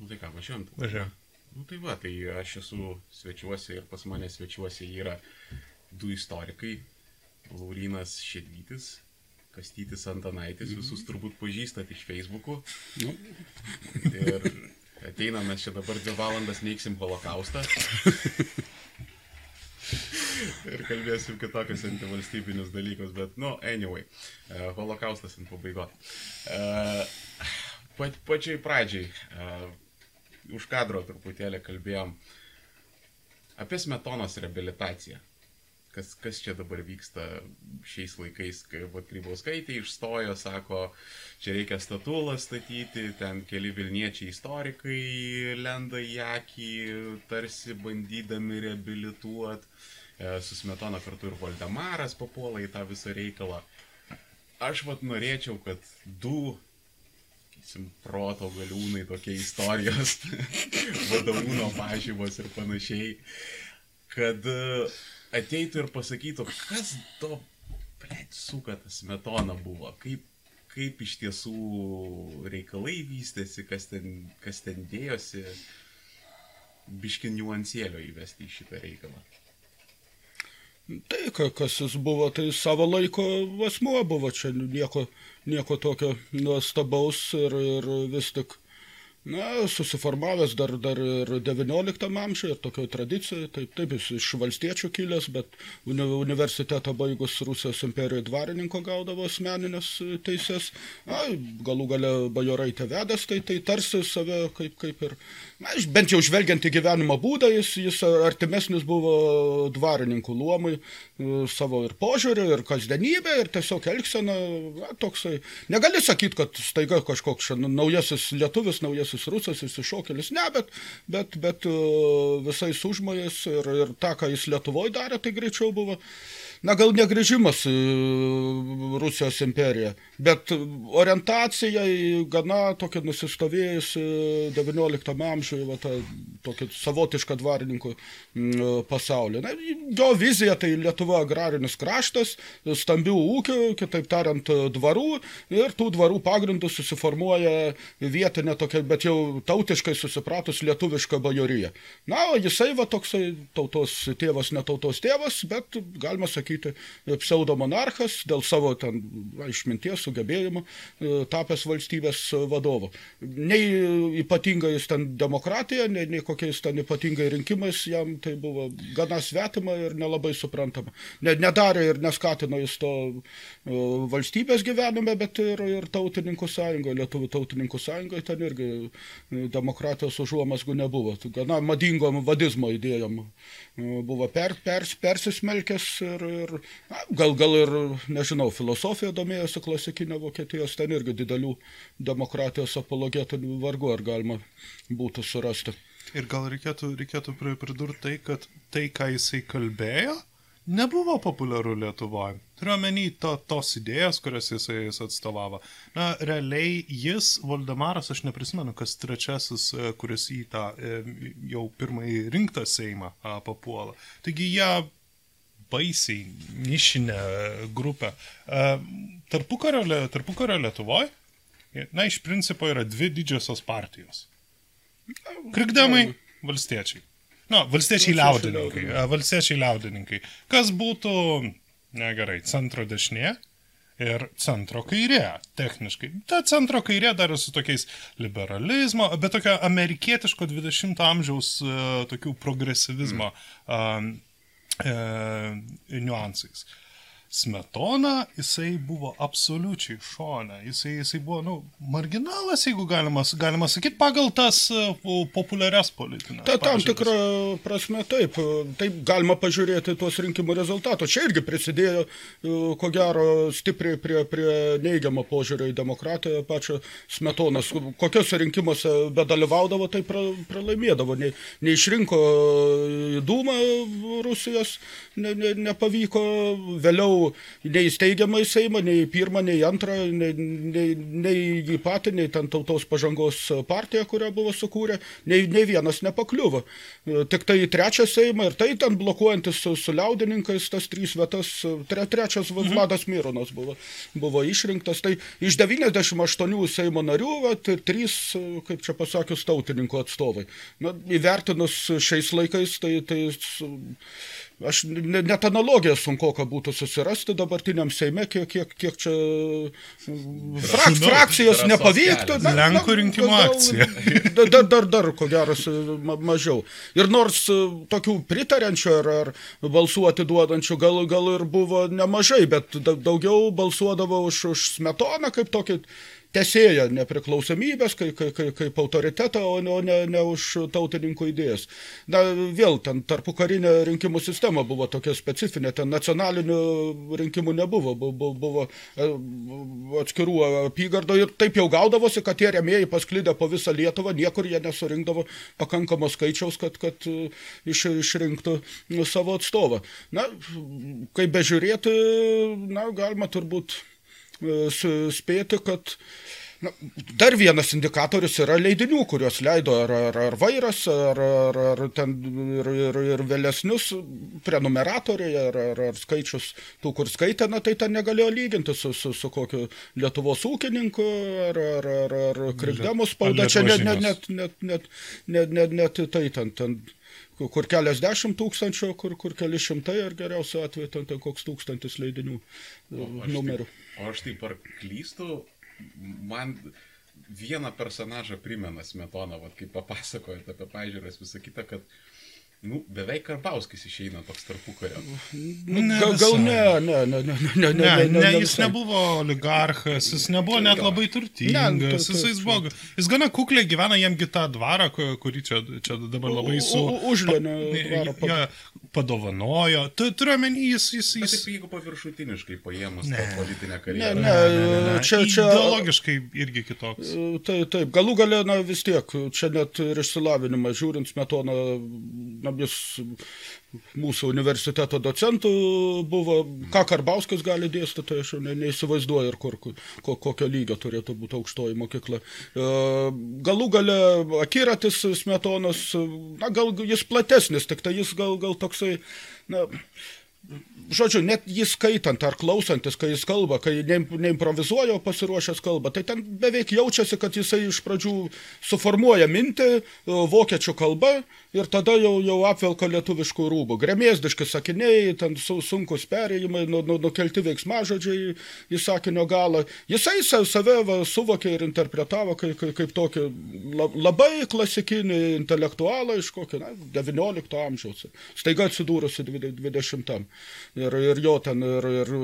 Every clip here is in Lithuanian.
Nu tai ką, važiuojam. Važiuojam. Nu tai va, tai aš esu svečiuosi ir pas mane svečiuosi yra du istorikai. Laurinas Šedvytis, Kastytis Antanaitis, visus turbūt pažįstat iš Facebook'ų. Nu, Ir ateinam mes čia dabar dvi valandas neiksim holokaustą. Ir kalbėsim kitokius antivalstybinius dalykus, bet, nu, anyway, e, holokaustas ant pabaigos. E, pa, pačiai pradžiai, e, už kadro truputėlį kalbėjom apie smetonos reabilitaciją. Kas, kas čia dabar vyksta šiais laikais, kai vat, Grybauskaitė išstojo, sako, čia reikia statulą statyti, ten keli Vilniečiai istorikai lenda į akį, tarsi bandydami reabilituoti. Su Smetona kartu ir Valdemaras papuola į tą visą reikalą. Aš vat norėčiau, kad du, sakysim, proto galiūnai, tokie istorijos, vadovūno pažymos ir panašiai, kad e, ateitų ir pasakytų, kas to, blėt, suka tas metona buvo, kaip, kaip iš tiesų reikalai vystėsi, kas ten, kas ten dėjosi, biški niuansėlio įvesti į šitą reikalą. Tai, ka- kas jis buvo, tai savo laiko asmuo buvo, čia nieko, nieko tokio nuostabaus ir, ir vis tik, na, susiformavęs dar, dar ir XIX amžiuje ir tokio tradicijoje, taip, taip jis iš valstiečių kilęs, bet uni, universitetą baigus Rusijos imperijoje dvarininko gaudavo asmeninės e, teises, na, galų gale bajorai tevedęs, tai, tai tarsi save kaip, kaip ir, na, bent jau žvelgiant į gyvenimo būdą, jis, jis artimesnis buvo dvarininkų luomui savo ir požiūriu, ir kasdienybė, ir tiesiog elgsena, na, toksai, negali sakyti, kad staiga kažkoks čia naujasis lietuvis, naujasis rusas, įsišokėlis, ne, bet, bet, bet e, visais užmojais ir, ir tą, ką jis Lietuvoje darė, tai greičiau buvo, na, gal negrįžimas į Rusijos imperiją, bet orientacija į gana tokia nusistovėjusi XIX amžiuje, va, tą tokį savotišką dvarininkų mm, pasaulį. Na, jo vizija tai Lietuva agrarinis kraštas, stambių ūkių, kitaip tariant, dvarų ir tų dvarų pagrindų susiformuoja vietinė tokia, bet jau tautiškai susipratus lietuviška bajorija. Na, o jisai va toksai tautos tėvas, ne tautos tėvas, bet galima sakyti pseudomonarchas dėl savo ten išminties sugebėjimų e, tapęs valstybės vadovu. Nei ypatingai jis ten demokratija, nei, nei kokiais ten ypatingai rinkimais jam tai buvo gana svetima ir nelabai suprantama. Ne, nedarė ir neskatino jis to e, valstybės gyvenime, bet ir, ir tautininkų sąjungoje, lietuvių tautininkų sąjungoje ten irgi e, demokratijos užuomasgų nebuvo. Gana madingom vadizmo idėjom e, buvo per, pers, persismelkęs ir, ir na, gal, gal ir, nežinau, filosofija domėjosi klasikinė Vokietijos, ten irgi didelių demokratijos apologetų vargu ar galima būtų surasti. Ir gal reikėtų, reikėtų pri- pridurti tai, kad tai, ką jisai kalbėjo, nebuvo populiaru Lietuvoje. Turiu omeny to, tos idėjas, kurias jisai jis atstovavo. Na, realiai jis, Valdemaras, aš neprisimenu, kas trečiasis, e, kuris į tą e, jau pirmąjį rinktą Seimą papuola. Taigi jie baisiai nišinę grupę. E, Tarpukario, tarpukario Lietuvoje, na, iš principo yra dvi didžiosios partijos. Krikdemai, valstiečiai. Na, valstiečiai liaudininkai. e, Valstiečiai liaudininkai. Kas būtų, negerai, centro dešinė ir centro kairė, techniškai. Ta centro kairė dar su tokiais liberalizmo, bet tokio amerikietiško 20 amžiaus e, tokių progresyvizmo mm. e, Uh, niuansais. Smetona, jisai buvo absoliučiai šone, jisai, jisai buvo, nu, marginalas, jeigu galima, galima sakyti, pagal tas e, po- populiarias politinės. Ta, tam tikrą prasme taip, taip galima pažiūrėti tuos rinkimų rezultatus. Čia irgi prisidėjo, e, ko gero, stipriai prie, prie neigiamo požiūrio į demokratiją pačio smetonas. Kokiuose rinkimuose bedalyvaudavo, tai pra, pralaimėdavo. Ne, neišrinko į Dūmą Rusijos, ne, ne, nepavyko, vėliau nenuėjau nei steigiamą į Seimą, nei pirmą, nei antrą, nei, nei, nei į patį, nei ten tautos pažangos partiją, kurią buvo sukūrę, nei, nei vienas nepakliuvo. Tik tai į trečią Seimą ir tai ten blokuojantis su, su liaudininkais tas trys vietas, tre, trečias mhm. Vadas Mironas buvo, buvo išrinktas. Tai iš 98 Seimo narių, vat, trys, kaip čia pasakius, tautininkų atstovai. Na, įvertinus šiais laikais, tai, tai Aš net analogiją sunku, ką būtų susirasti dabartiniam Seime, kiek, kiek, kiek čia frak, frakcijos nepavyktų. Na, Lenkų rinkimų akcija. Dar, dar, dar, ko geras, ma, mažiau. Ir nors e, tokių pritarančių ar, ar balsų atiduodančių gal, gal ir buvo nemažai, bet daugiau balsuodavo už, už smetoną kaip tokį tesėja nepriklausomybės kaip, kaip, kaip autoritetą, o ne, ne, ne už tautininkų idėjas. Na, vėl ten tarpu karinė rinkimų sistema buvo tokia specifinė, ten nacionalinių rinkimų nebuvo, buvo, buvo e, atskirų apygardų ir taip jau gaudavosi, kad tie remėjai pasklidę po visą Lietuvą, niekur jie nesurinkdavo pakankamo skaičiaus, kad, kad e, iš, išrinktų savo atstovą. Na, kaip bežiūrėti, na, galima turbūt spėti, kad na, dar vienas indikatorius yra leidinių, kuriuos leido ar, ar, ar vairas, ar, ar, ar ten ir, ir, ir vėlesnius prenumeratoriai, ar, ar, ar skaičius tų, kur skaitė, na, tai ten negalėjo lyginti su, su, su kokiu Lietuvos ūkininku, ar, ar, ar, ar krikdemos spauda. Čia net, net, net, net, net, net, net, net tai ten, ten kur keliasdešimt tūkstančių, kur, kur keli šimtai, ar geriausiu atveju ten, ten koks tūkstantis leidinių o, numerių. Taip, o aš taip ar klystu, man vieną personažą primena Smetona, vat, kaip papasakojate apie pažiūras, visą kitą, kad Nu, beveik Karbauskis išeina toks tarpukario. Nu, gal, gal ne, ne, ne, ne, ne, ne, ne, ne, ne, jis nebuvo oligarchas, jis nebuvo net labai turtingas, jis, jis, buvo, jis gana kukliai gyvena, jamgi tą dvarą, kurį čia, čia dabar labai su... Užlenio dvarą. Ja, padovanojo, tu turiu omeny, jis... jis, jis... Taip, jeigu paviršutiniškai paėmus tą politinę karjerą. Ne, ne, ne, ne, čia, čia... Ideologiškai irgi kitoks. Taip, taip, galų galę, na vis tiek, čia net ir išsilavinimą žiūrint, smetona, na, jis mūsų universiteto docentų buvo, ką Karbauskis gali dėstyti, tai aš ne, neįsivaizduoju ir kur, ko, kokio lygio turėtų būti aukštoji mokykla. E, galų gale akiratis smetonas, na gal jis platesnis, tik tai jis gal, gal toksai, na, žodžiu, net jį skaitant ar klausantis, kai jis kalba, kai ne, neimprovizuoja, o pasiruošęs kalba, tai ten beveik jaučiasi, kad jisai iš pradžių suformuoja mintį e, vokiečių kalba ir tada jau, jau apvelka lietuviškų rūbų. Gremėsdiški sakiniai, ten su, sunkus perėjimai, nu, nu, nukelti veiksmažodžiai į sakinio galą. Jisai save va, suvokė ir interpretavo kaip, kaip, kaip tokį labai klasikinį intelektualą iš kokio na, 19 amžiaus, staiga atsidūrusi 20 ir, ir jo ten ir, ir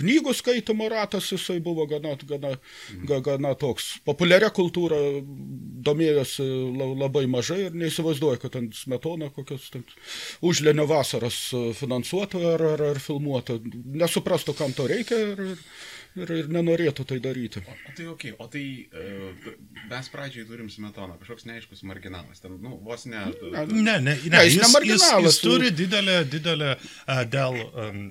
knygų skaitimo ratas jisai buvo gana, gana, gana toks. Populiaria kultūra domėjosi labai mažai ir neįsivaizduoju, kad ten smetona kokios ten užlenio vasaras finansuotų ar, ar, ar filmuotų. Nesuprastų, kam to reikia ir, ir ir, nenorėtų tai daryti. O, o tai ok, o tai uh, mes pradžiai turim smetoną, kažkoks neaiškus marginalas, ten, nu, vos ne... Ne, ne, ne, ne jis, jis, jis, jis turi didelę, didelę uh, dėl um,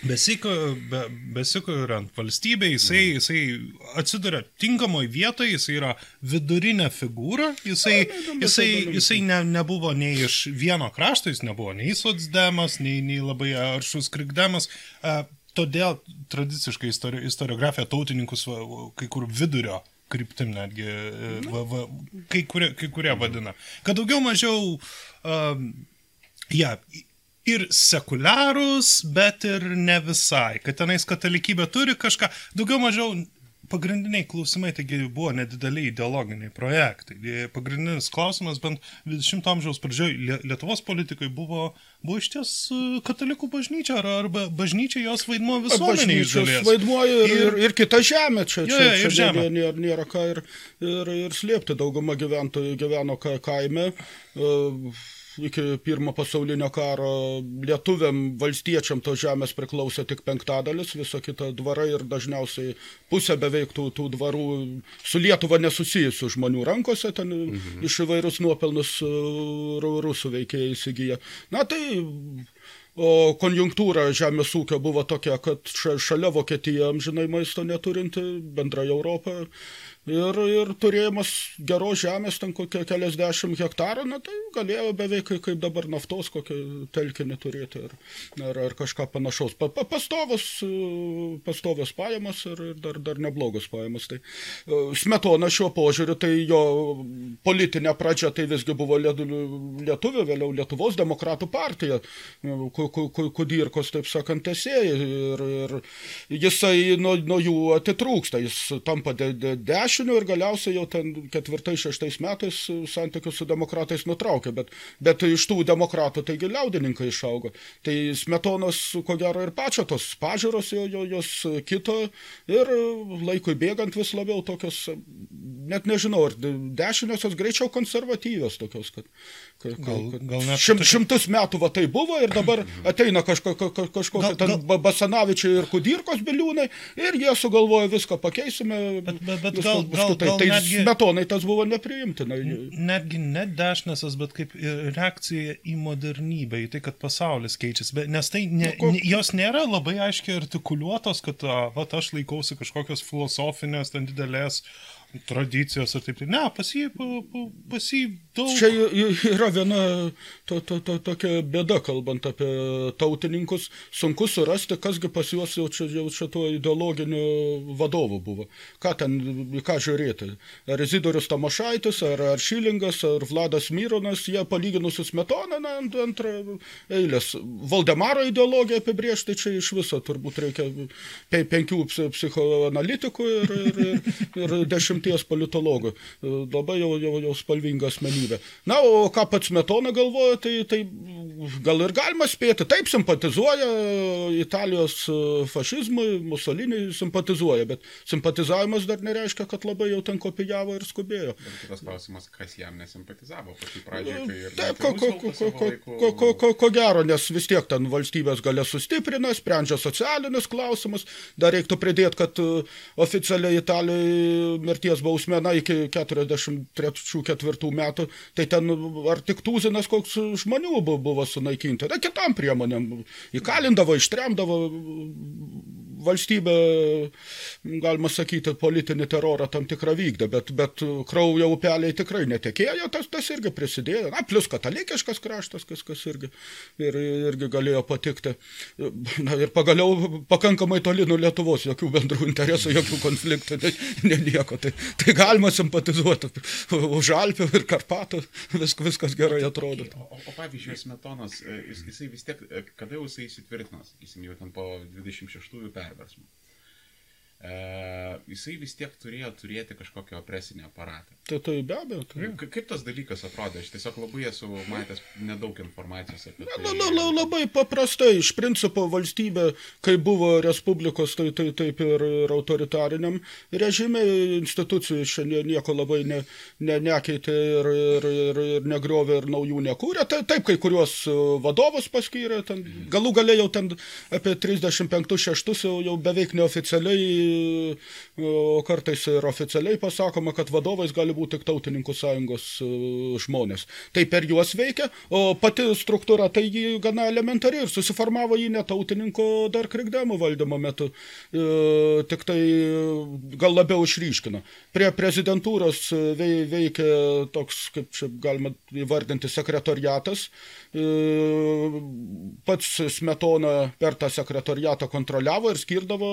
be, besikuriant valstybė, jisai, mm. jisai atsiduria tinkamoje vietoje, jisai yra vidurinė figūra, jisai, jisai, jisai ne, nebuvo nei iš vieno krašto, jis nebuvo nei sotsdemas, nei, nei labai aršus krikdemas. Uh, todėl tradiciškai istori istoriografija tautininkus kai kur vidurio kryptim netgi, e, va, va, kai, kurie, kai kurie vadina. Kad daugiau mažiau, um, ja, ir sekuliarūs, bet ir ne visai. Kad tenais katalikybė turi kažką, daugiau mažiau pagrindiniai klausimai taigi buvo nedideliai ideologiniai projektai. Pagrindinis klausimas bent 20 amžiaus pradžioje Lietuvos politikai buvo, buvo iš ties e, katalikų bažnyčia ar, arba bažnyčia jos vaidmuo visuomenėje. Bažnyčios vaidmuo ir, ir, ir kita žemė čia, jo, čia, čia, čia nėra, nėra, nėra ką ir, ir, ir slėpti. Dauguma gyventojų gyveno kaime. Uh, iki pirmo pasaulinio karo lietuviam valstiečiam tos žemės priklausė tik penktadalis, viso kita dvarai ir dažniausiai pusė beveik tų, tų dvarų su Lietuva nesusijusių žmonių rankose, ten mhm. iš įvairius nuopelnus rusų veikėjai įsigyja. Na tai O konjunktūra žemės ūkio buvo tokia, kad šalia Vokietija amžinai maisto neturinti, bendrai Europą ir, ir turėjimas geros žemės, ten kokie keliasdešimt hektarų, na tai galėjo beveik kaip dabar naftos kokią telkinį turėti ar, ar, ar kažką panašaus. Pa, pa, pastovas, pastovas pajamas ir, ir dar, dar neblogos pajamas. Tai e, Smetona šiuo požiūriu, tai jo politinė pradžia tai visgi buvo lietuvių, vėliau Lietuvos demokratų partija, e, Kudirkos, taip sakant, tesėjai ir, ir jisai nuo, nuo jų atitrūksta, jis tampa de, de, dešiniu dešiniu ir galiausiai jau ten ketvirtais, šeštais metais santykius su demokratais nutraukė, bet, bet iš tų demokratų taigi liaudininkai išaugo. Tai smetonos, ko gero, ir pačio tos pažiūros jo, jo, jos kito ir laikui bėgant vis labiau tokios, net nežinau, ar dešiniosios greičiau konservatyvios tokios, kad, gal, gal net šim, šimtus metų va tai buvo ir dabar ateina kažko, ka, kažkokie ten gal... Basanavičiai ir Kudirkos biliūnai ir jie sugalvoja viską pakeisime. Bet, bet, bet gal, gal, tai, gal tai netgi, smetonai tas buvo nepriimtina. Netgi ne dešinėsas, bet kaip reakcija į modernybę, į tai, kad pasaulis keičiasi. Bet, nes tai ne, nu, ne, jos nėra labai aiškiai artikuliuotos, kad va, aš laikausi kažkokios filosofinės, ten didelės tradicijos ir taip. Ne, pas jį, pas jį daug. Čia yra viena to, to, to, tokia bėda, kalbant apie tautininkus. Sunku surasti, kasgi pas juos jau čia, jau čia tuo ideologiniu vadovu buvo. Ką ten, ką žiūrėti. Ar Izidorius Tamašaitis, ar, ar Šilingas, ar Vladas Myronas, jie palyginus su Smetona, na, ant antrą eilės. Valdemaro ideologiją apibriežti čia iš viso turbūt reikia pe, penkių psichoanalitikų ir, ir, ir, ir dešimt dešimties politologų. Labai jau, jau, jau spalvinga asmenybė. Na, o ką pats Metona galvoja, tai, tai gal ir galima spėti. Taip simpatizuoja Italijos fašizmui, Musoliniui simpatizuoja, bet simpatizavimas dar nereiškia, kad labai jau ten kopijavo ir skubėjo. Bet kitas klausimas, kas jam nesimpatizavo pati pradžioje. Nu, taip, ko, ko, ko, ko, ko, ko, ko gero, nes vis tiek ten valstybės galia sustiprina, sprendžia socialinius klausimus. Dar reiktų pridėti, kad oficialiai Italijoje mirties mirties bausmė, na, iki 43-4 metų, tai ten ar tik tūzinas koks žmonių buvo sunaikinti, na, kitam priemonėm, įkalindavo, ištremdavo valstybė, galima sakyti, politinį terorą tam tikrą vykdė, bet, bet kraujo upeliai tikrai netekėjo, tas, tas irgi prisidėjo. Na, plus katalikiškas kraštas, kas, kas irgi, ir, irgi galėjo patikti. Na, ir pagaliau pakankamai toli nuo Lietuvos, jokių bendrų interesų, jokių konfliktų, ne, ne nieko. Tai, tai galima simpatizuoti už Alpių ir Karpatų, vis, viskas gerai atrodo. O, o, o pavyzdžiui, Smetonas, jis, jisai vis tiek, kada jau jisai įsitvirtino, sakysim, jau ten po 26 perų perversmų. E, jisai vis tiek turėjo turėti kažkokį opresinį aparatą. Tai tai be abejo. Tai. Ka, kaip tas dalykas atrodė? Aš tiesiog labai esu matęs nedaug informacijos apie tai. Na, na, na, labai paprastai. Iš principo valstybė, kai buvo respublikos, tai, tai taip ir, ir autoritariniam režime institucijų šiandien nieko labai ne, ne, nekeitė ir, ir, ir, ir negriovė ir naujų nekūrė. Tai, taip, kai kuriuos vadovus paskyrė, ten, galų galėjau ten apie 35-6 jau, jau beveik neoficialiai o kartais ir oficialiai pasakoma, kad vadovais gali būti tik tautininkų sąjungos e, žmonės. Tai per juos veikia, o pati struktūra tai jį gana elementari ir susiformavo jį netautininko dar krikdemo valdymo metu. E, tik tai gal labiau išryškino. Prie prezidentūros veikia toks, kaip čia galima įvardinti, sekretoriatas. E, pats Smetona per tą sekretoriatą kontroliavo ir skirdavo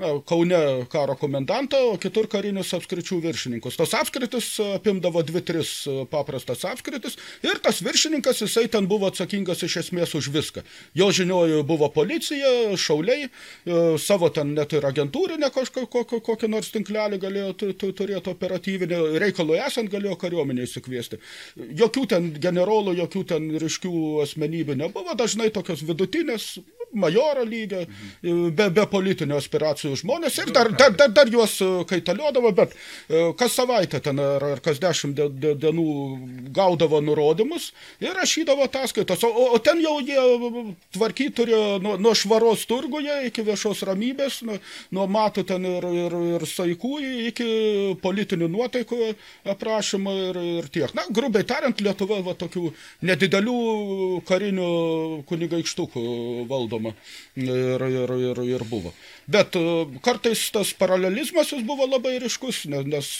na, Kaune Kaune karo komendantą, o kitur karinius apskričių viršininkus. Tos apskritis apimdavo dvi, tris paprastas apskritis ir tas viršininkas, jisai ten buvo atsakingas iš esmės už viską. Jo žinioju buvo policija, šauliai, e, savo ten net ir agentūrinę kažkokį kokį nors tinklelį galėjo turėti operatyvinį, reikalui esant galėjo kariuomenį įsikviesti. Jokių ten generolų, jokių ten ryškių asmenybių nebuvo, dažnai tokios vidutinės, majoro lygio, be, be politinių aspiracijų žmonės ir dar, dar, dar, dar juos e, kaitaliodavo, bet e, kas savaitę ten ar, ar kas dešimt dienų gaudavo nurodymus ir rašydavo ataskaitas, o, o ten jau jie tvarkyti turėjo nuo, nuo švaros turguje iki viešos ramybės, nuo, nuo matų ten ir, ir, ir saikų iki politinių nuotaikų aprašymo ir, ir tiek. Na, grubiai tariant, Lietuva va, tokių nedidelių karinių kunigaikštukų valdoma ir, ir, ir, ir buvo. Bet e, kartais tas paralelizmas jis buvo labai ryškus, nes, nes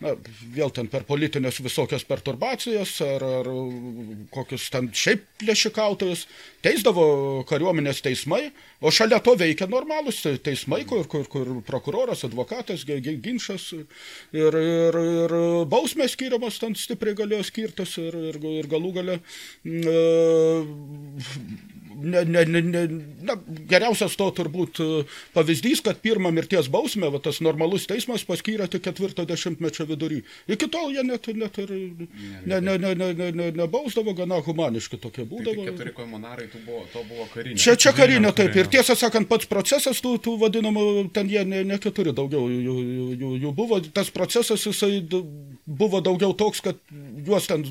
na, vėl ten per politinės visokias perturbacijas ar, ar kokius ten šiaip plėšikautojus teisdavo kariuomenės teismai, o šalia to veikia normalus teismai, kur, kur, kur prokuroras, advokatas, ginčas ir, ir, ir bausmės skiriamos ten stipriai galėjo skirtis ir, ir, ir galų gale ne, ne, ne, ne, na, geriausias to turbūt pavyzdys, kad pirmą mirties bausmę, va, tas normalus teismas paskyrė tik ketvirto dešimtmečio vidury. Iki tol jie net, net ir ne, ne, ne, ne, ne, ne, nebausdavo, gana humaniški tokie būdavo. Tai keturi komunarai, tu buvo, to buvo karinė. Čia, čia karinė, taip. Ir tiesą sakant, pats procesas, tų, tų vadinamų, ten jie ne, ne keturi daugiau jų, jų, jų buvo. Tas procesas, jisai buvo daugiau toks, kad juos ten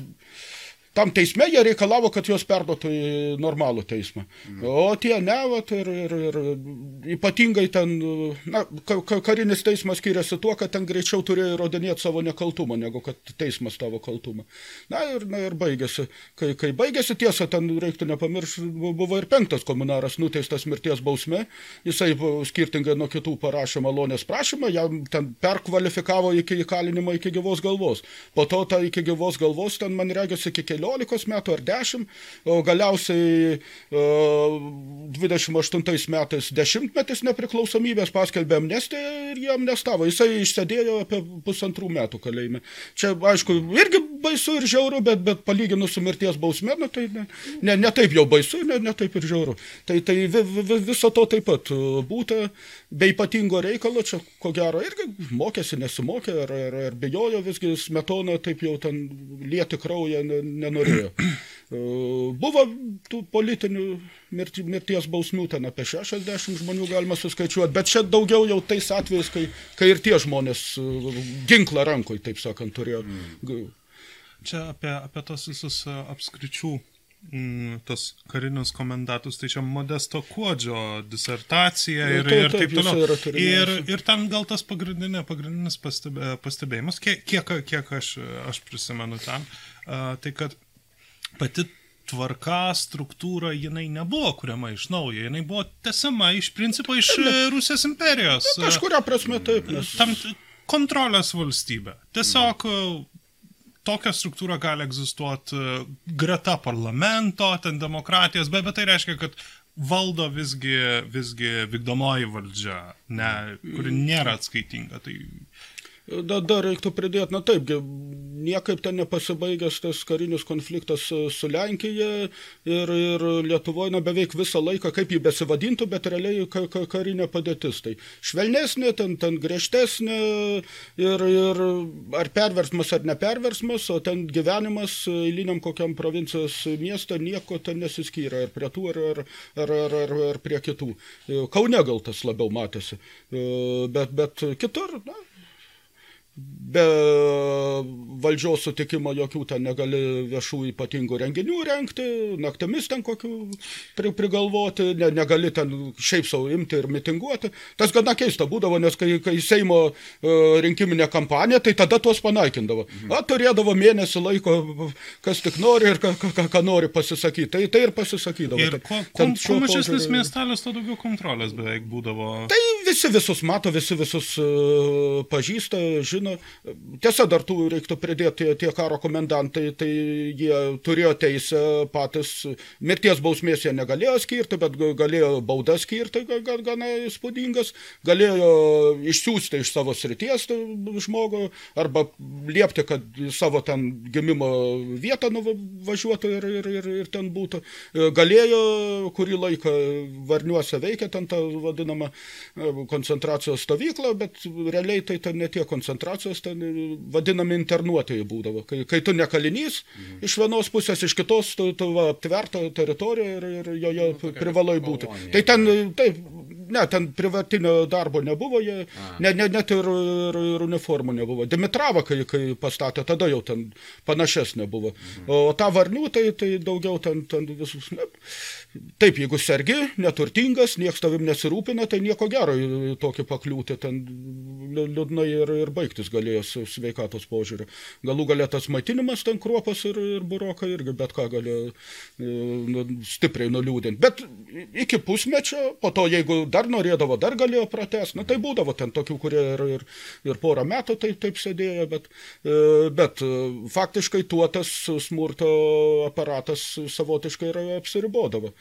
tam teisme jie reikalavo, kad juos perduotų į normalų teismą. Mm. O tie ne, vat, ir, ir, ir ypatingai ten, na, ka, karinis teismas skiriasi tuo, kad ten greičiau turėjo įrodinėti savo nekaltumą, negu kad teismas tavo kaltumą. Na ir, na, ir baigėsi. Kai, kai baigėsi tiesa, ten reiktų nepamiršti, buvo ir penktas komunaras nuteistas mirties bausme, jisai skirtingai nuo kitų parašė malonės prašymą, jam ten perkvalifikavo iki įkalinimo iki gyvos galvos. Po to ta iki gyvos galvos ten man regisi iki kelių 15 metų ar 10, o galiausiai 28 metais dešimtmetis nepriklausomybės paskelbė amnestiją ir jie amnestavo. Jisai išsėdėjo apie pusantrų metų kalėjime. Čia, aišku, irgi baisu ir žiauru, bet, bet palyginus su mirties bausme, nu, tai ne, ne, ne taip jau baisu, ne, ne taip ir žiauru. Tai, tai vi, vi, viso to taip pat būta, be ypatingo reikalo, čia ko gero irgi mokėsi, nesimokė, ar, ar, ar bijojo visgi smetona taip jau ten lieti kraują nenorėjo. E, buvo tų politinių mirti, mirties bausmių, ten apie 60 žmonių galima suskaičiuoti, bet čia daugiau jau tais atvejais, kai, kai ir tie žmonės e, ginklą rankoj, taip sakant, turėjo. Mm. Čia apie, apie tos visus e, apskričių mm, tas karinius komendatus, tai čia Modesto Kuodžio disertacija ir, taip, ir taip, toliau. Ir, ir ten gal tas pagrindinė, pagrindinis pastebė, pastebėjimas, kiek, kiek, kiek aš, aš prisimenu ten, uh, tai kad pati tvarka, struktūra, jinai nebuvo kuriama iš naujo, jinai buvo tesama iš principo iš Rusijos imperijos. Kažkuria prasme taip. Nes... Tam kontrolės valstybė. Tiesiog tokia struktūra gali egzistuoti greta parlamento, ten demokratijos, bet, bet tai reiškia, kad valdo visgi, visgi vykdomoji valdžia, ne, kuri nėra atskaitinga. Tai Dar, dar reiktų pridėti, na taip, niekaip ten nepasibaigęs tas karinis konfliktas su Lenkija ir, ir Lietuvoje, na beveik visą laiką, kaip jį besivadintų, bet realiai ka, ka, karinė padėtis. Tai švelnesnė, ten, ten griežtesnė ir, ir ar perversmas ar neperversmas, o ten gyvenimas eiliniam kokiam provincijos miestą nieko ten nesiskyrė, ar prie tų, ar, ar, ar, ar, ar, ar prie kitų. Kaune gal tas labiau matėsi, bet, bet kitur, na, be valdžios sutikimo jokių ten negali viešų ypatingų renginių rengti, naktimis ten kokių pri, prigalvoti, ne, negali ten šiaip savo imti ir mitinguoti. Tas gana keista būdavo, nes kai, kai Seimo uh, rinkiminė kampanija, tai tada tuos panaikindavo. Mhm. A, turėdavo mėnesį laiko, kas tik nori ir ką, ką, ką nori pasisakyti. Tai, tai ir pasisakydavo. Ir kuo, kuo, kuo mažesnis požiūrį... miestelis, to daugiau kontrolės beveik būdavo. Tai visi visus mato, visi visus uh, pažįsta, žino žino. Tiesa, dar tų reiktų pridėti tie karo komendantai, tai jie turėjo teisę patys, mirties bausmės jie negalėjo skirti, bet galėjo baudas skirti, gana įspūdingas, galėjo išsiųsti iš savo srities žmogų, arba liepti, kad savo ten gimimo vietą nuvažiuotų ir, ir, ir, ir ten būtų. Galėjo kurį laiką Varniuose veikia ten tą vadinamą koncentracijos stovyklą, bet realiai tai ten ne tie koncentracijos koncentracijos ten vadinami suformuotieji būdavo. Kai, kai tu ne kalinys, mhm. iš vienos pusės, iš kitos, tu, tu va, aptverta teritorija ir, ir joje nu, privalai būti. Tai ten, taip, ne, ten privatinio darbo nebuvo, jie, ne, ne, net ir, ir, ir uniformų nebuvo. Dimitrava, kai, kai pastatė, tada jau ten panašesnė buvo. Mhm. O ta varnių, tai, tai daugiau ten, ten visus. Ne, Taip, jeigu sergi, neturtingas, nieks tavim nesirūpina, tai nieko gero į tokį pakliūti, ten liūdnai ir, ir baigtis galėjo sveikatos požiūriu. Galų galė tas maitinimas ten kruopas ir, ir buroka irgi bet ką galėjo e, nu, stipriai nuliūdinti. Bet iki pusmečio, po to jeigu dar norėdavo, dar galėjo pratęs, na tai būdavo ten tokių, kurie ir, ir, ir porą metų taip, taip sėdėjo, bet, e, bet e, faktiškai tuo tas smurto aparatas savotiškai ir apsiribodavo.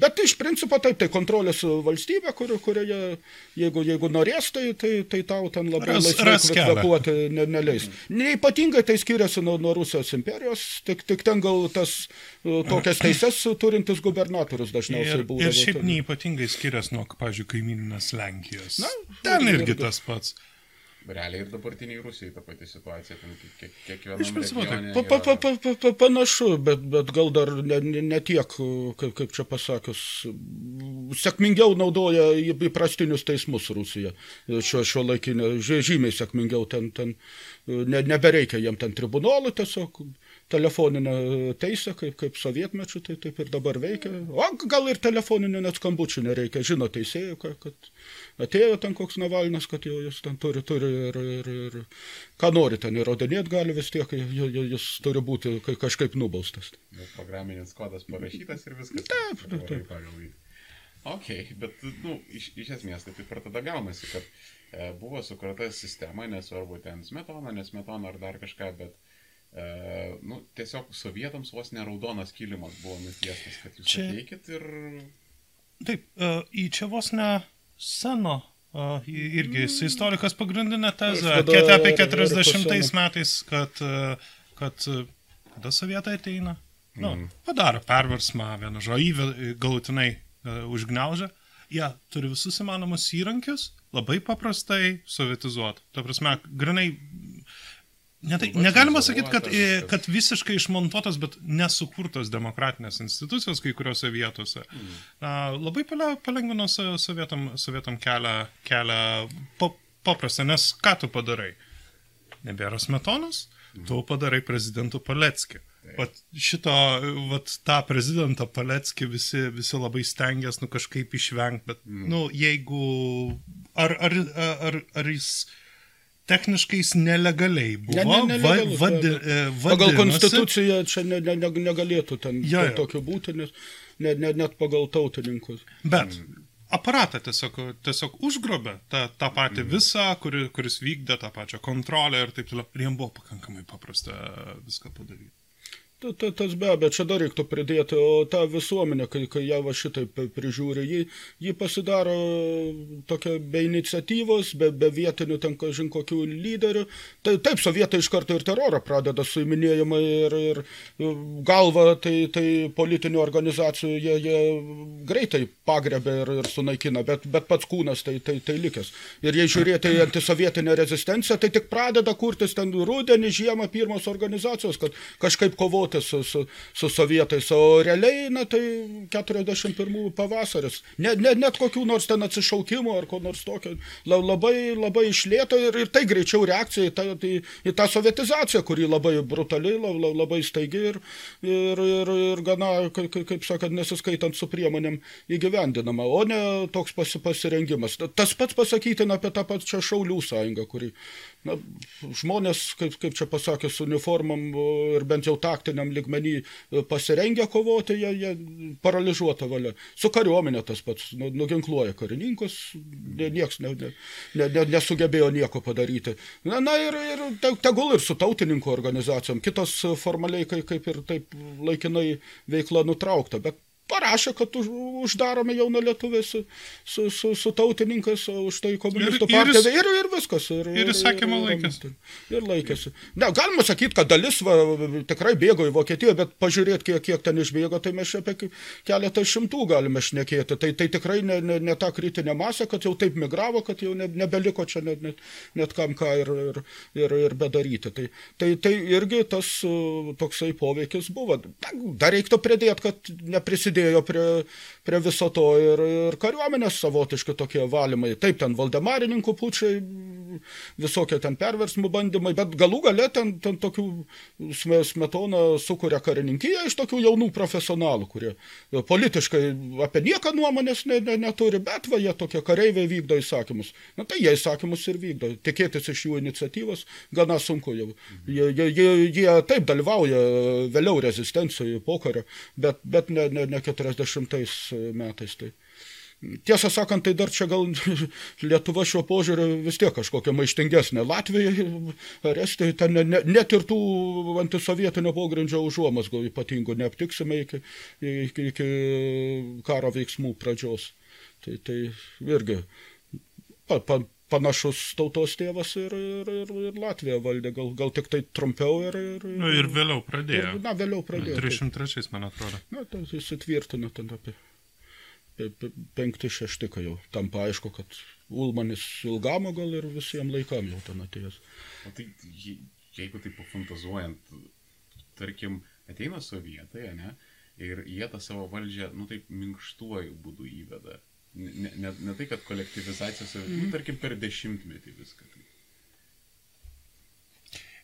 Bet iš principo taip, tai kontrolės valstybė, kur, kurioje, jeigu, jeigu norės, tai, tai, tai tau ten labai Ras- laisvai kvėpuoti ne, neleis. Neipatingai tai skiriasi nuo, nuo Rusijos imperijos, tik, tik ten gal tas e, tokias teises turintis gubernatorius dažniausiai būdavo. ir šiaip ten. neypatingai skiriasi nuo, pavyzdžiui, kaimininės Lenkijos. Na, ten irgi- irgi. tas pats. Realiai ir dabartiniai Rusijai ta pati situacija, ten kiek, kiek, Iš kiekvienam principo taip. Pa, pa, pa, pa, pa, pa, panašu, bet, bet gal dar ne, ne, ne tiek, kaip, kaip čia pasakius, sėkmingiau naudoja įprastinius teismus Rusija. Šio, šio laikinė, žymiai sėkmingiau ten, ten ne, nebereikia jiem ten tribunolų, tiesiog telefoninę teisę, kaip, kaip sovietmečių, tai taip ir dabar veikia. O gal ir telefoninių net skambučių nereikia, žino teisėjų, kad, kad atėjo ten koks Navalnas, kad jau jis ten turi, turi ir, ir, ir ką nori ten įrodinėti gali vis tiek, ju- ju- jis turi būti ka- kažkaip nubaustas. Jau programinis kodas parašytas ir viskas. Taip, taip, taip. pagal jį. Ok, bet, nu, iš, iš esmės tai taip ir tada gaunasi, kad e, buvo sukurta sistema, nesvarbu ten smetona, nesmetona ar dar kažką, bet e, nu, tiesiog sovietams vos neraudonas kilimas buvo nutiestas, kad jūs Čia- ateikit ir... Taip, e, į čia vos ne seno. e, i- Irgi jis istorikas pagrindinė tezė, kiek apie ir- ir 40 paseno. metais, kad, kad kada sovietai ateina, nu, Mhm. padaro perversmą, vienu žodžiu, galutinai uh, užgneužia. Jie ja, turi visus įmanomus įrankius, labai paprastai sovietizuoti. Ta prasme, grinai Ne, tai, negalima sakyti, kad, kad visiškai išmontuotas, bet nesukurtos demokratinės institucijos kai kuriuose vietose. Na, labai pale- palengvino so- sovietam, sovietam kelią, kelią pa, paprastą, nes ką tu padarai? Nebėra smetonas, tu padarai prezidentų Paleckį. Vat šito, vat tą prezidentą Paleckį visi, visi labai stengiasi nu, kažkaip išvengti, bet, mm. nu, jeigu, ar, ar, ar, ar jis techniškai jis nelegaliai buvo, Ne, ne, nelegalus, va, vadi, e, Pagal vadinosi- konstituciją čia ne, ne, ne, negalėtų ten Jo, jo. tokio būti, nes ne, ne, net pagal tautininkus. Bet aparatą tiesiog, tiesiog užgrobė tą, tą patį mm. visą, kuri, kuris vykdė tą pačią kontrolę ir taip toliau. Ir jiems buvo pakankamai paprasta viską padaryti. Ta, ta, tas be abejo, čia dar reiktų pridėti, o ta visuomenė, kai, kai ją va šitaip prižiūri, ji, ji pasidaro tokia be iniciatyvos, be, be vietinių ten kažin kokių lyderių. Tai, taip, sovietai iš karto ir terorą pradeda suiminėjimai ir, ir galva, tai, tai politinių organizacijų jie, jie greitai pagrebė ir, ir sunaikina, bet, bet pats kūnas tai, tai, tai likęs. Ir jei žiūrėti į antisovietinę rezistenciją, tai tik pradeda kurtis ten rudenį, žiemą pirmos organizacijos, kad kažkaip kovoti su, su, su sovietais, o realiai, na tai 41 pavasaris. Ne, ne, net kokių nors ten atsišaukimų ar ko nors tokio. La, labai, labai išlėto ir, ir tai greičiau reakcija į tą, tai, į tą sovietizaciją, kuri labai brutali, la, la, labai staigi ir, ir, ir, ir gana, kaip, kaip sakant, nesiskaitant su priemonėm įgyvendinama, o ne toks pasi, pasirengimas. Tas pats pasakytina apie tą pačią Šaulių sąjungą, kuri na, žmonės, kaip, kaip čia pasakė, su uniformam o, ir bent jau taktiniam ligmenį e, pasirengę kovoti, jie, jie paralyžiuota valia. Su kariuomenė tas pats, nu, nuginkluoja karininkus, nie, nieks ne, ne, ne, ne, nesugebėjo nieko padaryti. Na, na ir, ir te, tegul ir su tautininkų organizacijom, kitos formaliai kaip, kaip ir taip laikinai veikla nutraukta, bet parašė, kad už, uždarome jauna lietuvė su, su, su, su tautininkais, už tai komunistų Ir- ir partija. jis- Ir, ir viskas. Ir, ir įsakymo laikėsi. Ir laikėsi. Ne, galima sakyti, kad dalis va, tikrai bėgo į Vokietiją, bet pažiūrėt, kiek, kiek ten išbėgo, tai mes apie ke- keletą šimtų galime šnekėti. Tai, tai tikrai ne, ne, ne ta kritinė masė, kad jau taip migravo, kad jau ne, nebeliko čia net, net, net kam ką ir, ir, ir, ir bedaryti. Tai, tai, tai irgi tas toksai poveikis buvo. Dar reiktų pridėti, kad neprisidėjo prie, prie viso to ir, ir kariuomenės savotiški tokie valymai. Taip, ten valdemarininkų pučiai, visokie ten perversmų bandymai, bet galų gale ten, ten tokių sme- smetona sukuria karininkiją iš tokių jaunų profesionalų, kurie politiškai apie nieką nuomonės ne, ne, neturi, bet va jie tokie kareiviai vykdo įsakymus. Na tai jie įsakymus ir vykdo. Tikėtis iš jų iniciatyvos gana sunku jau. Jie, jie, jie, jie taip dalyvauja vėliau rezistencijoje pokario, bet, bet ne, ne, ne 40 metais. Tai. Tiesą sakant, tai dar čia gal Lietuva šiuo požiūriu vis tiek kažkokia maištingesnė. Latvija ar Estija, ten ne, ne, net ir tų antisovietinio pogrindžio užuomasgų ypatingų neaptiksime iki, iki, iki karo veiksmų pradžios. Tai, tai irgi pa, pa, panašus tautos tėvas ir, ir, ir, ir Latvija valdė, gal, gal tik tai trumpiau ir... ir, Nu, ir vėliau pradėjo. ir, na, vėliau pradėjo. 303, man atrodo. Na, tai įsitvirtino ten apie pe- pe- penkti šešti, kai jau tampa aišku, kad Ulmanis ilgamo gal ir visiems laikam jau ten atėjęs. O tai je- jeigu taip pafantazuojant, tarkim, ateina sovietai, ne, ir jie tą savo valdžią, nu taip, minkštuoju būdu įveda. Ne, ne, ne tai, kad kolektivizacija, mm. nu, tarkim, per dešimtmetį viską.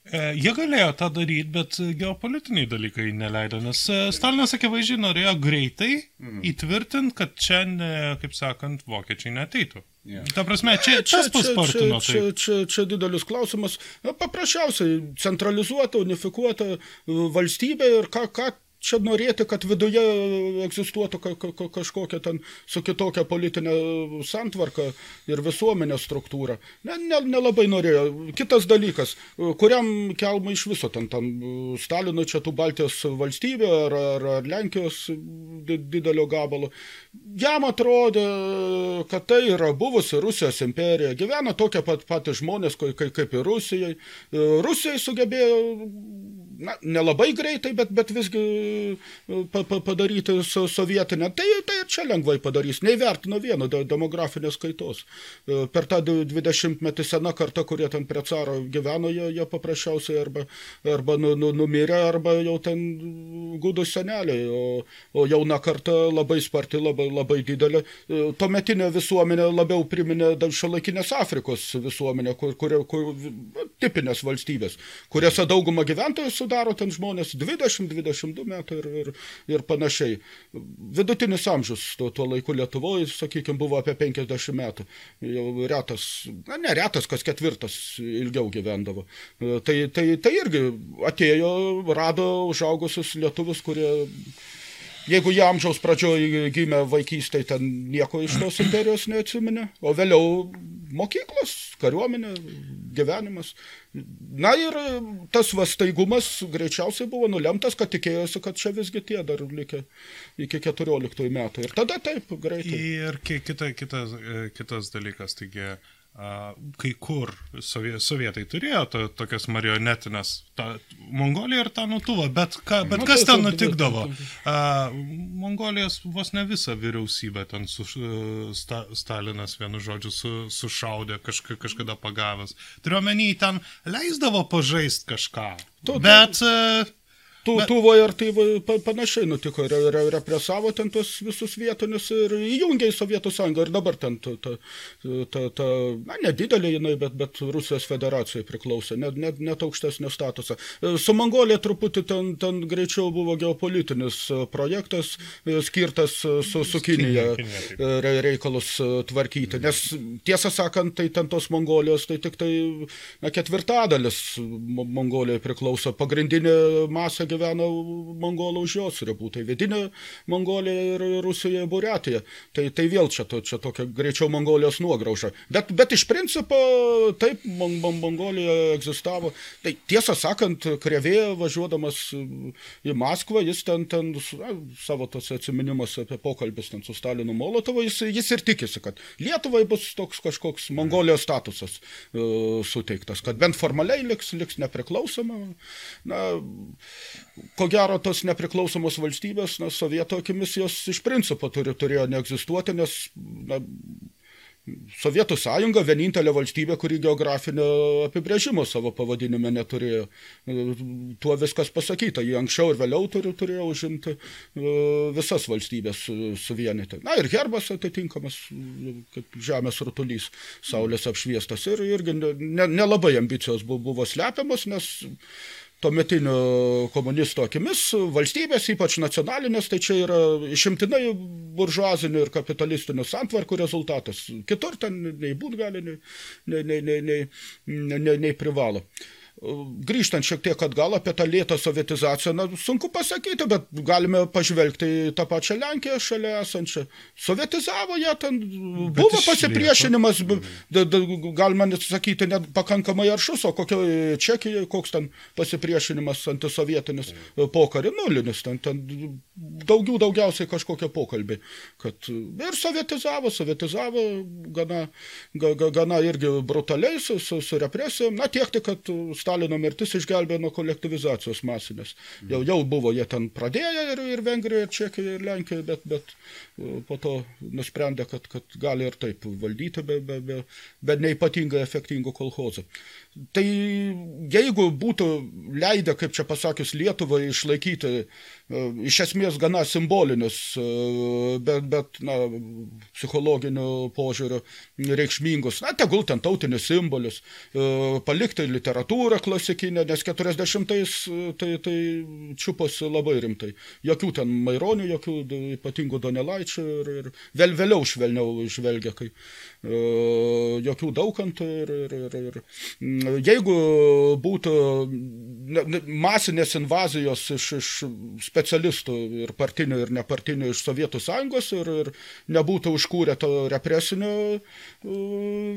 E, Jie galėjo tą daryti, bet geopolitiniai dalykai neleido, nes e, Stalinas akivaizdžiai norėjo greitai Mhm. įtvirtinti, kad čia, ne, kaip sakant, vokiečiai neteitų. Jo. Ta prasme, čia tas paspartino čia, tai. čia, čia didelis klausimas. Na, paprasčiausiai centralizuota, unifikuota e, valstybė ir ką, ką čia norėti, kad viduje egzistuotų ka, ka, ka, kažkokia ten su kitokia politinė santvarka ir visuomenės struktūra. Ne, ne, nelabai norėjo. Kitas dalykas, kuriam kelma iš viso ten, ten Stalinui čia tų Baltijos valstybių ar, ar, ar Lenkijos di- didelio gabalo. Jam atrodė, kad tai yra buvusi Rusijos imperija. Gyvena tokie pat patys žmonės kaip, kaip, ir Rusijai. Rusijai sugebėjo, na, nelabai greitai, bet, bet visgi e, pa, pa, padaryti so, sovietinę. Tai, tai ir čia lengvai padarys. Neįvertino vieno de, demografinės kaitos. E, Per tą 20 metį sena karta, kurie ten prie caro gyveno, jie, jie paprasčiausiai arba, arba nu, nu, numirė, arba jau ten gudus seneliai. O, o jauna karta labai sparti, labai, labai didelė. E, Tuometinė visuomenė labiau priminė šiolaikinės Afrikos visuomenę, kur, kur, kur, tipinės valstybės, kuriuose dauguma gyventojų sudaro ten žmonės 20-22 metų ir, ir, ir panašiai. Vidutinis amžius tuo, tuo laiku Lietuvoje, sakykime, buvo apie 50 metų. Jau retas, na ne retas, kas ketvirtas ilgiau gyvendavo. Tai, tai, tai irgi atėjo, rado užaugusius lietuvius, kurie Jeigu jie amžiaus pradžioje gimė vaikystėje, ten nieko iš tos imperijos neatsiminė, o vėliau mokyklos, kariuomenė, gyvenimas. Na ir tas vastaigumas greičiausiai buvo nulemtas, kad tikėjosi, kad čia visgi tie dar likę iki 14 metų. Ir tada taip greitai. Ir ki- kita, kitas, e, kitas dalykas, taigi kai kur sovie, sovietai turėjo to, tokias marionetinės, ta, Mongolija ir tą nutuvą, bet, ka, bet Nu, kas tai- ten nutikdavo? A, Mongolijos vos ne visą vyriausybę ten su, sta, Stalinas vienu žodžiu su, sušaudė kažka, kažkada pagavęs. Turiuomenį, ten leisdavo pažaist kažką. Tu- tu- Bet e, Tų, Bet- tuvo ir tai panašiai nutiko, re, re, represavo ten tuos visus vietinius ir įjungė į Sovietų sąjungą ir dabar ten ta, ta, ta, ta na, nedidelė jinai, bet, bet Rusijos federacijai priklausė, net, net, net aukštesnio statusą. Su Mongolija truputį ten, ten greičiau buvo geopolitinis projektas skirtas su, su Kinija e, re- reikalus tvarkyti, nes tiesą sakant, tai ten tos Mongolijos, tai tik tai na, ketvirtadalis Mo- Mongolijai priklauso, pagrindinė masė gyvena mongolų už jos ribų. Tai vidinė Mongolija ir Rusija Buriatija. Tai, tai vėl čia, to, čia tokia greičiau Mongolijos nuograuža. Bet, bet iš principo taip mon, mon, Mongolija egzistavo. Tai tiesą sakant, Krevė važiuodamas į Maskvą, jis ten, ten na, savo tos atsiminimus apie pokalbis ten su Stalinu Molotovu, jis, jis ir tikisi, kad Lietuvai bus toks kažkoks Mongolijos statusas uh, suteiktas, kad bent formaliai liks, liks nepriklausoma. Na, ko gero, tos nepriklausomos valstybės, na, sovieto akimis jos iš principo turi, turėjo neegzistuoti, nes na, Sovietų sąjunga vienintelė valstybė, kuri geografinio apibrėžimo savo pavadinime neturėjo. Tuo viskas pasakyta. Jie anksčiau ir vėliau turi, turėjo užimti visas valstybės suvienyti. Na ir herbas atitinkamas, kaip žemės rutulys, saulės apšviestas. Ir irgi nelabai ne, ne ambicijos buvo slepiamas, nes tuometinių komunistų akimis valstybės, ypač nacionalinės, tai čia yra išimtinai buržuazinių ir kapitalistinių santvarkų rezultatas. Kitur ten nei būt gali, nei, nei, nei, nei, nei, nei, nei privalo. Grįžtant šiek tiek atgal apie tą lėtą sovietizaciją, na, sunku pasakyti, bet galime pažvelgti į tą pačią Lenkiją šalia esančią. Sovietizavo ją ten, bet buvo pasipriešinimas, galima net sakyti, net pakankamai aršus, o kokio Čekijoje, koks ten pasipriešinimas antisovietinis pokarį, nulinis, ten, ten daugiau daugiausiai kažkokie pokalbiai. Kad ir sovietizavo, sovietizavo gana, ga, gana irgi brutaliai su, su, su represijom, na tiek tik, kad Stalino mirtis išgelbėjo nuo kolektivizacijos masinės. Jau, jau buvo jie ten pradėję ir, ir Vengrijoje, ir Čekijoje, ir Lenkijoje, bet, bet po to nusprendė, kad, kad gali ir taip valdyti be, be, be, be neipatingai efektingų kolhozų. Tai jeigu būtų leidę, kaip čia pasakius, Lietuvai išlaikyti e, iš esmės gana simbolinius, e, bet, bet na, psichologinių požiūrių reikšmingus, na, tegul ten tautinius simbolius, e, palikti literatūrą klasikinę, nes 40-ais tai, tai čiuposi labai rimtai. Jokių ten maironių, jokių ypatingų donelaičių ir, ir vėl vėliau švelniau žvelgia, kai jokių daukantų ir, ir, ir, ir jeigu būtų masinės invazijos iš, iš specialistų ir partinių ir nepartinių iš Sovietų Sąjungos ir, ir nebūtų užkūrę to represinio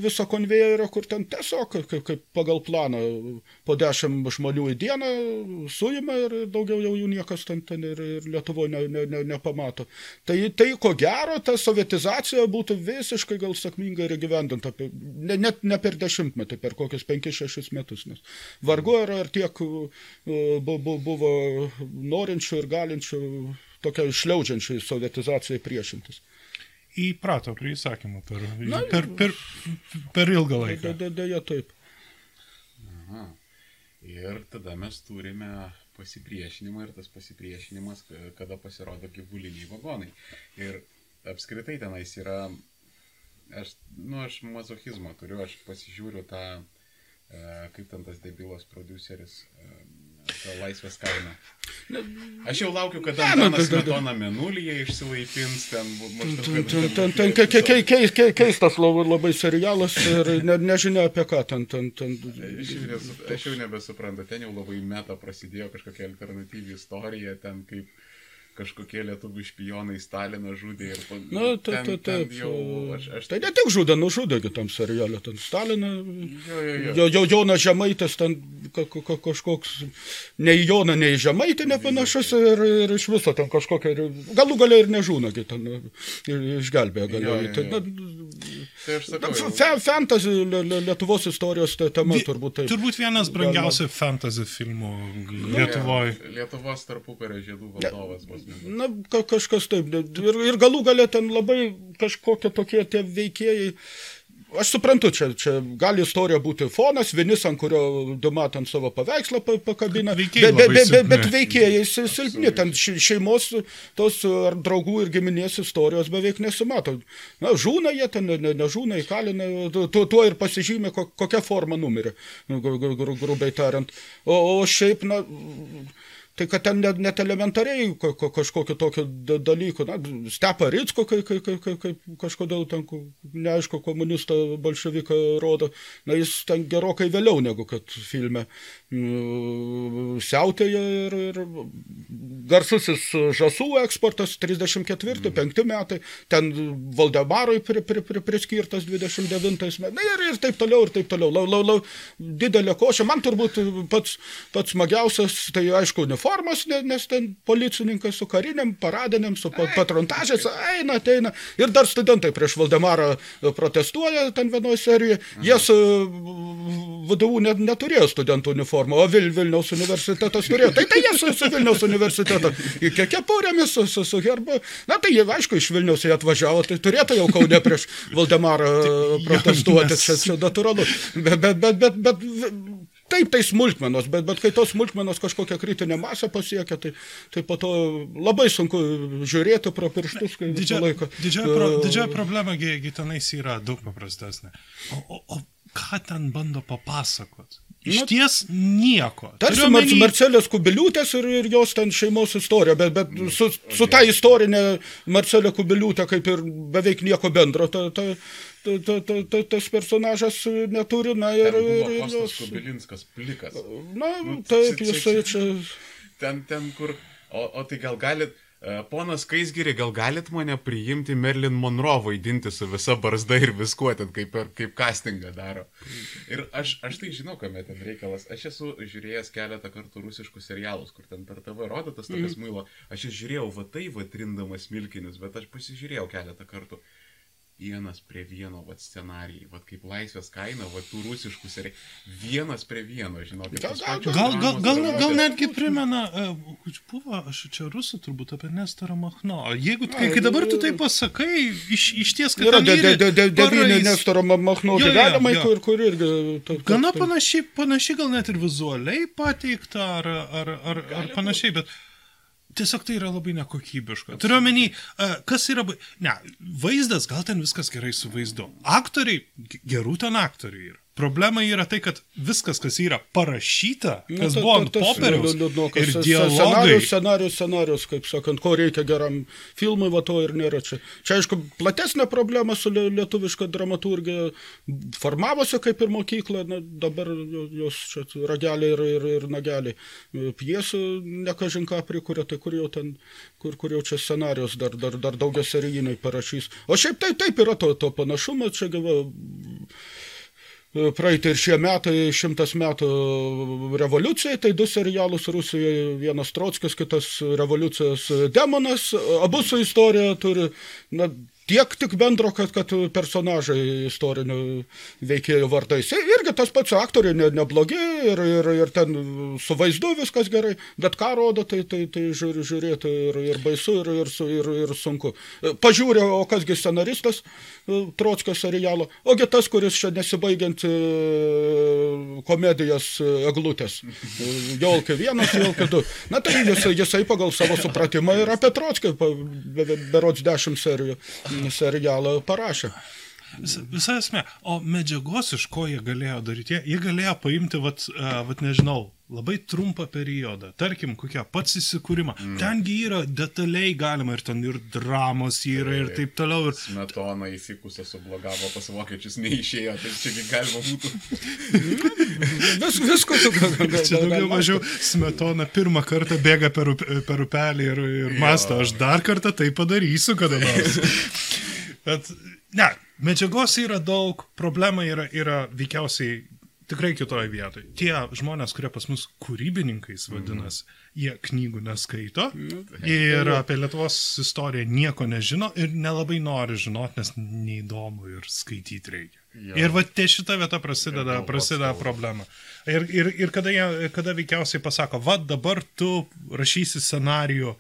viso konvejerio, kur ten tiesiog kaip, kaip pagal planą po dešimt žmonių į dieną suima ir daugiau jau jų niekas ten, ten ir, ir Lietuvoje ne, ne, ne, nepamato. Tai, tai ko gero, ta sovietizacija būtų visiškai gal sėkmingai ir gyvendinta, ne, net ne per dešimtmetį, per kokius 5-6 metus, nes vargu ar, ar tiek buvo norinčių ir galinčių tokia išliaudžiančiai sovietizacijai priešintis įprato prie įsakymų per, Na, per, per, per ilgą laiką. Deja taip. Aha. Ir tada mes turime pasipriešinimą ir tas pasipriešinimas, kada pasirodo gyvuliniai vagonai. Ir apskritai tenais yra, aš, nu, aš mazochizmą turiu, aš pasižiūriu tą, e, kaip ten tas debilos produceris e, laisvės kaina. Aš jau laukiu, kada Antanas Smetona menulyje išsilaipins ten. Keistas labai serialas ir ne, nežinia apie ką ten. ten, ten. Aš jau nebesuprantu, ten jau labai meta prasidėjo kažkokia alternatyvi istorija, ten kaip kažkokie lietuvių špionai Staliną žudė ir pan... Na, ta, ta, taip. Jau, aš, aš... Tai ne tik žudė, nužudė tam serialė, ten Staliną, jo, jo, jo. jo, jo Jonas Žemaitis, ten ka, ka, kažkoks, nei Joną, nei Žemaitį nepanašus ir, ir iš viso ten kažkokia, galų galiai ir nežūnagi ten išgelbėjo galiai. Tai, na, tai aš sakau. Fe, fantasy Lietuvos istorijos tema turbūt taip. Turbūt vienas brangiausių fantasy filmų Lietuvoje. Lietuvos tarpukario žiedų valdovas bus. Na, ka, kažkas taip. Ir, ir galų galę ten labai kažkokie tokie tie veikėjai. Aš suprantu, čia, čia gali istorija būti fonas, vienis, ant kurio du matant savo paveikslą pakabina, bet, be, be, be, bet veikėjai silpni, ten šeimos tos ar draugų ir giminės istorijos beveik nesimato. Na, žūna jie ten, ne, nežūna, įkalina, tuo, tuo ir pasižymė, kokia forma numirė, grubiai tariant. O, o šiaip, na, tai kad ten net, net elementariai ko, ko, kažkokio tokio da- dalyko, na, Ritsko, kaip kai, kai, kai, kai, kažkodėl ten, ku- neaišku, komunistą bolševiką rodo, na, jis ten gerokai vėliau negu kad filme mm, siautėja ir, ir garsusis žasų eksportas 34-5 metai, ten Valdemarui pri, pri, pri, priskirtas 29 metais, na ir, ir taip toliau, ir taip toliau. Lau, lau, lau, didelė košė, man turbūt pats, pats smagiausias, tai aišku, uniformas, ne- nes ten policininkas su kariniam, paradiniam, su pa- patrontažės, eina, ateina. Ir dar studentai prieš Valdemarą protestuoja ten vienoje serijoje. Jie su VDU net, neturėjo studentų uniformą, o Vil, Vilniaus universitetas turėjo. Tai tai jie su, su Vilniaus universiteto į ke- kepurėmis, su, su, su herbu. Na tai jie, aišku, iš Vilniaus jie atvažiavo, tai turėtų jau kaunė prieš Valdemarą protestuoti, nes- čia, čia natūralu. Bet, bet, bet, bet, bet Taip, tai smulkmenos, bet, bet kai tos smulkmenos kažkokią kritinę masę pasiekia, tai, tai po to labai sunku žiūrėti pro pirštus, kai Didžia, laiką. didžioji, pro, e, didžioji problema gi tenais yra daug paprastesnė. O, o, o ką ten bando papasakot? Iš Nu, ties nieko. Tarsi Mar omeny- Marcelės Kubiliūtės ir, ir jos ten šeimos istorija, bet, bet su, su ta istorinė Marcelė Kubiliūtė kaip ir beveik nieko bendro. Ta, ta, ta, ta, ta, ta, tas personažas neturi, na ir... Ir, ir jos, Kubilinskas plikas. na, Nu, taip, jisai čia-. Ten, ten kur. O, o tai gal galit, ponas Kaisgiri, gal galit mane priimti Merlin Monroe vaidinti su visa barzda ir viskuo, ten kaip, kaip castingą daro. Ir aš, aš tai žinau, kame ten reikalas. Aš esu žiūrėjęs keletą kartų rusiškus serialus, kur ten per TV rodo tas tokias mm. muilo. Aš jas žiūrėjau va tai, va trindamas milkinius, bet aš pasižiūrėjau keletą kartų. Vienas prie vieno, va scenarijai, va kaip laisvės kaina, va tų rusiškų serijų. Vienas prie vieno, žinokit. Gal- gal- Gal, gal, gal, netgi primena, uh, buvo, aš čia rusų turbūt apie Nestorą Machno. Jeigu, kai, kai dabar tu tai pasakai, iš, iš ties, kad Yra devyni Ma- Machno gyvenimai, kur, kur irgi... ta- ta- Gana ta- panašiai, panašiai gal net ir vizualiai pateikta, ar, ar, ar, ar panašiai, bet tiesiog tai yra labai nekokybiška. Turiu omeny, e, kas yra... Ne, vaizdas, gal ten viskas gerai su vaizdu. Aktoriai, ge- gerų ten aktorių yra. Problema yra tai, kad viskas, kas yra parašyta, Nu, kas ta- buvo ant popieriaus ir dialogai. Scenarius, scenarius, scenarius, kaip sakant, ko reikia geram filmui, va to ir nėra čia. Čia, aišku, platesnė problema su lie- lietuviška dramaturgija formavosi kaip ir mokykla, na, dabar jo- jos čia rageliai ir, ir, ir nageliai. Pjesų nekažinką prikuria, tai kur jau ten, kur, kur jau čia scenarius dar, dar, dar daugia serijiniai parašys. O šiaip tai taip yra to, to panašumo, čia gyva praeitį ir šie metai, šimtas metų revoliucijai, tai du serialus Rusijoje, vienas Trotskis, kitas revoliucijos demonas, abu su istorija turi, na, tiek tik bendro, kad, kad personažai istorinių veikėjų vardais. Irgi tas pats aktoriai ne, neblogi ir, ir, ir ten su vaizdu viskas gerai, bet ką rodo, tai, tai, tai žiūri, žiūrėti ir, ir baisu, ir, ir, ir, ir sunku. Pažiūrė, o kasgi scenaristas e, Trotskio serialo, ogi tas, kuris čia nesibaigiant e, komedijas e, eglutės. Jolki vienas, jolki du. Na tai jisai, jisai pagal savo supratimą ir apie Trotskį pa- be- be- berods dešimt serijų serialą parašė. Vis- Visa esmė. O medžiagos, iš ko jie galėjo daryti? Jie, jie galėjo paimti, vat, uh, vat nežinau, labai trumpą periodą. Tarkim, kokią pats įsikūrimą. Mm. Tengi yra detaliai galima ir ten ir dramos yra ir taip toliau. Ir... Smetona įsikusę sublogavo pas vokiečius, neišėjo, tai čiagi galima būtų. Vis, visko tu gal- gal- Čia gal- daugiau gal- mažiau smetona pirmą kartą bėga per, up, per upelį ir, ir masto, aš dar kartą tai padarysiu kada nors. Bet, ne, medžiagos yra daug, problema yra, yra veikiausiai tikrai kitoje vietoje. Tie žmonės, kurie pas mus kūrybininkais vadinasi, mm. jie knygų neskaito ir apie Lietuvos istoriją nieko nežino ir nelabai nori žinoti, nes neįdomu ir skaityti reikia. Jo. Ir va ties šita vieta prasideda, prasideda problema. Ir, ir, ir kada, jie, kada veikiausiai pasako, va dabar tu rašysi scenarijų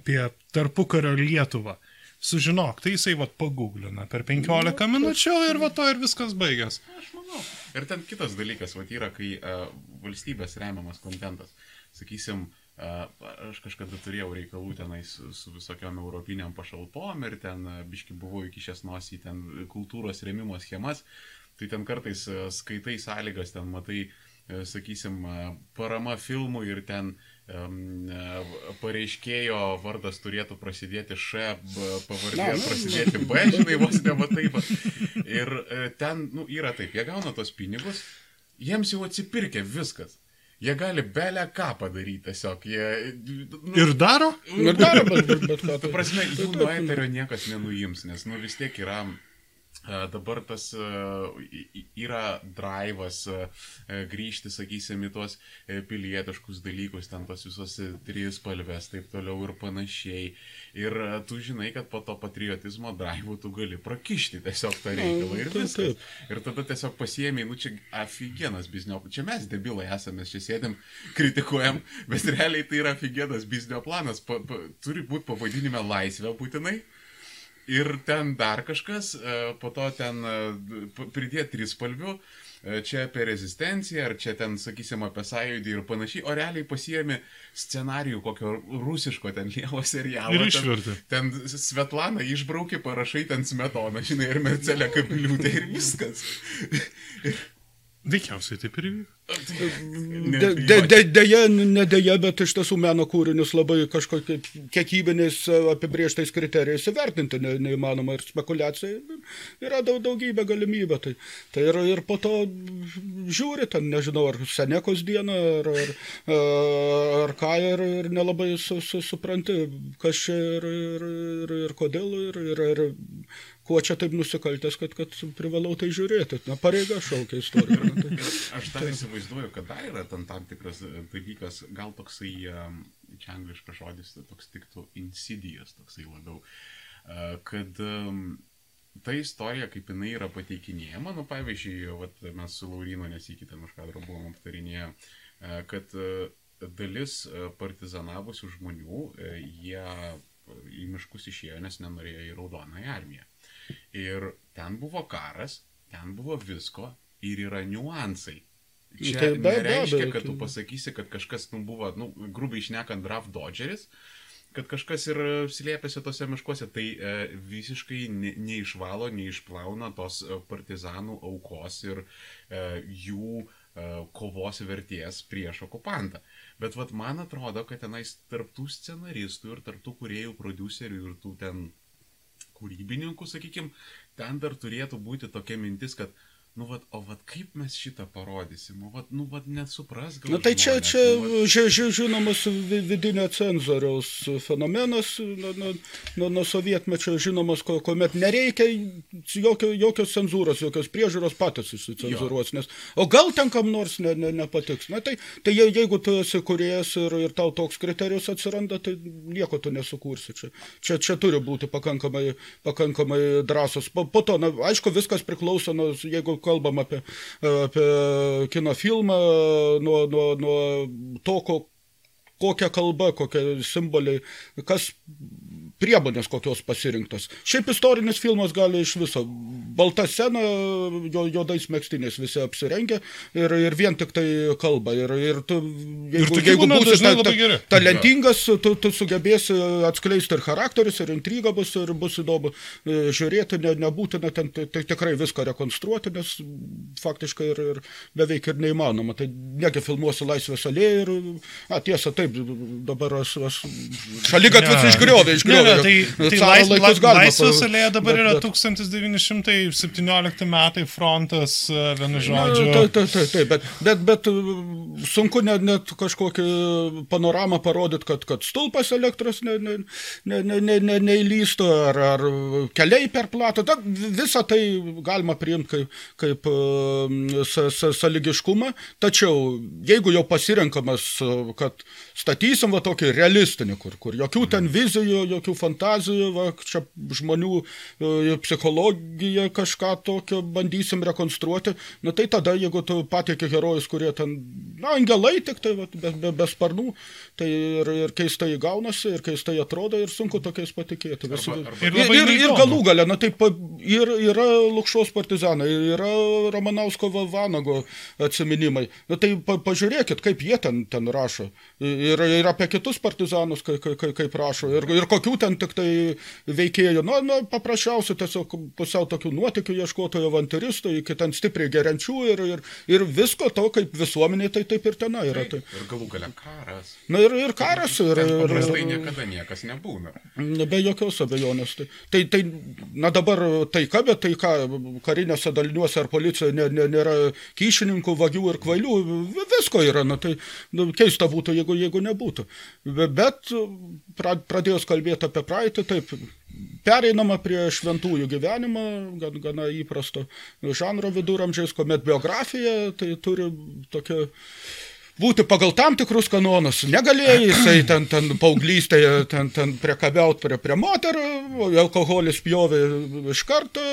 apie tarpukario Lietuvą. Sužinok, tai jisai va pagooglina per 15 minučių ir va to ir viskas baigės. Aš manau. Ir ten kitas dalykas, va, yra, kai uh, valstybės remiamas kontentas. Sakysim, uh, aš kažkada turėjau reikalų tenai su, su visokiom europiniam pašalpom ir ten uh, biški buvau įkišęs nosį ten kultūros remimo schemas. Tai ten kartais uh, skaitai sąlygas, ten matai e, sakysim, e, parama filmui ir ten um, pareiškėjo vardas turėtų prasidėti Š, pavardė prasidėti B, žinai, vos ne va taip. Ir ten, nu, yra taip, jie gauna tos pinigus, jiems jau atsipirkė viskas. Jie gali belę ką padaryti tiesiog. Jie, nu, ir daro? Ir daro, bet, bet, bet ką. Tu prasme, jų nuo eterio niekas nenuims, nes nu vis tiek yra Dabar tas yra drivas grįžti, sakysim, į tuos pilietiškus dalykus, ten tos visos trys spalvės, taip toliau ir panašiai. Ir tu žinai, kad po to patriotizmo drivų tu gali prakišti tiesiog tą reikalą ir viskas. Ir tada tiesiog pasiemi, nu čia afigienas biznio, čia mes debilai esame, čia sėdim, kritikuojam, bet realiai tai yra afigienas biznio planas, pa, pa, turi būti pavadinime laisvė būtinai ir ten dar kažkas, e, po to ten e, pridėti trispalvių, e, čia apie rezistenciją, ar čia ten, sakysim, apie sąjūdį ir panašiai, o realiai pasiemi scenarijų kokio rusiško ten lievo serialo. Ir išverti. Ten, ten Svetlana išbraukė, parašai ten smetoną, žinai, ir Mercelė kapliūtė ir viskas. Veikiausiai taip ir įvyko. Deja, ne deja, bet iš tiesų meno kūrinius labai kažkokie kiekybiniais e, apibrieštais kriterijais įvertinti ne, neįmanoma ir spekulacija yra daug, daugybė galimybė. Tai, tai ir, ir po to žiūri, ten nežinau, ar Senekos dieną, ar, ar, ar ką, ir, ir nelabai su, su, supranti, kas čia ir, ir, ir, ir kodėl, ir, ir, ir kuo čia taip nusikaltęs, kad, kad privalau tai žiūrėti. Na, pareiga šaukia istorija. Tai, aš dar įsivaizduoju, kad dar yra tam, tam tikras e, dalykas, gal toksai, čia angliškas žodis, toks tiktų insidijas, toksai labiau, e, kad ta istorija, kaip jinai yra pateikinėjama, nu, pavyzdžiui, vat, mes su Laurino nesikitėm už kadro buvom aptarinėję, e, kad dalis partizanavusių žmonių, jie į miškus išėjo, nes nenorėjo į raudonąją armiją. Ir ten buvo karas, ten buvo visko ir yra niuansai. Čia tai be, nereiškia, kad tu pasakysi, kad kažkas nu, buvo, nu, grubiai išnekant, draft dodgeris, kad kažkas ir slėpėsi tose miškuose, tai e, visiškai ne, neišvalo, neišplauna tos e, partizanų aukos ir e, jų e, kovos vertės prieš okupantą. Bet vat, man atrodo, kad tenais tarptų scenaristų ir tarptų kuriejų, producerių ir tų ten kūrybininkų, sakykime, ten dar turėtų būti tokia mintis, kad nu, vat, o vat, kaip mes šitą parodysim, o vat, nu, vat, nesupras gal. Na tai čia, žmonės, čia nu, vat... ži, ži, žinomas vidinio cenzoriaus fenomenas, nuo, nuo, nuo, nuo sovietmečio žinomas, kuomet nereikia jokio, jokios cenzūros, jokios priežiūros patys įsicenzuruos, nes, o gal ten kam nors ne, ne, nepatiks. Na tai, tai jeigu tu esi kuriejas ir, ir tau toks kriterijus atsiranda, tai nieko tu nesukursi. Čia, čia, čia turi būti pakankamai, pakankamai drąsos. Po, po to, na, aišku, viskas priklauso, nuo, jeigu kalbam apie, apie kino filmą, nuo, nuo, nuo to, ko, kokia kalba, kokie simboliai, kas priemonės kokios pasirinktos. Šiaip istorinis filmas gali iš viso. Balta scena, jo, juodais mėgstiniais visi apsirengę ir, ir vien tik tai kalba. Ir, ir tu, jeigu, ir jeigu būsi ta, ta, talentingas, tu, tu sugebėsi atskleisti ir charakterius, ir intrigą bus, ir bus įdomu e, žiūrėti, ne, nebūtina ten tai, tai tikrai viską rekonstruoti, nes faktiškai ir, ir beveik ir neįmanoma. Tai negi filmuosi laisvės alėje ir, a, tiesa, taip, dabar aš, aš šalygatvis išgriovė, išgriovė. Ne, ne, tai, tai lais, la, laisvės alėja dabar bet, yra 1917 metai frontas, e, vienu žodžiu. Taip, taip, taip, taip, bet, bet, bet e, sunku net, net kažkokį panoramą parodyti, kad, kad stulpas elektros ne, ne, ne, ne, ne, ne, neįlystų, ar, ar keliai per platų. Ta, visą tai galima priimti kaip, kaip e, saligiškumą, tačiau jeigu jau pasirenkamas, kad statysim va tokį realistinį, kur, kur jokių ten vizijų, jokių fantazijų, va, čia žmonių e, psichologiją kažką tokio bandysim rekonstruoti, nu tai tada, jeigu tu patieki herojus, kurie ten, na, angelai tik tai, va, be, be, be sparnų, tai ir, ir keistai gaunasi, ir keistai atrodo, ir sunku tokiais patikėti. Visi, arba, arba, ir, ir, ir, ir galų galę, na taip, ir, yra Lukšos partizanai, yra Romanausko Vanago atsiminimai. Na tai pa, pažiūrėkit, kaip jie ten, ten rašo. Ir, ir apie kitus partizanus, kaip, kaip, kaip rašo. Ir, ir kokių ten tik tai veikėjų, nu, nu paprasčiausiai tiesiog pusiau tokių nuotikių ieškotojų avanturistų, iki ten stipriai geriančių ir, ir, ir visko to, kaip visuomeniai, tai taip ir tenai yra. Tai. Ir galų gale karas. Na ir, ir karas, ir, Ten ir, ir, niekada niekas nebūna. Be jokios abejonės. Tai, tai, tai, na dabar taika, bet tai ką, karinėse daliniuose ar policijoje nė, nė, nėra kyšininkų, vagių ir kvailių, vi- visko yra, na tai nu, keista būtų, jeigu, jeigu nebūtų. Be- Bet pra, pradėjus kalbėti apie praeitį, taip, pereinama prie šventųjų gyvenimo, gan, gana įprasto žanro viduramžiais, kuomet biografija tai turi tokia būti pagal tam tikrus kanonus. Negalėjai jisai ten, ten paauglystėje ten, ten priekabiauti prie, prie moterų, alkoholis pjovė iš karto,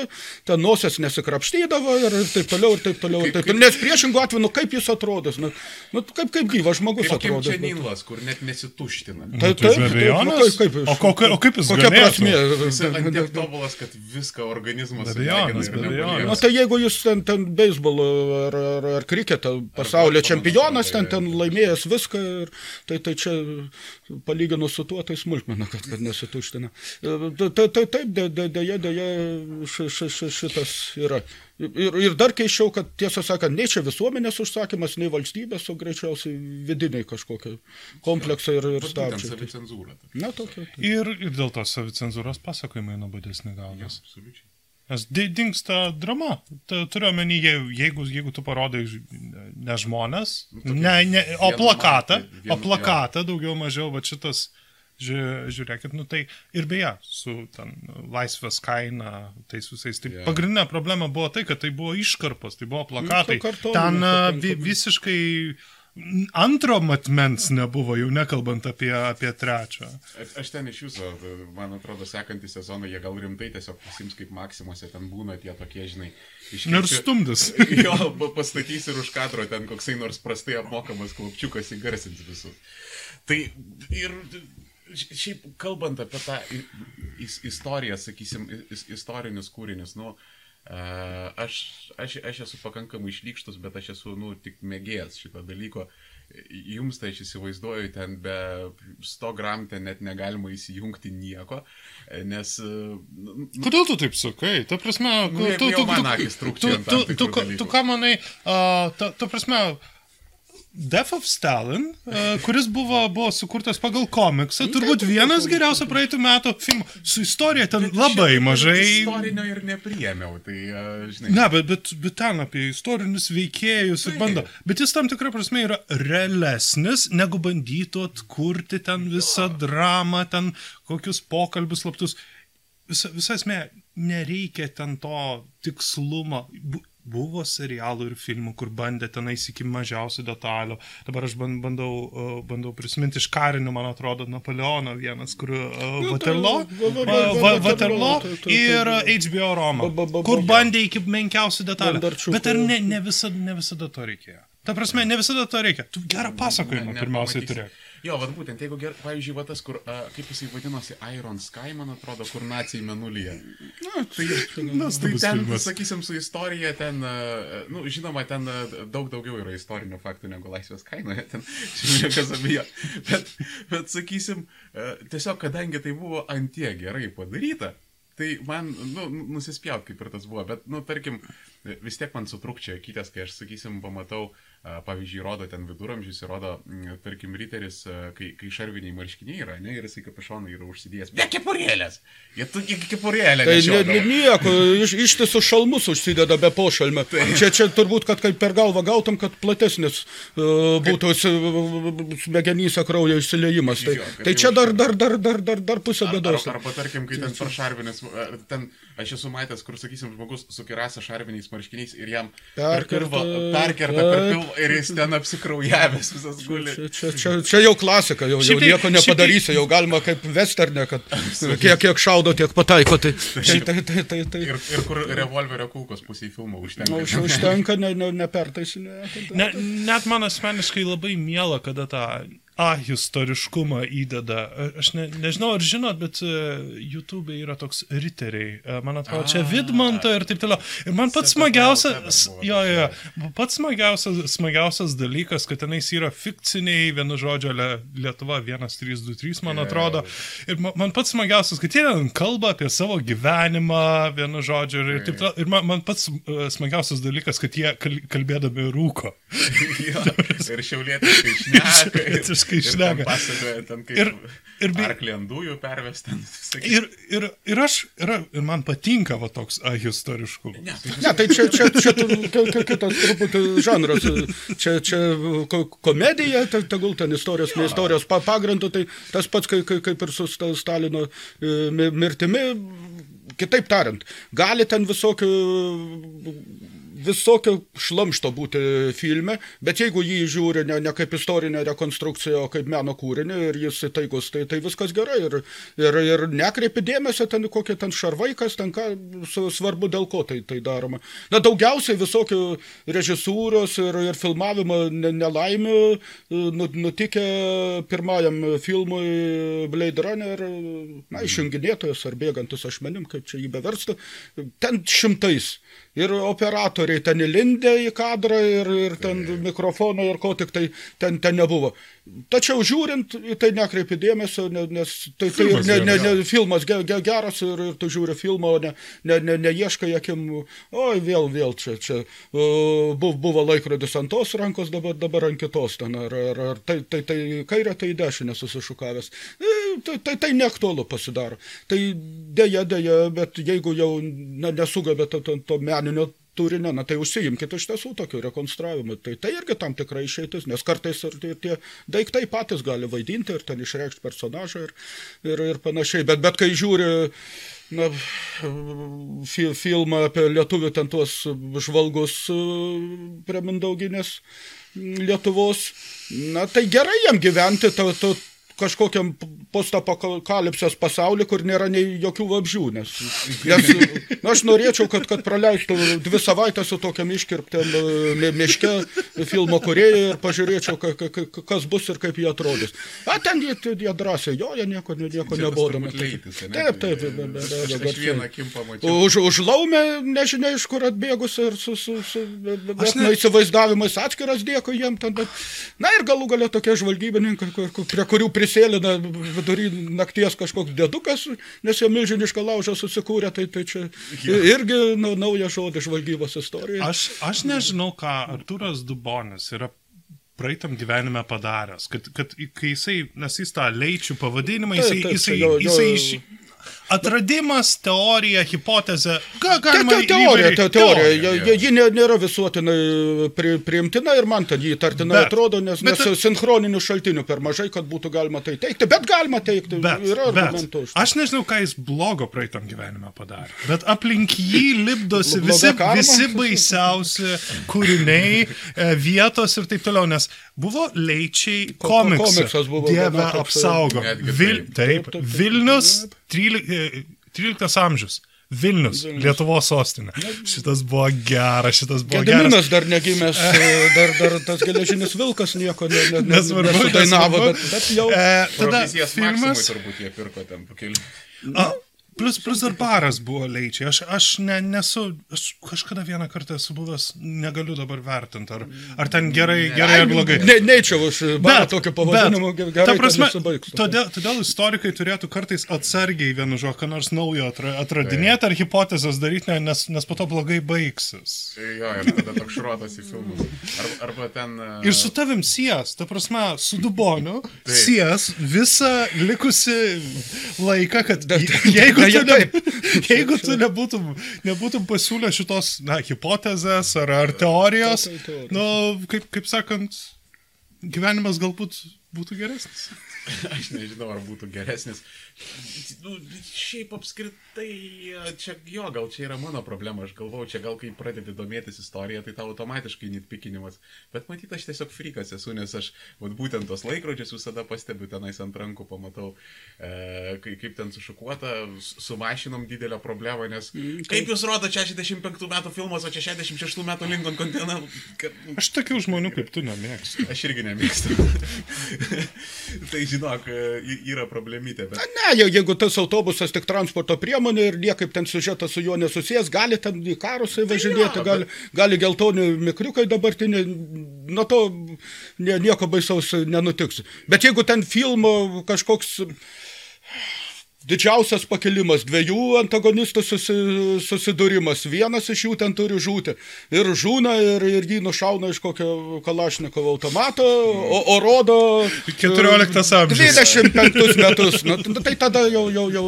ten nosies nesikrapštydavo ir taip toliau, ir taip toliau. Ir taip, toliau. Nes priešingų atveju, nu kaip jis atrodys, nu, nu kaip, kaip gyvas žmogus Kaip Kim atrodys. Čeninlas, kur net nesituština. Tai, Tai be abejonės. kaip, O ko- o kaip jis Kokia galėtų? Jis tiek tobulas, kad viską organizmas nepalieka. Na tai jeigu jis ten, ten beisbolo ar, ar, ar kriketo pasaulio čempionas, ten, atrodo, ten laimėjęs viską, ir, tai, tai čia palyginus su tuo, tai smulkmena, kad, kad nesituština. Tai tai- tai taip, dė- dė- dėja, dėja ši, ši, ši, šitas yra. Ir, ir dar keiščiau, kad tiesą sakant, nei čia visuomenės užsakymas, nei valstybės, o greičiausiai vidiniai kažkokie kompleksai ir, ir stabdžiai. savicenzūra. Na, tokia. Ir, ir dėl to savicenzūros pasakojimai nuobodesni gaunas. Absoliučiai. Nes di- dingsta drama. Turiu omeny, je- jeigu, jeigu tu parodai ne žmonės, tokį ne, ne, o plakatą, o plakatą daugiau mažiau, va šitas, ži- žiūrėkit, nu tai ir beje, su ten laisvės kaina, tais visais. Tai Jo. pagrindinė problema buvo tai, kad tai buvo iškarpos, tai buvo plakatai. Nu, kartoninės Ten vi, visiškai antro matmens nebuvo, jau nekalbant apie, apie trečią. Aš, ten iš jūsų, man atrodo, sekantį sezoną jie gal rimtai tiesiog pasims kaip maksimuose, ten būna tie tokie, žinai, Nu ir stumdis. Jo, pa- pastatys ir už kadro ten koksai nors prastai apmokamas klapčiukas įgarsins visus. Tai ir šiaip kalbant apie tą istoriją, sakysim, is, istorinius kūrinius, nu, a, aš, aš, aš esu pakankamai išlykštus, bet aš esu, nu, tik mėgėjas šito dalyko. Jums tai aš įsivaizduoju, ten be 100 gram ten net negalima įsijungti nieko, nes... nu, Kodėl tu taip sakai? Ta prasme, Nu, jeigu tu, jau tu, man tu, akys tu, trūkčioja tu, ant tam tu, tikrų tu, tu, dalykų. tu ką manai, uh, ta, ta prasme, Death of Stalin, uh, kuris buvo, buvo sukurtas pagal komiksą, turbūt vienas geriausių praeitų metų filmų. Su istorija ten labai mažai. Istorinio ir nepriemiau, tai, a, žinai. Ne, bet, bet, bet ten apie istorinius veikėjus ir bando. Bet jis tam tikrą prasme yra realesnis, negu bandytų atkurti ten visą dramą, ten kokius pokalbius slaptus. Visa, visa esmė, nereikia ten to tikslumo. Bu, buvo serialų ir filmų, kur bandė tenais iki mažiausių detalių. Dabar aš ban- bandau, bandau prisiminti iš karinių, man atrodo, Napoleono vienas, kur Waterloo, Waterloo, ir HBO Roma, kur ba- bandė iki menkiausių detalių. Bet ar ne, ne, visada, ne visada to reikėjo? Ta prasme, ne visada to reikia. Tu gerą pasakojimą Ne- pirmiausiai nepamatysi. Jo, vad būtent, jeigu, ger, pavyzdžiui, va tas, kur, a, kaip jisai vadinosi, Iron Sky, man atrodo, kur nacijai menulyje. Na, tai, Tai Nuostabus ten, filmas. sakysim, su istorija, ten, a, nu, žinoma, ten a, daug daugiau yra istorinių faktų negu laisvės kainoje, ten, čia niekas abejo. Bet, bet, sakysim, a, tiesiog, kadangi tai buvo antie gerai padaryta, tai man, nu, nusispjaut, kaip ir tas buvo, bet, nu, tarkim, vis tiek man sutrukčia kytės, kai aš, sakysim, pamatau, a, pavyzdžiui, rodo ten viduramžius, ir rodo, mm, tarkim, ryteris, a, kai, kai šarviniai marškiniai yra, ne, ir jisai kapišoną yra užsidėjęs. Be kepurėlės! Jie tu iki kepurėlę. Tai ne, ne, nieko, iš, ištisus šalmus užsideda be pošalmio. Čia, čia turbūt, kad kaip per galvą gautum, kad platesnis uh, būtų s- smegenyse kraujo išsileimas. Tai, Jo, tai čia dar, dar, dar, dar, dar, dar pusė bėdos. Ar, arba tarkim, kai ten per šarvinės, ar ten aš esu matęs, kur, sakysim, žmogus su kirasa šarviniais marškiniais ir jam per Perkerta, perkerta per pilvą ir jis ten apsikraujavęs visas guli. Čia, čia, čia, čia jau klasika, jau, jau tai- nieko tai- nepadarysi, jau galima kaip westernė, kad kiek, kiek šaudo, tiek pataiko. Tai, tai, tai, tai, tai, tai. Ir, ir kur revolverio kulkos pusiai filmo užtenka. Nu, už- užtenka, ne, ne, nepertaisinė. Ne, net man asmeniškai labai miela, kada tą A istoriškumą įdeda. Aš ne, nežinau, ar žinot, bet uh, YouTube yra toks riteriai. Uh, man atrodo, čia Vidmanto ir taip toliau. Ir man pats smagiausias, jo, jo, pats smagiausias, smagiausias dalykas, kad tenais yra fikciniai, vienu žodžiu, Lietuva 1323, man atrodo. Ir man pats smagiausias, kad jie kalba apie savo gyvenimą, vienu žodžiu, ir taip toliau. Ir man, man pats uh, smagiausias dalykas, kad jie kalbėdami rūko. jo, ir šiaulietiškai šneka. Šiauletiškai šneka. Pasakoja ten kaip. Ir, ir be... Arklį ant dujų pervesti. Ir, ir, ir aš, ir, ir man patinka va toks ahistoriškumas. Ne, tai, ne, tai čia, čia, čia, čia kitas truputį žanras. Čia, čia komedija, tai tegul ten istorijos, ne istorijos pagrindų, tai tas pats kaip, kaip ir su Stalino e, mirtimi kitaip tariant, gali ten visokių visokio šlamšto būti filme, bet jeigu jį žiūri ne, ne kaip istorinę rekonstrukciją, o kaip meno kūrinį ir jis įtaigus, tai, tai viskas gerai. Ir, ir, ir nekreipi dėmesio ten kokie ten šarvaikas, ten ką svarbu dėl ko tai, tai daroma. Na, daugiausiai visokių režisūros ir, ir filmavimo nelaimių nu, nutikė pirmajam filmui Blade Runner, na, išjunginėtojas ar bėgantis ašmenim, kaip čia jį beverstų, ten šimtais ir operatoriai ten įlindę į kadrą ir, ir ten mikrofoną ir ko tik tai ten, ten nebuvo. Tačiau žiūrint, tai nekreipi dėmesio, nes tai, tai filmas, ne, ne, ne, filmas ge, ge, geras ir, ir tu žiūri filmą, o ne, ne, ne, neieškai akim, oi vėl, vėl čia, čia buvo, buvo laikrodis ant tos rankos, dabar, dabar ant kitos ten, ar, ar, ar tai, tai, tai kairė, tai dešinė susišukavęs. E, tai, tai, tai neaktualu pasidaro. Tai dėja, dėja, bet jeigu jau ne, nesugabė to, to, to meninio turinio, na tai užsiimkite iš tiesų tokiu rekonstravimu. Tai tai irgi tam tikrai išeitis, nes kartais ir tie, tie daiktai patys gali vaidinti ir ten išreikšti personažą ir, ir, ir panašiai. Bet, bet kai žiūri na, fi, filmą apie lietuvių ten tuos žvalgus e, prie Mindauginės Lietuvos, na tai gerai jam gyventi, to, to, kažkokiam postapokalipsės pasaulį, kur nėra nei jokių vabžių, nes, nes na, aš norėčiau, kad, kad praleistų dvi savaitės su tokiam iškirptėm e, miške filmo kurėjai ir pažiūrėčiau, ka, ka, kas bus ir kaip jie atrodys. A, ten jie, jie drąsiai, jo, jie nieko, nieko nebodami. Taip, taip, be, be, be, be, už, už laumę nežinia iš kur atbėgus ir su, su, su bet, ne... įsivaizdavimais atskiras dėkui jiem ten, bet, na ir galų galia tokie žvalgybininkai, prie kurių prisėlina vidury nakties kažkoks dėdukas, nes jo milžinišką laužą susikūrė, tai, tai čia irgi nu, naujas žodis žvalgybos istorijoje. Aš, aš nežinau, ką Arturas Dubonis yra praeitam gyvenime padaręs, kad, kad kai jisai, nes jis tą leičių pavadinimą, jisai, taip, taip, jisai, jo, jo, jisai iš, atradimas, teorija, hipotezė. Ką galima te, te, teorija, te, teorija. teorija. Ji nėra visuotinai pri, priimtina ir man ten jį tartinai bet, atrodo, nes, bet, nes sinchroninių šaltinių per mažai, kad būtų galima tai teikti, bet galima teikti. Bet, yra argumentų. Aš nežinau, ką jis blogo praeitam gyvenime padarė, bet aplink jį lipdosi visi, visi baisiausi kūriniai, e, vietos ir taip toliau, nes buvo leičiai komiksas. Komiksas buvo. Dieve apsaugo. Vil, taip, Vilnius 13, 13 amžius. Vilnius, Lietuvos sostinė. Šitas buvo geras, šitas buvo Gediminas geras. dar negimęs, e, dar, dar tas geležinis vilkas nieko ne, ne, nesvarbu, nesudainavo, bet, bet jau. E, tada filmas. Turbūt jie pirko ten po kelių. Plus, plus dar baras buvo leičiai. Aš, aš ne, nesu, aš kažkada vieną kartą esu buvęs, negaliu dabar vertinti, ar, ar ten gerai, ne, gerai ar blogai. Ne, neičiau už barą tokio pavadinimo, gerai. Ta prasme, todėl, todėl istorikai turėtų kartais atsargiai vienu žodžiu, ką nors naujo atra, atradinėti ar hipotezės daryti, nes, nes po to blogai baigsis. Jo, ir tada toks šrotas į filmus. Arba, arba ten... Uh... Ir su tavim sijas, ta prasme, su Duboniu, sijas visą likusi laiką, kad jeigu jeigu, tu, ne, jeigu tu nebūtum, nebūtum pasiūlę šitos, na, hipotezės ar, ar teorijos, nu, kaip, kaip sakant, gyvenimas galbūt būtų geresnis. Aš nežinau, ar būtų geresnis. Nu, šiaip apskritai, čia jo, gal čia yra mano problema. Aš galvau, čia gal kai pradedi domėtis istoriją, tai tau automatiškai nitpikinimas. Bet matyt, aš tiesiog frikas esu, nes aš vat, būtent tos laikrodžius visada pastebiu tenais ant rankų, pamatau, e, kaip ten sušukuota, su mašinom didelę problemą, nes mm, kaip jūs rodo 65 metų filmas, o čia 66 metų Lincoln Continental. Aš tokių žmonių kaip tu nemėgstu. Aš irgi nemėgstu. tai žinok, yra problemytė, bet... Na, ne, je- jeigu tas autobusas tik transporto priemonė ir niekaip ten sužetas su juo nesusijęs, gali ten į karusai važinėti, jo, gali, gali geltoni mikriukai dabartiniai, nuo to nie, nieko baisaus nenutiks. Bet jeigu ten filmo kažkoks didžiausias pakilimas, dviejų antagonistų susi, susidūrimas, vienas iš jų ten turi žūti ir žūna ir, ir jį nušauna iš kokio Kalašnikovo automato, o, o rodo 14 amžius. 25 metus. Nu, t- tai tada jau, jau, jau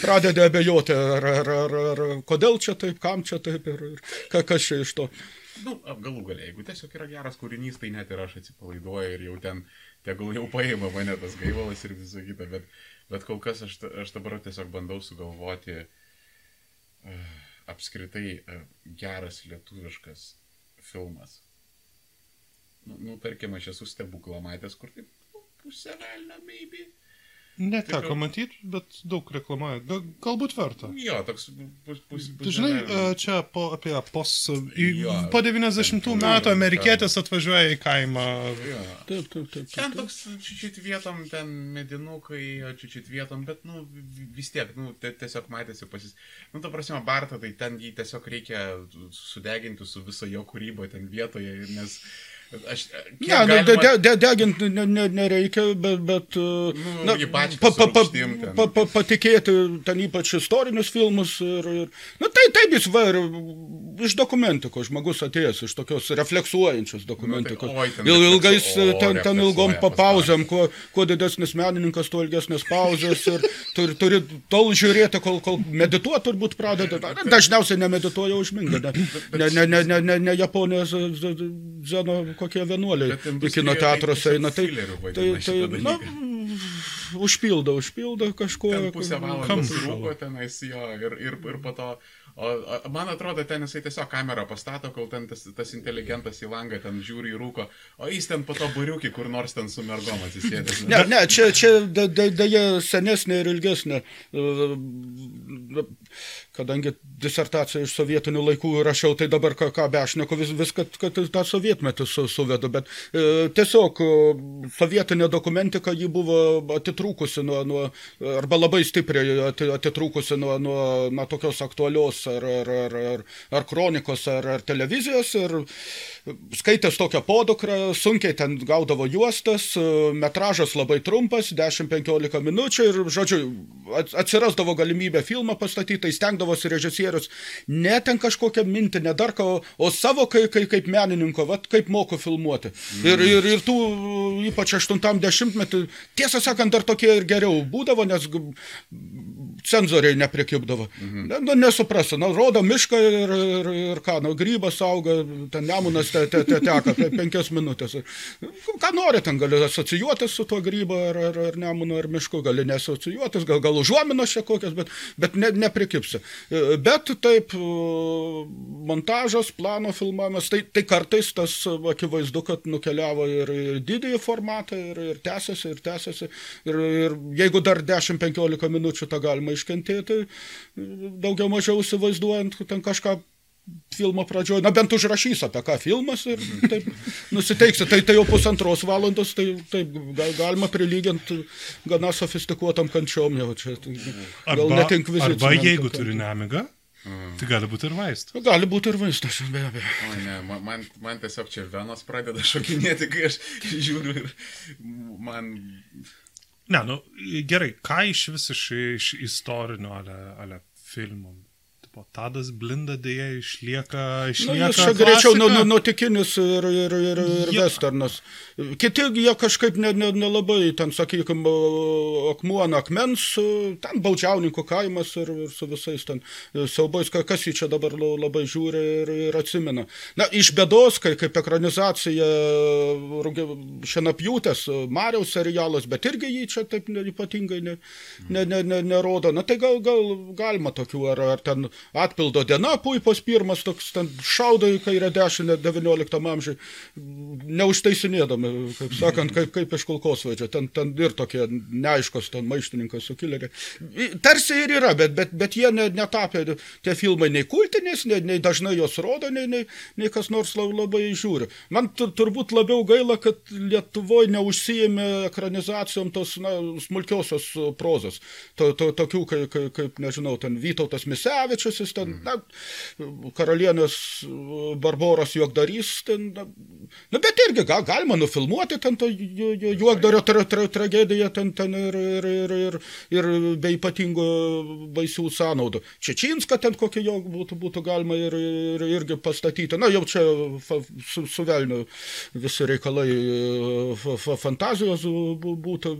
pradedi abejoti, ar, ar, ar, ar kodėl čia taip, kam čia taip ir, ir ka- kas čia iš to. Nu, galų galia, jeigu tiesiog yra geras kūrinys, tai net ir aš atsipalaiduoju ir jau ten, tegul jau paima mane tas gaivalas ir visą kitą, bet, bet kol kas aš, aš dabar tiesiog bandau sugalvoti uh, apskritai uh, geras lietuviškas filmas. Nu, nu, tarkim, aš esu stebuklą matęs, kur taip nu, pusę velnio, maybe. Neteko matyti, bet daug reklamuoja. Ga- Galbūt verta. Jo, toks pus, pus, Tu žinai, e, čia po, apie pos, Jo. po 90 Jo, metų amerikietis atvažiuoja į kaimą. Jo. Taip, taip, taip. Ten toks čiučiut vietom, ten medinukai, o čiučiut vietom, bet, nu, vi- vis tiek, nu, te- tiesiog matėsi pasis... Nu, ta prasme, Bartą, tai ten jį tiesiog reikia sudeginti su viso jo kūrybo ten vietoje, nes aš... kiek Ne, nu, de, galima- de, de, deginti ne, ne, nereikia, bet, bet Nu, į bačką pa, pa, pa, pa, pa, patikėti ten ypač istorinius filmus. Ir, ir, nu, tai taip jis va, ir iš dokumentikos, žmogus atėjęs iš tokios refleksuojančios dokumentikos. Nu, oi, ten Il, ilgais, o, ten, ten ilgom refleksuoja pauzėm, kuo, kuo didesnis menininkas, tuo ilgesnės pauzės ir turi, turi tol žiūrėti, kol, kol medituoti turbūt pradeda. Na, Dažniausiai nemedituoja užminga, ne, ne, ne, ne, ne, ne, ne Japonijos zeno kokie vienuoliai į kino tiesiog eina. Tai, tai, tai, na, užpildo, užpildo kažkuo. Pusę valandos rūko tenais jo ir, ir, ir po to... O, o, man atrodo, ten jisai tiesiog kamerą pastato, kol ten tas, tas inteligentas į langą ten žiūri į rūko, o jis ten po to buriukį kur nors ten su mergom atsisėdęs. Ne, ne, čia, čia dėja senesnė ir ilgesnė, kadangi disertaciją iš sovietinių laikų rašiau, tai dabar ką, ką be aš neku vis, vis kad, tą sovietmetį su, suvedu, bet e, tiesiog e, sovietinė dokumentika ji buvo atitrūkusi nuo, nuo arba labai stipriai ati- atitrūkusi nuo, nuo na, tokios aktualios ar, ar, ar, ar, ar kronikos ar, ar televizijos ir skaitęs tokią podukrą, sunkiai ten gaudavo juostas, e, metražas labai trumpas, 10-15 minučių ir, žodžiu, at- atsirasdavo galimybė filmą pastatyti, tai stengdavosi režisierius ne ten kažkokią mintį, ne dar ką, o, savo kai, kai, kaip menininko, vat, kaip moku filmuoti. Ir, ir, ir tų, ypač 80-metį, tiesą sakant, dar tokie ir geriau būdavo, nes cenzoriai neprikipdavo. Mhm. Ne, nu, nesuprasiu, na, rodo mišką ir, ir, ir ką, nu, grybas auga, ten nemunas te, te, te teka apie penkias minutės. Ką nori, ten gali asocijuotis su tuo grybo ar, ar, ar nemunu ar mišku, gali nesocijuotis, gal, gal užuominos čia kokias, bet, bet ne, neprikipsi. Bet taip, montažas, plano filmavimas, tai, tai kartais tas akivaizdu, kad nukeliavo ir didįjį formatą, ir, ir tęsiasi, ir tęsiasi. Ir, ir jeigu dar 10-15 minučių tą galima iškentėti, e, daugiau mažiau įsivaizduojant, kad ten kažką filmo pradžioje, na bent užrašys apie ką filmas ir taip nusiteiksi, tai tai jau pusantros valandos, tai taip gal, galima prilyginti gana sofistikuotam kančiom jau čia. Tai, gal Arba, net inkviziciniam arba jeigu kokiam. turi nemigą, tai gali būti ir vaistas. Gali būti ir vaistas, be abejo. O ne, man, man, man tiesiog čia venos pradeda šokinėti, kai aš žiūriu ir man... Ne, nu gerai, ką iš vis iš, iš istorinio ale, ale filmų? Tipo, Tadas Blinda dėja išlieka, Na, išlieka jis čia greičiau nu, nu, nutikinis ir, ir, ir, ir Jie- westernas. Kiti jie kažkaip nelabai, ne, nelabai, ten, sakykime, akmuo ant akmens, ten baudžiauninkų kaimas ir, ir su visais ten siaubais, ka- kas jį čia dabar la- labai žiūri ir, ir atsimena. Na, iš bėdos, kai kaip ekranizacija šienapjūtės, Mariaus serialas, bet irgi jį čia taip ne, ypatingai ne, ne, ne, ne, nerodo. Na, tai gal, gal galima tokių, ar, ar ten atpildo diena, puipos pirmas, toks ten šaudo į kairę dešinę 19 amžiui, neužtaisinėdami, kaip sakant, kaip, kaip iš kulkosvaidžio, ten, ten ir tokie neaiškos, ten maištininkai, sukilėliai. Tarsi ir yra, bet, bet, bet jie ne, netapė tie filmai nei kultiniais, nei, nei dažnai jos rodo, nei, nei, nei kas nors labai žiūri. Man turbūt labiau gaila, kad Lietuvoje neužsijėmė ekranizacijom tos na, smulkiosios prozos. To, to, tokių, kaip, kaip, nežinau, ten Vytautas Misevičius, jis ten, na, karalienės Barboros juokdarys, ten, na, na, bet irgi ga, galima nufilmuoti ten to juokdario tra, tra, tragediją ten, ten ir, ir, ir, ir, ir be ypatingo baisių sąnaudų. Čečinską ten kokį jo būtų, būtų galima ir, ir, irgi pastatyti. Na, jau čia su, su velniu visi reikalai fa, fantazijos būtų,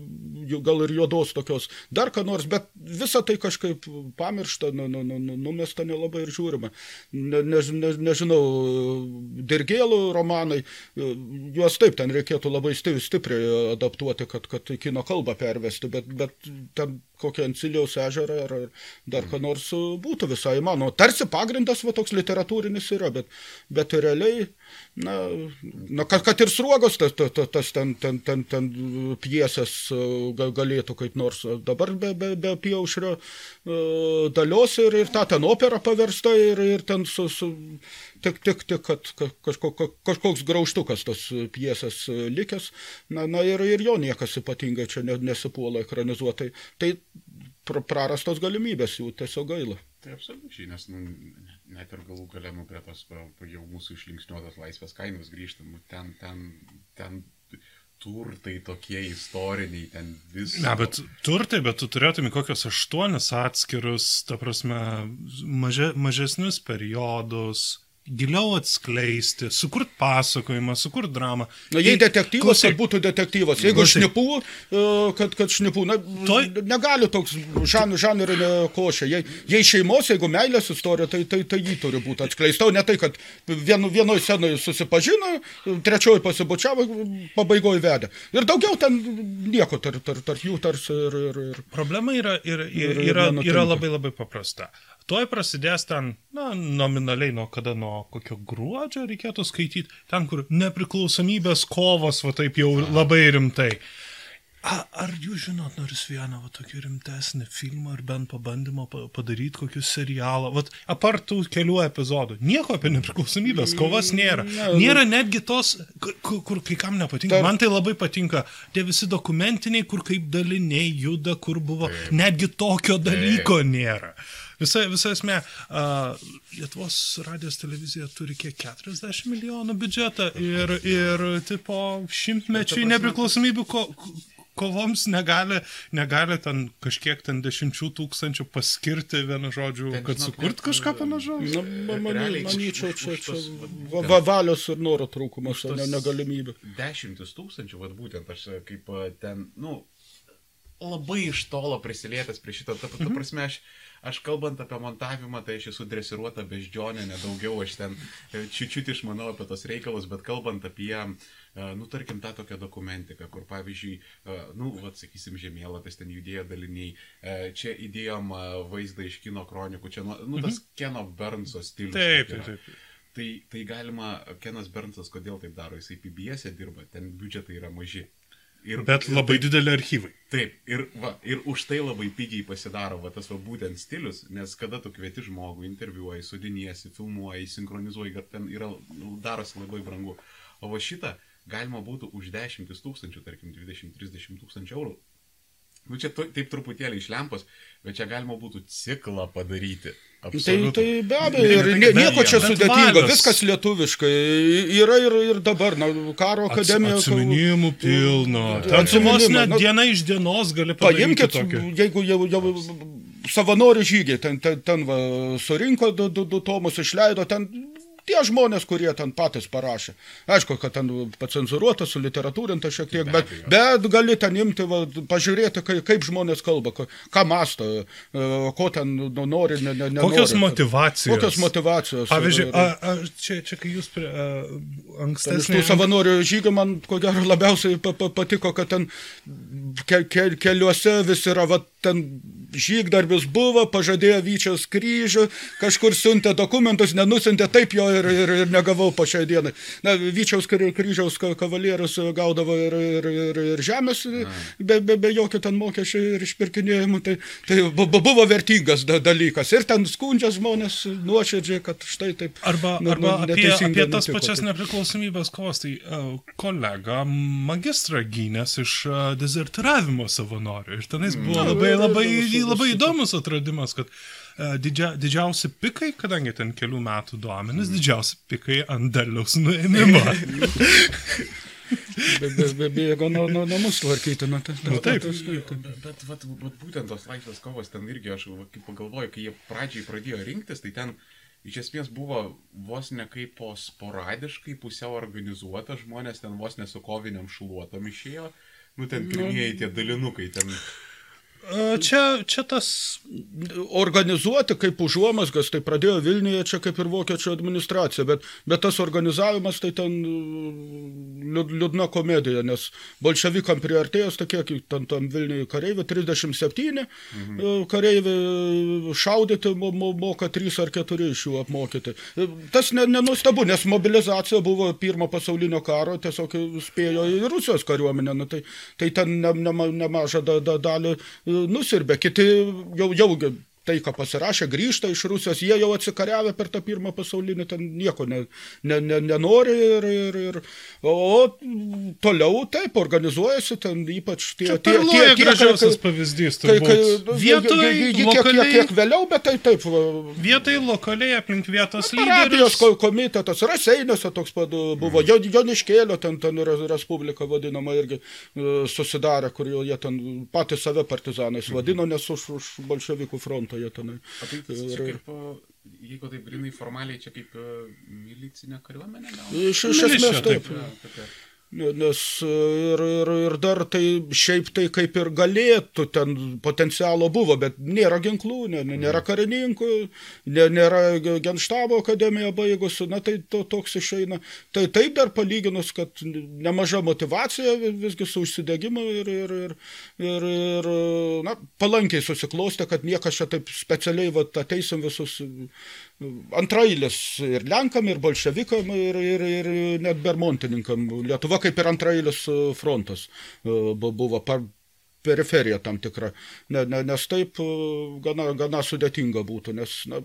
gal ir juodos tokios, dar ką nors, bet visa tai kažkaip pamiršta, nu, nu, nu, numesta nelabai ir žiūrima. Ne, ne, ne, nežinau, dirgėlų romanai, juos taip, ten reikėtų labai stipriai adaptuoti, kad, kad kino kalbą pervesti, bet, bet ten kokią Anciliaus ežerą ar dar ką nors būtų visai mano. Tarsi pagrindas va toks literatūrinis yra, bet, bet realiai, na, na kad, kad ir sruogos tas, tas, tas ten, ten, ten, ten piesės galėtų kaip nors dabar be, be, be piaušrio dalios ir, ir ta ten opera paversta ir, ir ten su, su tik, tik, tik kad kažko, kažkoks graužtukas tos piesės likęs, na, na ir, ir jo niekas ypatingai čia nesipuola ekranizuotai. Tai prarastos galimybės jų tiesiog gaila. Tai absoliučiai, nes nu, net ir galų galę nu, prie tos jau mūsų išlinksniuotos laisvės kainos grįžtam, nu, ten, ten, ten turtai tokie istoriniai, ten vis. Ne, bet turtai, bet tu turėtum kokios aštuonis atskirus, ta prasme, maže, mažesnius periodus, giliau atskleisti, sukurt pasakojimą, sukurt dramą. Na, jei detektyvas, Klausai, kad būtų detektyvas. Jeigu Klausai, šnipų, kad, kad šnipų, na, toj... negali toks žan, žanrinė košė. Jei, jei šeimos, jeigu meilės istorija, tai, tai, tai jį turi būti atskleista, o ne tai, kad vienu, vienoje scenoje susipažino, trečioji pasibučiavo, pabaigoje vedė. Ir daugiau ten nieko tarp tar, tar jų tarsi ir, ir, ir... Problema yra, ir, ir, ir, yra, yra labai labai paprasta. Tuoj prasidės ten, na, nominaliai nuo kada, nuo kokio gruodžio reikėtų skaityti, ten, kur nepriklausomybės kovos, va taip jau labai rimtai. A, ar jūs žinot nors vieną va, tokį rimtesnį filmą ar bent pabandymą padaryti kokį serialą? Vat, apart tų kelių epizodų. Nieko apie nepriklausomybės kovas nėra. Nėra netgi tos, kur, kur kai kam nepatinka. Man tai labai patinka. Tie visi dokumentiniai, kur kaip daliniai juda, kur buvo. Netgi tokio dalyko nėra. Visa, visa esmė, uh, Lietuvos radijos televizija turi kiek 40 milijonų biudžetą ir, ir tipo šimtmečiai nepriklausomybių ko, kovoms negali, negali ten kažkiek ten dešimčių tūkstančių paskirti vienu žodžiu, ten, kad sukurt net, kažką panašaus. Na, man, man, manyčiau, čia, čia va, va, valios ir noro trūkumas, o ne negalimybė. Dešimtis tūkstančių, vad būtent aš kaip ten, nu, labai iš tolo prisilietęs prie šito, ta, ta mhm. prasme, aš aš kalbant apie montavimą, tai aš esu dresiruota beždžionė, nedaugiau, aš ten e, čiučiut išmanau apie tos reikalus, bet kalbant apie, e, nu, tarkim, tą tokią dokumentiką, kur, pavyzdžiui, e, nu, atsakysim, žemėlapis ten judėjo daliniai, čia įdėjom vaizdą iš kino kronikų, čia, nu, nu tas mhm. Keno Burnso stilius. Taip, taip, taip. Tai, tai galima, Kenas Burnsas kodėl taip daro, jisai PBS e dirba, ten biudžetai yra maži. Ir, Bet labai ir, dideli archyvai. Taip, ir, va, ir už tai labai pigiai pasidaro va, tas va, būtent stilius, nes kada tu kvieti žmogų, interviuoji, sudiniesi, filmuoji, sinchronizuoji, kad ten yra, nu, darosi labai brangu. O va šitą galima būtų už dešimtis tūkstančių, tarkim, 20-30 tūkstančių eurų Nu čia taip truputėlį iš lempos, bet čia galima būtų ciklą padaryti. Absoliutų. Tai, tai be abejo, ir nie, nieko čia sudėtingo, valios. viskas lietuviškai. Yra ir, ir dabar, na, karo akademija. Atsiminimų pilno. Atsiminimų net nu, diena iš dienos gali padaryti. Paimkit, jeigu jau, jau savanorių žygiai, ten, ten, ten va, surinko du, du, du tomus, išleido, ten tie žmonės, kurie ten patys parašė. Aišku, kad ten pacenzuruota, su literatūrinta šiek tiek, bet, bet gali ten imti, va, pažiūrėti, kaip, kaip žmonės kalba, ką masto, e, ko ten nori, ne, ne, nenori. Kokios motivacijos. Kokios motivacijos. Pavyzdžiui, a, a, čia, čia kai jūs prie, ankstesnį... Iš tų savanorių žygių man, ko gero, labiausiai pa, pa, patiko, kad ten ke, ke, keliuose vis yra, va, ten žygdarbis buvo, pažadėjo Vyčiaus kryžių, kažkur siuntė dokumentus, nenusintė, taip jo ir, ir, ir negavau po šiai dienai. Na, Vyčiaus kryžiaus kavalierius gaudavo ir, ir, ir, ir žemės, be, be, be jokių ten mokesčių ir išpirkinėjimų, tai, tai buvo vertingas dalykas. Ir ten skundžia žmonės nuoširdžiai, kad štai taip. Arba, nu, arba nu, apie, apie tas nutiko, pačias nepriklausomybės kovas, tai uh, kolega magistrą gynęs iš uh, dezertiravimo savanorių. Ir tenais buvo mm. labai, labai, labai įdomus atradimas, kad uh, didžia, didžiausi pikai, kadangi ten kelių metų duomenis, mm. didžiausi pikai ant derliaus nuėmimo. Bėgo nuo nu, namus tvarkyti. Nu, ta, nu, taip, bet, bet, bet, bet būtent tos laisvės kovos ten irgi, aš kaip pagalvoju, kai jie pradžiai pradėjo rinktis, tai ten iš esmės buvo vos ne kaip po sporadiškai, pusiau organizuota, žmonės ten vos nesukoviniam šluotom išėjo, nu ten nu. pirmieji tie dalinukai ten Čia, čia tas organizuoti kaip užuomasgas, tai pradėjo Vilniuje čia kaip ir vokiečių administracija, bet, bet tas organizavimas tai ten liūdna komedija, nes bolševikam priartėjus, tai kiek ten tam Vilniuje kareivių, 37 mhm. kareivių šaudyti moka 3 ar 4 iš jų apmokyti. Tas nenustabu, nes mobilizacija buvo pirmo pasaulinio karo, tiesiog spėjo į Rusijos kariuomenę, nu, tai, tai ten nemažą ne, ne, ne da, da, dalį nusirbė, kiti jau, jau tai, ką pasirašė, grįžta iš Rusijos, jie jau atsikariavę per tą pirmą pasaulinį, ten nieko ne, ne, ne, nenori ir, ir, ir, o toliau taip organizuojasi, ten ypač tie... Čia tie, tie, tie gražiausias kai, pavyzdys, tai vietoj kiek, lokaliai, kiek, kiek vėliau, bet tai taip. Vietoj lokaliai aplink vietos lyderius. komitetas, Raseinėse toks pat buvo, mm. Joniškėlio ten, ten Respublika vadinama irgi e, susidarė, kur jie ten patys save partizanais vadino, nes už, už bolševikų frontą toje tenai. O tai ir, kaip, jeigu taip grinai formaliai, čia kaip milicinė kariuomenė? Iš, iš esmės taip. taip. Ja, tokia. Nes ir, ir, ir dar tai šiaip tai kaip ir galėtų, ten potencialo buvo, bet nėra ginklų, nė, nėra karininkų, nė, nėra genštabo akademija baigusi, na tai to, toks išeina. Tai taip dar palyginus, kad nemaža motivacija visgi su užsidegimu ir, ir, ir, ir, ir na, palankiai susiklostė, kad niekas čia taip specialiai va, ateisim visus antrailis ir Lenkam, ir bolševikam, ir, ir, ir net bermontininkam. Lietuva kaip ir antrailis e, frontas e, buvo par, periferija tam tikra, ne, ne, nes taip e, gana, gana sudėtinga būtų, nes na,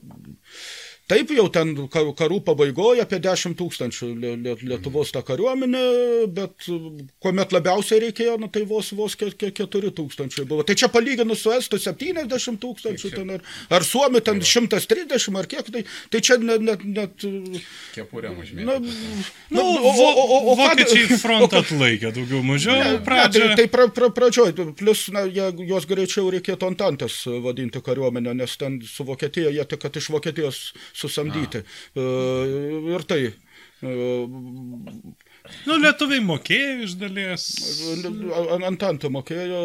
Taip jau ten karų pabaigoje apie 10 tūkstančių Lietuvos tą kariuomenę, bet kuomet labiausiai reikėjo, nu, tai vos, vos 4 tūkstančiai buvo. Tai čia palyginus su Estų 70 tūkstančių, ten, ar, ar Suomi ten 130 ar kiek, tai, tai čia net... net, net Kepurė mažmė. Na, nu, o, o, o, o vokiečiai frontą atlaikė daugiau mažiau ne, pradžioje. Tai, tai pra, pra, pradžioj, plus na, jie, jos greičiau reikėtų Antantės vadinti kariuomenę, nes ten su Vokietija, jie tik, kad iš Vokietijos susamdyti. A. E, ir tai e, Nu, lietuviai mokėjo iš dalies. Antantą mokėjo,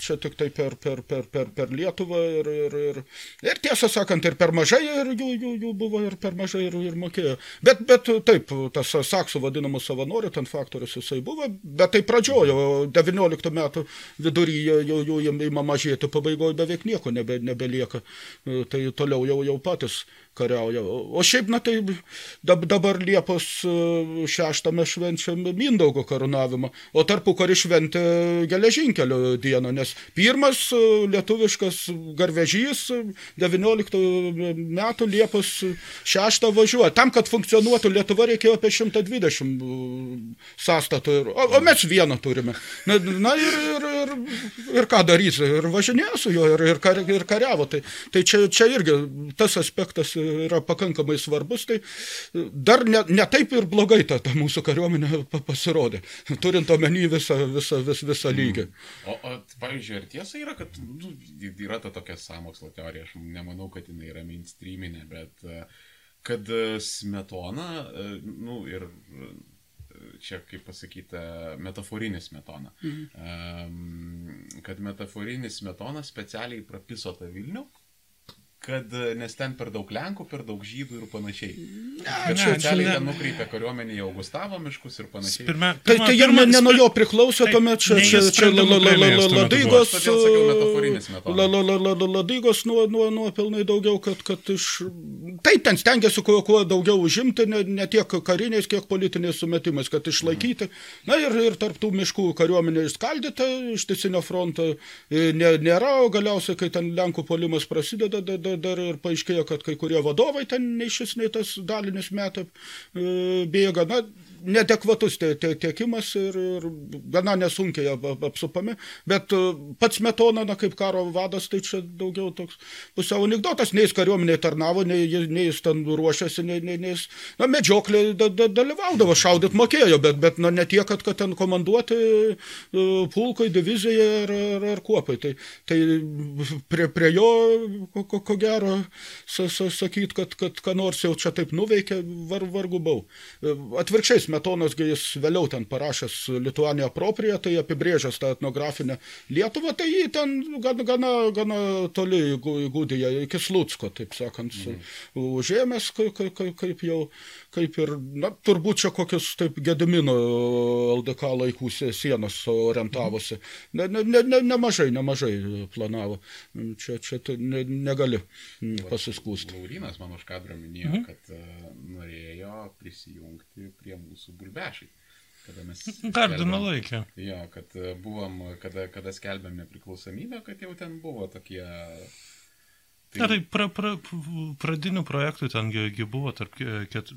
čia tik tai per, per, per, per, per Lietuvą ir, ir, ir, ir tiesą sakant, ir per mažai, ir jų, jų, jų buvo ir per mažai, ir, ir mokėjo. Bet, bet taip, tas saksų vadinamų savanorių, ten faktorius jisai buvo, bet tai pradžiojo, 19 metų viduryje jau, jau jų ima mažėti, pabaigoje beveik nieko nebe, nebelieka, tai toliau jau, jau patys kariauja. O šiaip, na tai dabar Liepos 6 mes švenčiame švenčiam Mindaugo karūnavimą, o tarpu kari šventė geležinkelio dieną, nes pirmas e, lietuviškas garvežys 19 metų Liepos 6 važiuoja. Tam, kad funkcionuotų Lietuva, reikėjo apie 120 e, sąstatų, o, o mes vieną turime. Na, na ir, ir, ir, ir ką daryti, ir važinėjo su juo, ir, ir, kar, ir kariavo. Tai, tai čia, čia irgi tas aspektas yra pakankamai svarbus, tai dar ne, ne taip ir blogai ta, ta mūsų kariuomenė pasirodė, turint omeny visą, visą, visą, visą mm. lygį. O, o pavyzdžiui, ar tiesa yra, kad nu, yra ta tokia samokslo teorija, aš nemanau, kad jinai yra mainstreaminė, bet kad smetona, nu ir čia, kaip pasakyti, metaforinis metona, mhm. kad metaforinis metona specialiai prapiso tą Vilnių, kad e, nes ten per daug Lenkų, per daug Žydų ir panašiai. Ne, Kad čia- ne- ten nukreipia kariuomenį į Augustavo miškus ir panašiai. Pirma, Tai, tai jie ne, ne nuo jo priklauso, Taip, tuomet čia, čia, čia la, la, la, la, sprendimų la, priėmėjas tuo metu ladygos, buvo. Todėl sakiau, metaforinis metodas. la, la, la, la, la, ladygos nuo, nuo, nuo pilnai daugiau, kad, kad iš... Taip, ten stengiasi kuo, kuo daugiau užimti, ne, ne tiek kariniais, kiek politiniais sumetimais, kad išlaikyti. Na ir, ir tarptų miškų kariuomenė išskaldyta, ištisinio fronto e, nė- nėra, o galiausiai, kai ten Lenkų polimas prasideda, da, da, dar ir paaiškėjo, kad kai kurie vadovai ten nei šis, nei tas dalinis metai e, bėga. Na, neadekvatus tie- tie- tiekimas ir, ir gana nesunkiai ap- ap- apsupami, bet e, pats Metona, na, kaip karo vadas, tai čia daugiau toks pusiau anegdotas, nei jis kariuomeniai tarnavo, nei, nei jis ten ruošiasi, nei, nei, nei jis, na, medžioklė da, da, dalyvaudavo, šaudyt mokėjo, bet, bet na, ne tiek, kad, kad ten komanduoti e, pulkui, divizijai ar, ar, ar kuopai. Tai, tai prie, prie jo, ko, ko, ko gero, sa, sa, sakyt, kad, kad ką nors jau čia taip nuveikė, var, vargu bau. E, Smetonas, gi jis vėliau ten parašęs Lituanija proprija, tai apibrėžęs tą etnografinę Lietuvą, tai jį ten gana, gana, gana toli įgūdėje, iki Slutsko, taip sakant, mm. užėmęs, kaip, kaip, kaip jau, kaip ir, na, turbūt čia kokius taip Gedimino LDK laikų sie- sienos orientavosi. Ne, ne, ne, ne, nemažai, nemažai planavo. Čia, čia tu ne, negali pasiskūsti. Laurinas man už kadro minėjo, mhm. kad uh, norėjo prisijungti prie mūsų Kada mes... Gardino laikė. Jo, kad e, buvom, kada, kada skelbėm nepriklausomybę, kad jau ten buvo tokie... Na, tai pra, pra, pradinių projektų tengi gi buvo tarp ke- ket,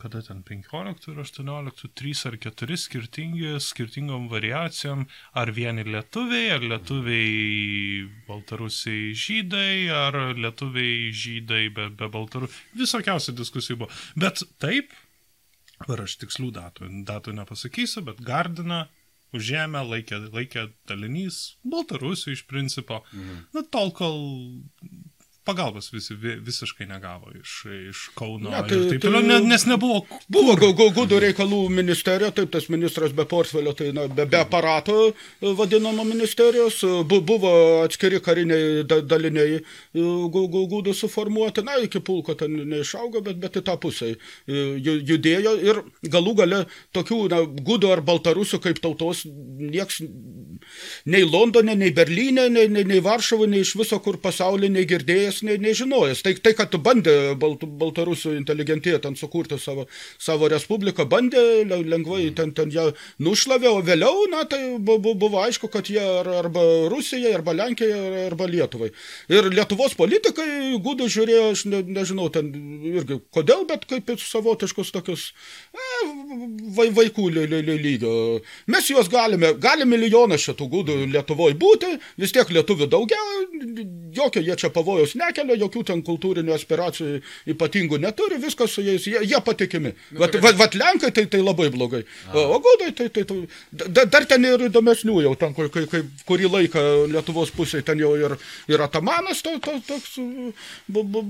kada ten 15 ir 18, 3 ar 4 skirtingi, skirtingom variacijom, ar vieni lietuviai, ar lietuviai baltarusiai žydai, ar lietuviai žydai be, be baltarusių. Visokiausių diskusijų buvo. Bet taip, ar aš tikslių datų, datų nepasakysiu, bet Gardina užėmė, laikė, laikė dalinys baltarusių iš principo. Mhm. Na, tol, kol pagalbos visi vi, visiškai negavo iš, iš Kauno. Ne, tai- tai, taip, tai- toliau, ne, nes nebuvo. Buvo gu- gu- gudų reikalų ministerija, taip tas ministras be portfelio, tai na, be, be aparato e, vadinamo ministerijos, e, bu, buvo atskiri kariniai da, daliniai e, gu- gu- gudų suformuoti, na, iki pulko ten neišaugo, bet, bet į tą pusę ju- judėjo ir galų gale tokių na, gudų ar baltarusių kaip tautos nieks nei Londone, nei Berlyne, nei, nei, nei Varšuvoje, nei iš viso kur pasaulyje nei girdėjęs, nei, nei žinojęs. Tai, tai kad bandė Balt, baltarusių inteligentija ten sukurti savo, savo respubliką, bandė le- lengvai ten, ten ją nušlavė, o vėliau, na, tai bu- bu- buvo aišku, kad jie ar- arba Rusijai, arba Lenkijai, arba Lietuvai. Ir Lietuvos politikai gudų žiūrėjo, aš ne, nežinau, ten irgi kodėl, bet kaip savotiškus tokius e, vai, vaikų ly, ly, ly, lygio. Mes juos galime, gali milijoną šitų gudų Lietuvoje būti, vis tiek lietuvių daugiau, jokio jie čia pavojaus nekelia, jokių ten kultūrinių aspiracijų ypatingų neturi, viskas su jais, jie, jie patikimi. Vat, vat, vat Lenkai tai, tai labai blogai, o, o gudai tai, tai, tai da, dar ten ir įdomesnių jau, ten, kur, kai, kai, kurį laiką Lietuvos pusėje ten jau ir, ir Atamanas to, to, toks bu, bu,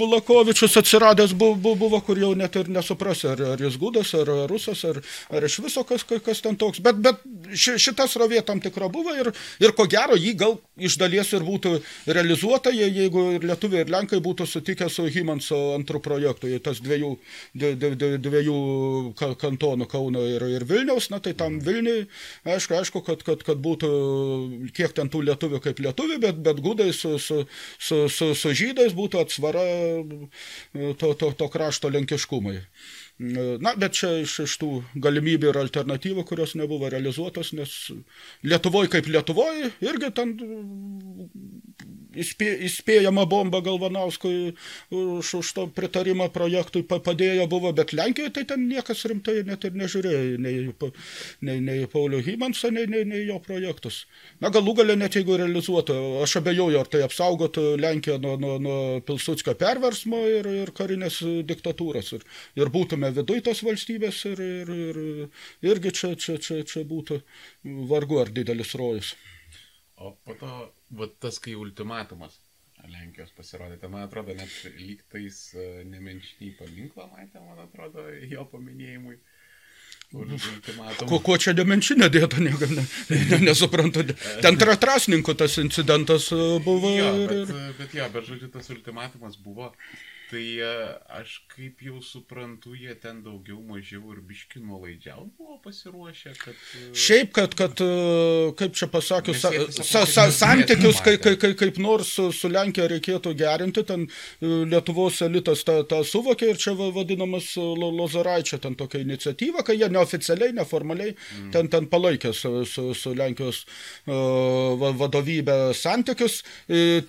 Bulakovičius atsiradęs bu, bu, buvo, kur jau net ir nesuprasi, ar, ar jis gudas, ar, ar rusas, ar, ar iš viso kas, kas- ten toks. Bet, bet ši, šita srovė tam tikra buvo ir, ir ko gero jį gal iš dalies ir būtų realizuota, je- jeigu ir lietuviai, ir lenkai būtų sutikę su Hymanso antrų projektu, jei tas dviejų, dvi- dvi- dvi- dviejų ka- kantonų Kauno ir, ir Vilniaus, na tai tam Vilniui, aišku, aišku kad, kad, kad būtų kiek ten tų lietuvių kaip lietuvių, bet, bet gudai su, su, su, su, su žydais būtų atsvara to, to, to krašto lenkiškumai. Na, bet čia iš, iš tų galimybių ir alternatyvų, kurios nebuvo realizuotos, nes Lietuvoje kaip Lietuvoje irgi ten įspė, įspėjama bomba Galvanauskui už, už to pritarimą projektui pa- padėjo buvo, bet Lenkijoje tai ten niekas rimtai net ir nežiūrėjo, nei, nei, nei Paulių Hymansą, nei, nei, nei jo projektus. Na, galų galę net jeigu realizuotų, aš abejoju, ar tai apsaugotų Lenkiją nuo, nuo, nuo Pilsudskio perversmo ir, ir karinės diktatūros. Ir, ir būtume viduj tos valstybės ir, ir, ir irgi čia, čia, čia, čia būtų vargu ar didelis rojus. O po to, va tas kai ultimatumas Lenkijos pasirodė, tai man atrodo, net lygtais e, nemenčinį paminklą matė, man atrodo, jo paminėjimui. ultimatum. Ko, ko čia dimensinė dėta, ne, ne, ne, nesuprantu. Ten tra trasninko tas incidentas e, buvo. Jo, bet, bet jo, bet žodžiu, tas ultimatumas buvo. Tai e, aš kaip jau suprantu, jie ten daugiau mažiau ir biški nuolaidžiau buvo pasiruošę, kad... e, Šiaip, kad, kad, e, kaip čia pasakius, sa, sa, sa, santykius kai, kai, numatę. kai, kaip nors su, su Lenkija reikėtų gerinti, ten Lietuvos elitas tą, tą suvokė ir čia va- vadinamas Lo- Lozoraičio ten tokia iniciatyva, kai jie neoficialiai, neformaliai Mm. ten, ten palaikė su, su, su Lenkijos uh, vadovybė santykius,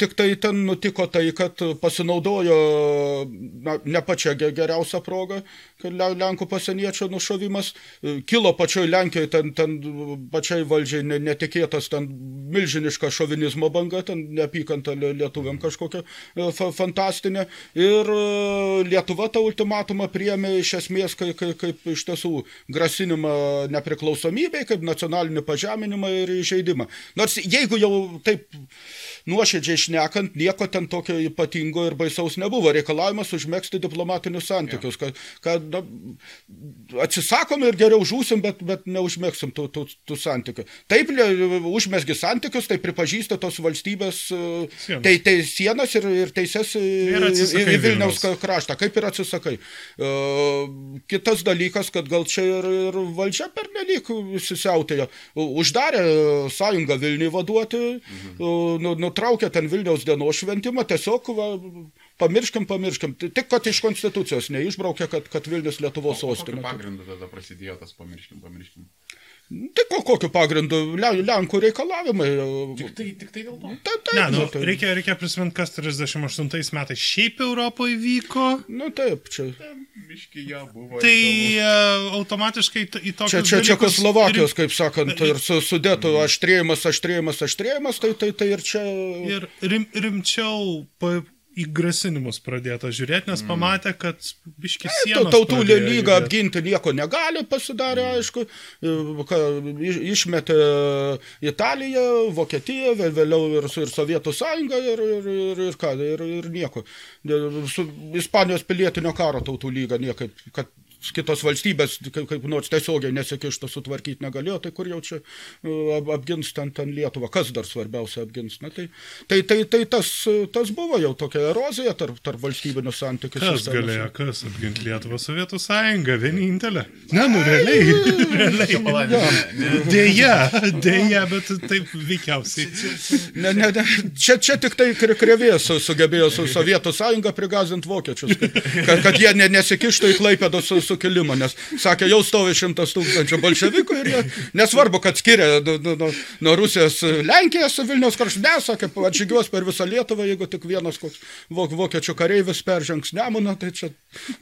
tik tai ten nutiko tai, kad pasinaudojo na, ne pačia ge- geriausia proga, kad Le- Lenkų pasieniečio nušovimas, e, kilo pačioj Lenkijoje, ten, ten pačiai valdžiai ne- netikėtas, ten milžiniška šovinizmo banga, ten neapykanta lie- lietuviam kažkokia e, fa fantastinė. Ir e, Lietuva tą ultimatumą priėmė iš esmės kaip, kaip, kaip iš tiesų grasinimą nepriklausomybei, kaip nacionalinį pažeminimą ir įžeidimą. Nors jeigu jau taip nuoširdžiai šnekant, nieko ten tokio ypatingo ir baisaus nebuvo. Reikalavimas užmėgsti diplomatinius santykius, kad, kad na, atsisakom ir geriau žūsim, bet, bet neužmėgsim tų, tų, tų santykių. Taip, užmėsgi santykius, tai pripažįsta tos valstybės e, Sienas. tai, tai sienas ir, ir teises į, Ir į, į Vilniaus kraštą, kaip ir atsisakai. E, kitas dalykas, kad gal čia ir, ir valdžia per nelik įsisiautėjo. Uždarė sąjungą Vilniui vaduoti, mhm. nu, nutraukė ten Vilniaus dienos šventimą, tiesiog va, pamirškim, pamirškim. Tik, kad iš konstitucijos neišbraukė, kad, kad Vilnius Lietuvos Kokiu sostinė. pagrindu tada prasidėjo tas pamirškim, pamirškim. Tai ko, kokiu pagrindu? Le, Lenkų reikalavimai. Tik tai, tik tai dėl to. Ta, ta, Ne, nu, tai, reikia, reikia prisiminti, kas 38 metais šiaip Europoje vyko. Nu taip, čia. Biški jo buvo. Tai reikalų. uh, automatiškai į tokius Čia, čia dalykus Čekoslovakijos, kaip sakant, ir su, sudėtų aštrėjimas, aštrėjimas, aštrėjimas, tai, tai, tai ir čia... Ir rim, rimčiau pa, į grasinimus pradėta žiūrėti, nes pamatė, kad biški Ta- sienos. Tautų pradėjo lyga apginti nieko negali, pasidarė, aišku, e, išmetė Italiją, Vokietiją, vėl- vėliau ir, ir Sovietų sąjungą ir, ir, ir, ir, ką, ir, ir nieko. Su Ispanijos pilietinio karo tautų lyga niekaip, kad kitos valstybės kaip, nors tiesiogiai nesikišto sutvarkyti negalėjo, tai kur jau čia e, ap- apgins ten, ten Lietuvą, kas dar svarbiausia apgins. Na, tai, tai, tai, tai tas, tas buvo jau tokia erozija tarp, tarp valstybinių santykių. Kas galėjo, kas apginti Lietuvą Sovietų sąjungą, vienintelė. Ne, nu realiai, realiai. Ne, Dėja, dėja, bet taip veikiausiai. Ne, ne, ne. Čia, čia tik tai kre- krevės su- sugebėjo su Sovietų sąjunga prigazinti vokiečius, kad, kad, jie ne, nesikištų į Klaipėdos sukilimą, nes sakė, jau stovi šimtas tūkstančių bolševikų ir jie, nesvarbu, kad skiria nuo, nuo, nuo Rusijos Lenkiją su Vilniaus kraštu, ne, sakė, atžygiuos per visą Lietuvą, jeigu tik vienas koks vok, vokiečių kareivis peržengs nemuną, tai čia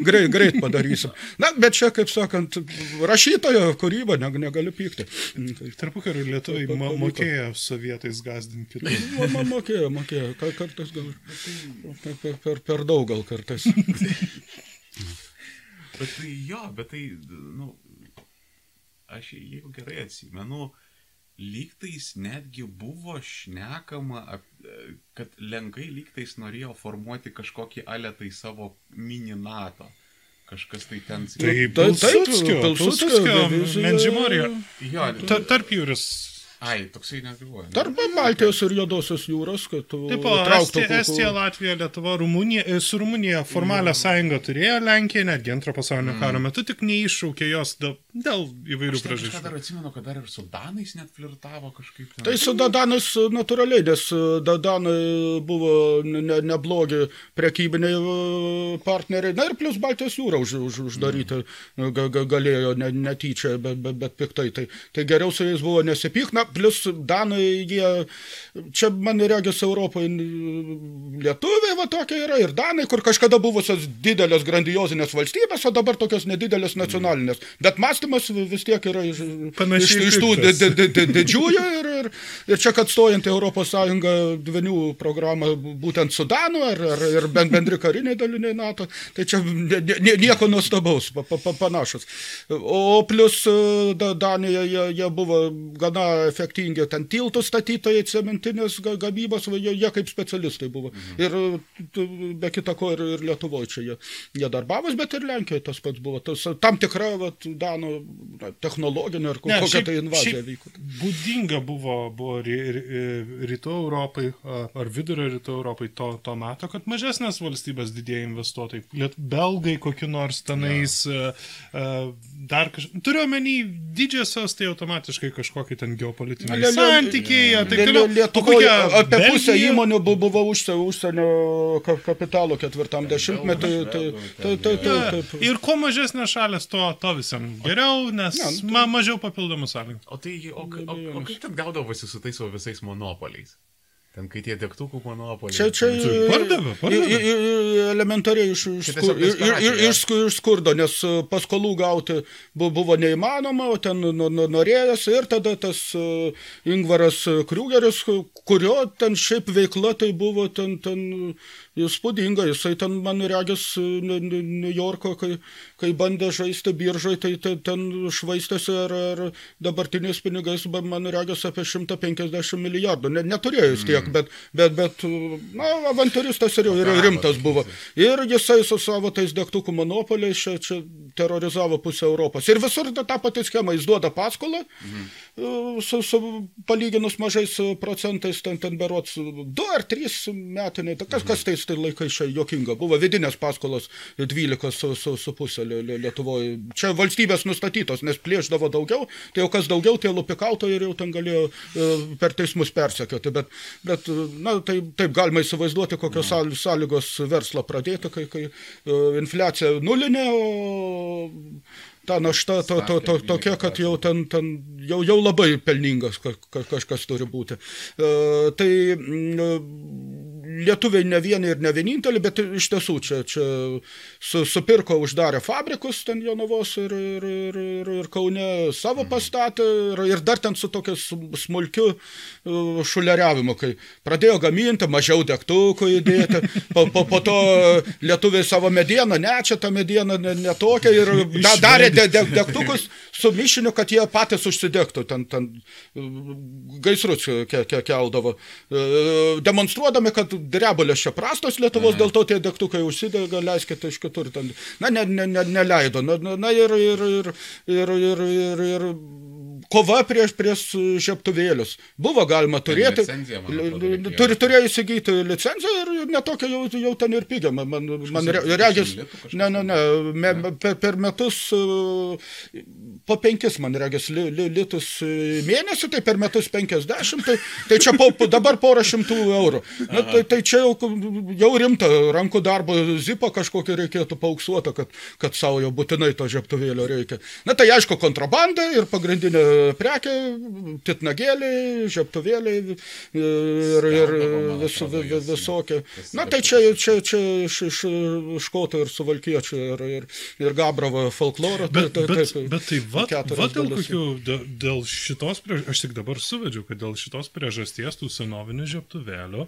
greit, greit padarysim. Na, bet čia, kaip sakant, rašytojo kūryba, ne, negaliu pykti. Tai- Tarpu karių lietuviai pavyko. mokėjo sovietais gazdinti kitus. Ma- ma- Mokėjo, mokėjo. Ka- Kartais gal per, per, per, per daug gal kartais. Bet tai jo, bet tai, nu, aš jeigu gerai atsimenu, lygtais netgi buvo šnekama, kad lenkai lygtais norėjo formuoti kažkokį aletai savo mini NATO. Kažkas tai ten... Tai taip, Pilsudskio, Pilsudskio Menžimorija. Jo, Ta- Tarp jūris. Ai, toksai buvo. ne? Tarp Baltijos ir Jodosios jūros, kad tu Tipo, trauktų Estija, Estija, Latvija, Lietuva, Rumunija, e, su Rumunija formalią sąjungą turėjo Lenkija, netgi antro pasaulinio karo metu, tik neiššaukė jos dėl, dėl įvairių Aš priežasčių. dar atsimenu, kad dar ir su Danais net flirtavo kažkaip. Ten. Tai su Dadanais natūraliai, nes Dadanai buvo ne- ne- neblogi prekybiniai e, partneriai. Na ir plus Baltijos jūra už, už, uždaryti ga, ga, galėjo ne, netyčia, bet, bet, bet piktai. Tai, tai geriau su jais buvo nesipyk. Plus Danai, jie, čia man regis Europoje lietuviai va tokie yra ir Danai, kur kažkada buvusios didelės grandiozinės valstybės, o dabar tokios nedidelės nacionalinės. Bet mąstymas vis tiek yra iš, iš, iš tų didžiųjų ir, ir, ir čia, kad stojant Europos Sąjungą dvinių programą būtent Sudanu ar, ar ir ben- bendri kariniai daliniai NATO, tai čia nieko nuostabaus, pa, pa, pa, panašus. O plus e, da, Danija, jie, jie buvo gana efektingi, ten tiltų statytojai, cementinės ga- gamybos, jie, jie kaip specialistai buvo. Mhm. Ir be kita ko ir, ir Lietuvoje čia jie, jie darbavos, bet ir Lenkijoje tas pats buvo. Tas, tam tikra va, Danų na, technologinė ar Ne, kokia šiaip- tai invazija vyko. Būdinga buvo, buvo ry, ry, rytų Europai ar vidurio rytų Europai to, to meto, kad mažesnės valstybės didėjai investuotojai, liet, belgai kokiu nors tenais, ja. dar kažkaip, turiu omeny, didžiosios tai automatiškai kažkokie ten geopolitiniai Le- santykiai, O Lietuvoje apie pusę įmonių bu- buvo užsienio, užsienio ka- kapitalo ketvirtam dešimtmetį. Tai, tai, tai, tai. Ir kuo mažesnės šalės, to, to visam geriau, nes Ne, nu, ma, mažiau papildomų sąlygų. O tai, o, o, o kaip ten gaudavosi su tais savo visais monopoliais? Ten, kai tie degtukų monopoliai. Čia, čia Pardavė, pardavė. i- i- elementariai iš, iš, Čia skur, iš, iš, iš, sku- iš skurdo, nes e, paskolų gauti bu- buvo neįmanoma, o ten nu- nu- norėjosi ir tada tas e, Ingvaras Kriugeris, kurio ten šiaip veikla tai buvo ten, ten įspūdinga, jisai ten, man regis, New Yorko, kai, kai bandė žaisti biržai, tai, tai ten švaistėsi ar, ar dabartiniais pinigais, man regis apie 150 milijardų. Ne, neturėjo jis tiek, bet, bet, bet na, avantūristas ir, ir rimtas buvo. Ir jisai su savo tais degtukų monopoliais čia, čia terorizavo pusę Europos. Ir visur ta pati schema, jis duoda paskolą, mhm. su, su palyginus mažais procentais, ten, ten berots 2 ar 3 metiniai, tai kas, kas tais tai laikais čia jokinga. Buvo vidinės paskolos 12 su, su, su pusė Lie- Lie- Lietuvoje. Čia valstybės nustatytos, nes plėšdavo daugiau, tai jau kas daugiau, tie lupikautojai ir jau ten galėjo e, per teismus persekioti. Bet, bet na, tai, taip galima įsivaizduoti, kokios sąl- sąlygos verslą pradėti, kai, kai e, infliacija nulinė, o ta našta to, to, to, tokia, kad jau ten, ten jau, jau labai pelningas ka, ka, kažkas turi būti. E, tai mm, lietuviai ne vieni ir ne vieninteliai, bet iš tiesų čia, čia su, supirko, uždarė fabrikus ten Jonavos ir, ir, ir, ir, ir Kaune savo pastatė ir, ir dar ten su tokiu sm- smulkiu e, šuleriavimu, kai pradėjo gaminti, mažiau degtukų įdėti, po, po, po to lietuviai savo medieną, ne, čia ta mediena ne, ne tokia ir da, darė de, de, degtukus su mišiniu, kad jie patys užsidegtų, ten, ten e, gaisrus ke, ke, keldavo, E, demonstruodami, kad drebalės čia prastos Lietuvos, dėl to tie degtukai užsidega, leiskite iš kitur. Ten, na, ne, ne, ne, neleido. Na, na ir, ir, ir, ir, ir, ir, ir kova prieš, prieš žiaptuvėlius. Buvo galima turėti. reikėjo. Turi, turėjo įsigyti licenciją ir netokia jau, jau ten ir pigia. Man, man, man re, 30 regis, ne, ne, ne, me, per, per metus e, po penkis, man regis, li, li, litus e, mėnesį, tai per metus 50, tai, tai čia po, dabar porą šimtų eurų. Na, tai, tai čia jau, jau rimta rankų darbo zipo kažkokį reikėtų pauksuotą, kad, kad savo jau būtinai to žiaptuvėlio reikia. Na tai aišku, kontrabanda ir pagrindinė prekė, titnagėliai, žiaptuvėliai ir, ir man vis, vis, visokie. Na tai čia, čia, čia iš, iš škotų ir suvalkiečių ir, ir, ir Gabravo folkloro. Bet, tai, bet, taip, bet tai va, va dėl kokių, dėl, dėl šitos priežasties, aš tik dabar suvedžiau, kad dėl šitos priežasties tų senovinių žiaptuvėlių,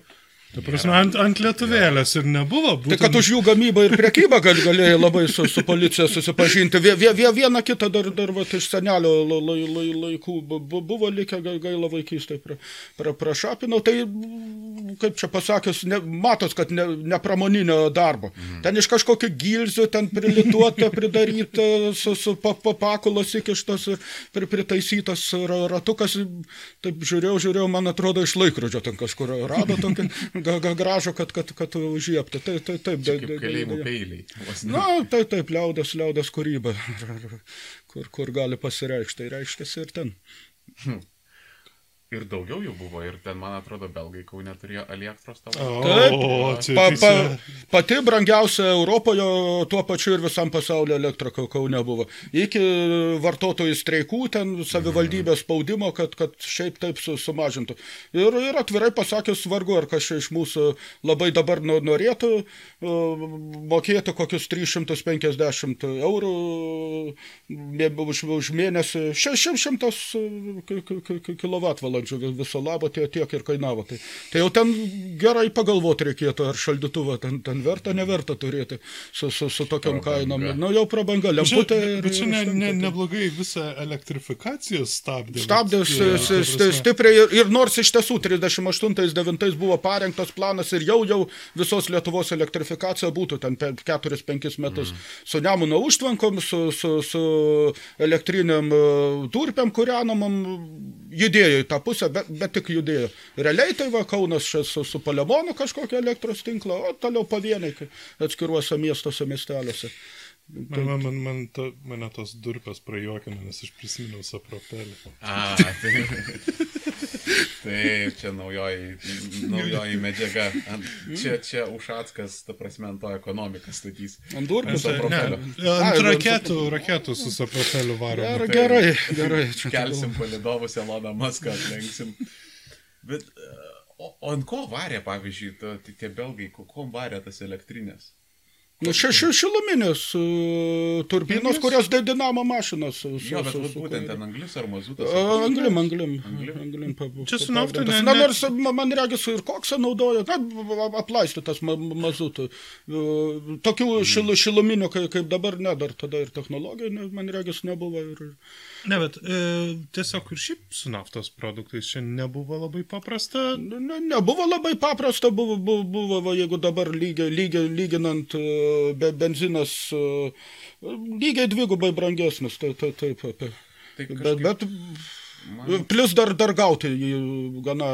ta prasme, ant, ant lietuvėlės ir nebuvo. Tai kad už jų gamybą ir priekybą gal, galėjai labai su, su policija susipažinti. Vie, vie, vie, vieną kitą dar, dar va, iš senelio la, la, la, laikų bu- bu- buvo likę gai- gaila vaikystėje pra, pra, prašapinau. Tai, kaip čia pasakęs, ne, matos, kad ne, ne pramoninio darbo. Mhm. Ten iš kažkokio gilzių, ten prilituota, pridaryta, su, su pa, pa, pakulos įkištas ir pri, pritaisytas ra- ratukas. Taip žiūrėjau, žiūrėjau, man atrodo, iš laikrodžio ten kažkur rado tokį gražų, kad, kad, kad užiepti. Tai, tai, taip, de- kalėjimų de- peiliai. Na, tai taip, liaudės, liaudės kūryba, kur, kur gali pasireikšti, tai reiškia ir ten. Ir daugiau jų buvo, ir ten, man atrodo, belgai kaune turėjo elektros. Taip, O, pa, pa, pati brangiausia Europoje, tuo pačiu ir visam pasaulyje elektra Kau- Kaune buvo. Iki vartotojų streikų, ten savivaldybės spaudimo, kad, kad šiaip taip su, sumažintų. Ir, ir atvirai pasakius, vargu, ar kas čia iš mūsų labai dabar no- norėtų mokėti kokius 350 eurų už, už mėnesį 600 kWh vi- viso labo tie, tiek ir kainavo. Tai, tai jau ten gerai pagalvoti reikėtų, ar šaldytuvą ten, ten verta, neverta turėti su, su, su tokiam kainom. Nu jau prabanga, lemputė. Bet čia ne, ne, neblogai visą elektrifikaciją stabdė. Stabdė stipriai ir, ir nors iš tiesų 38-9 buvo parengtas planas ir jau jau visos Lietuvos elektrifikacija būtų ten 4-5 metus mm. su Nemuno užtvankom, su, su, su elektriniam e, turpiam kūrenamam judėjo į tą pusę, bet, bet tik judėjo. Realiai tai va Kaunas su, su Palemonu kažkokią elektros tinklą, o toliau pavieniai atskiruose miestuose, miesteliuose. Man, man, man, man to, mane tos durpės prajuokino, nes aš prisiminiau sapropelį. A, tai, taip, čia naujoji, naujoji medžiaga. Ant, čia, čia Ušackas, ta prasme, ant to ekonomiką statys. Ant sapropelio. Ai, ant raketų, raketų su sapropeliu varom. Gerai, gerai, gerai. čia Kelsim palidovus Eloną Maską, atlenksim. Bet, e, o, o ant ko varė, pavyzdžiui, tai tie belgai, kuom varė tas elektrinės? Nu, ši, ši, šiluminės uh, turbinos, kurios dinamo mašinos. Su, su, Jo, bet su, su, būtent ten anglis ar mazutas. A, Anglim, anglim. Anglim? anglim pa, Čia su nafta pagrindas. ne- Na, ne- nors ma- man regis ir koksą naudoja, na, aplaistytas ma, mazutų. Uh, Tokių Mm. šil, šiluminių, kaip, kaip dabar, ne, dar tada ir technologijų, ne, man regis, nebuvo. Ir, Ne, bet e, tiesiog ir šiaip su naftos produktais čia nebuvo labai paprasta. Ne, ne, nebuvo labai paprasta, buvo, buvo, buvo va, jeigu dabar lygiai, lygiai, lyginant e, be, benzinas e, lygiai dvigubai brangesnis, tai taip, taip, taip. Tai Bet, kažkaip bet man- plus dar, dar gauti jį gana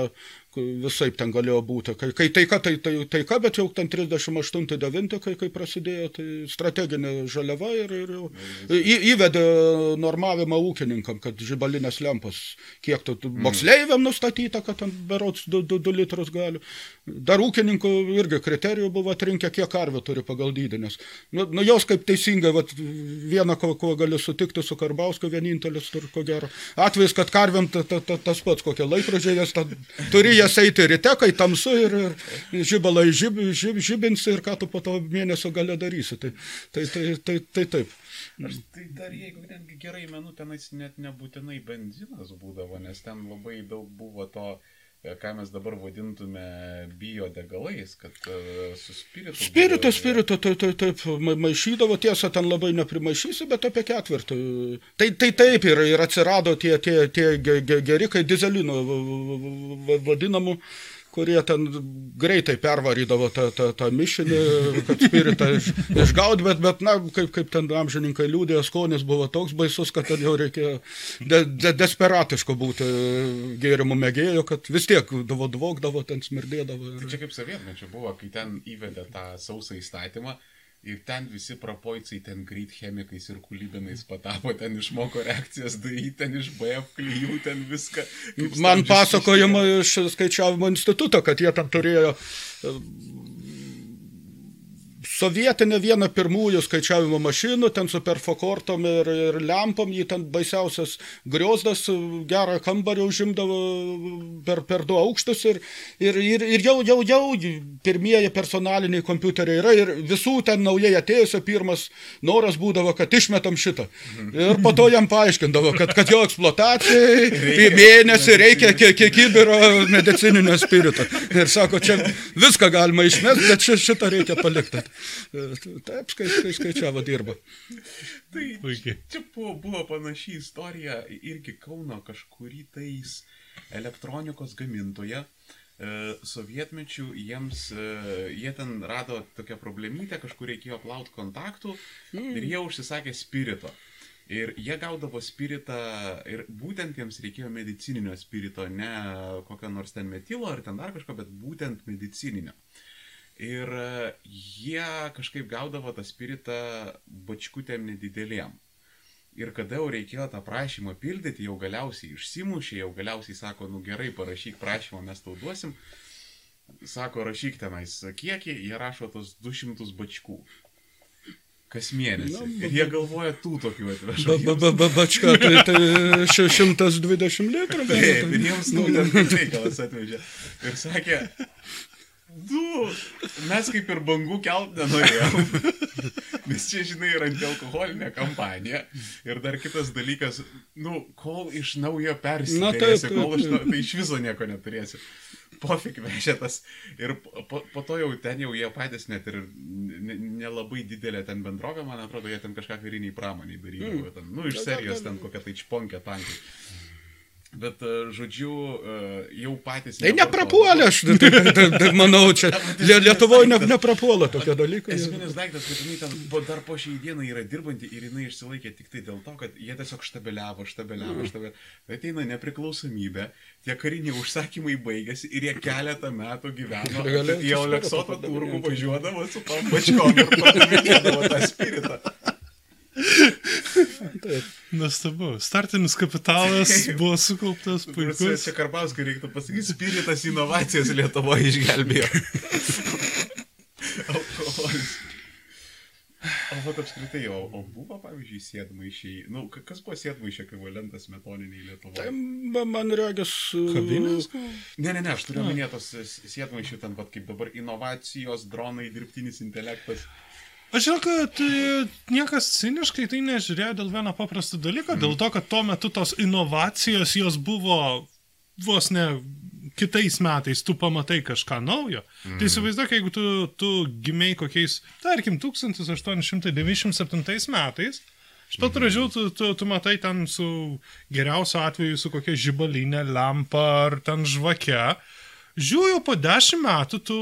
visai ten galėjo būti. Kai, kai taika, tai, tai taika, bet jau ten 38-9, kai, kai prasidėjo, tai strateginė žaliava ir, ir jau į, įvedė normavimą ūkininkam, kad žibalinės lempos, kiek tu, tu moksleiviam nustatyta, kad ten berots 2 litrus gali. Dar ūkininkų irgi kriterijų buvo atrinkę, kiek karvių turi pagal dydį, nes nu, nu, jos kaip teisingai, vat, vieną, ko, ko gali sutikti su Karbauskiu, vienintelis tur, ko gero. Atvejs, kad karviam ta, ta, ta, tas pats, kokie laikrodžiai, jas ten, turi jas eiti ryte, kai tamsu ir, ir žibalai žib, žib, žibinsi ir ką tu po to mėnesio gale darysi. Tai, tai, tai, tai, tai taip. Aš tai dar jeigu netgi gerai menu, tenais net nebūtinai benzinas būdavo, nes ten labai daug buvo to, e, ką mes dabar vadintume biodegalais, kad e, su spiritu. Spirito, būdavo- spirito, taip, taip, taip, ma- maišydavo, tiesa, ten labai neprimaišysi, bet apie ketvirtį. Tai, tai taip ir, ir atsirado tie, tie, tie ge- ge- gerikai dizelino v- v- v- vadinamų kurie ten greitai pervarydavo tą, tą, tą mišinį, kad spiritą iš, išgaut, bet, bet na, kaip, kaip ten amžininkai liūdėjo, skonis buvo toks baisus, kad ten jau reikėjo de, de, desperatiško būti gėrimų mėgėjo, kad vis tiek davo dvogdavo, ten smirdėdavo. Tai Ir... čia kaip sovietmečio buvo, kai ten įvedė tą sausą įstatymą ir ten visi prapoicai, ten greit chemikais ir kulybinais patapo, ten išmoko reakcijas daryti, ten iš BF klyjų, ten viską. Man pasakojama iš skaičiavimo instituto, kad jie ten turėjo e, sovietinę vieną pirmųjų skaičiavimo mašinų, ten su perfokortom ir, ir lempom, jį ten baisiausias griozdas, gerą kambarį užimdavo per, per du aukštus ir, ir, ir, ir jau, jau, jau pirmieji personaliniai kompiuteriai yra ir visų ten naujai atėjusio pirmas noras būdavo, kad išmetam šitą. Ir po to jam paaiškindavo, kad, kad jo eksploatacijai mėnesį reikia kiek, kibiro medicininio spirito. Ir sako, čia viską galima išmesti, bet ši- šitą reikia palikti. Taip, skai, skai, skaičiavo dirba. Tai Puikiai. čia buvo, buvo panaši istorija irgi Kauno kažkurį tais elektronikos gamintoje. E, sovietmečių jiems, e, jie ten rado tokią problemytę, kažkur reikėjo plauti kontaktų ir jie užsisakė spirito. Ir jie gaudavo spiritą ir būtent jiems reikėjo medicininio spirito, ne kokio nors ten metilo ar ten dar kažko, bet būtent medicininio. Ir e, jie kažkaip gaudavo tą spiritą bačkutėm nedidelėm. Ir kada jau reikėjo tą prašymą pildyti, jau galiausiai išsimušė, jau galiausiai sako, nu gerai, parašyk prašymą, mes tau duosim. Sako, rašyk tenais kiekį, jie rašo tos 200 bačkų. Kas mėnesį. Nu, Ir jie galvoja, tų tokių Ba, atveža. ba, ba, ba, bačka, tai, tai ši- 120 litrų. Taip, ir jiems nu, ten reikalas atvežė. Ir sakė, Nu, mes kaip ir bangų kelt nenorėjom. Nes čia, žinai, yra antialkoholinė kampanija. Ir dar kitas dalykas, nu, kol iš naujo persikelsi, kol iš, na, tai iš viso nieko neturėsi. Pofik vežėtas. Ir po, po to jau ten jau jie patys net ir nelabai ne didelė ten bendrovė, man atrodo, jie ten kažką kariniai pramoniai darydavo. Mm. Ten, nu, iš serijos ten kokia tai čponkė tankai. Bet, e, žodžiu, e, jau patys... Tai neprapuolė, aš tai, tai, tai, manau, čia Lietuvoje ne, neprapuolė tokie dalykai. Esminis daiktas, kad jinai ten po, dar po šiai dienai yra dirbanti ir jinai išsilaikė tik tai dėl to, kad jie tiesiog štabeliavo, štabeliavo, mm. štabeliavo. Ateina nepriklausomybė, tie kariniai užsakymai baigėsi ir jie keletą metų gyveno. Jie Oleksotą turgų važiuodavo su tom bačkom ir pardavinėdavo tą spiritą. Nuostabu. Startinis kapitalas buvo sukauptas puikus. Čia Karpauskai reiktų pasakyti, spiritas inovacijas Lietuvoje išgelbėjo. Alkoholis. O vat apskritai, o, o buvo, pavyzdžiui, sėdmaišiai, nu, kas buvo sėdmaišio ekvivalentas metoniniai Lietuvoje? Tai man regis... Kavinės? Ne, ne, ne, aš turiu minėtos sėdmaišiai, ten pat kaip dabar inovacijos, dronai, dirbtinis intelektas. Aš žinau, kad e, niekas ciniškai tai nežiūrėjo dėl vieno paprasto dalyko, mm. dėl to, kad tuo metu tos inovacijos jos buvo vos ne kitais metais tu pamatai kažką naujo. Mm. Tai įsivaizduok, jeigu tu, tu gimiai kokiais, tarkim, 1897 metais, iš pat pradžių tu, tu, tu matai ten su geriausiu atveju su kokia žibalinė lempa ar ten žvake. Žiūrėjau, po dešimt metų tu,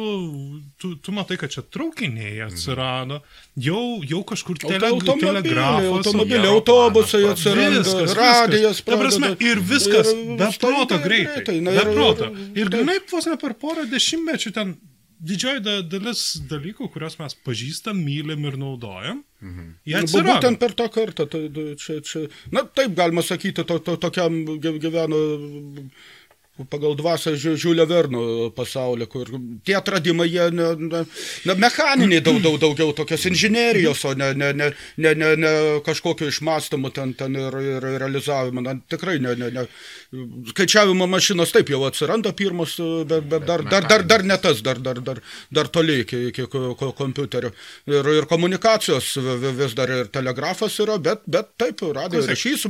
tu, tu matai, kad čia traukiniai atsirado, jau, jau kažkur tele, telegrafas. Automobiliai, autobusai atsirado, viskas, radijas. Ta prasme, ir viskas, be proto greitai. greitai na, be proto. Ir grinai vos ne per porą dešimtmečių ten didžioji dalis dalykų, kuriuos mes pažįstam, mylim ir naudojam. Mhm. Atsirado. Būtent per tą kartą. Tai, čia, čia, na, taip galima sakyti, to, to, tokiam gyveno pagal dvasę Žiulio Verno pasaulį, kur tie atradimai, jie ne, ne, ne mechaniniai daug, daug, daugiau tokios inžinerijos, o ne, ne, ne, ne, ne, ne kažkokio išmastymų ten, ten ir, ir realizavimo. Na, tikrai ne, ne, ne. Skaičiavimo mašinos taip jau atsiranda pirmus, bet, bet dar, dar, dar, dar ne tas, dar, dar, dar, dar toli iki, iki kompiuterio. Ir, ir komunikacijos vis dar ir telegrafas yra, bet, bet taip, radio ryšys,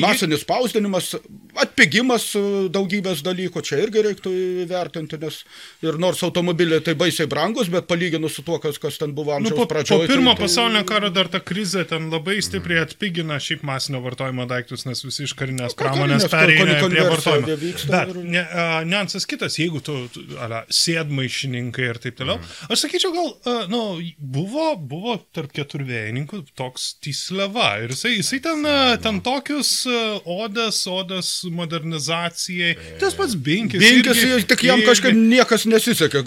masinis spausdinimas, atpigimas daug daugybės dalykų, čia irgi reiktų įvertinti, nes ir nors automobiliai tai baisiai brangus, bet palyginus su tuo, kas, kas ten buvo amžiaus nu, po, pradžioje. Po pirmo tai, pasaulinio karo dar ta krizė ten labai stipriai atpigina šiaip masinio vartojimo daiktus, nes visi iš karinės pramonės perėjo prie vartojimo. Bet ne, uh, niuansas kitas, jeigu tu, tu ala, sėdmaišininkai ir taip toliau, mm. aš sakyčiau, gal, uh, nu, buvo, buvo tarp keturvėjininkų toks Tisleva ir jisai, jisai ten, uh, ten tokius uh, odas, odas modernizacijai, Tas pats Binkis. Binkis, irgi, tik jam irgi. kažkaip niekas nesisekė,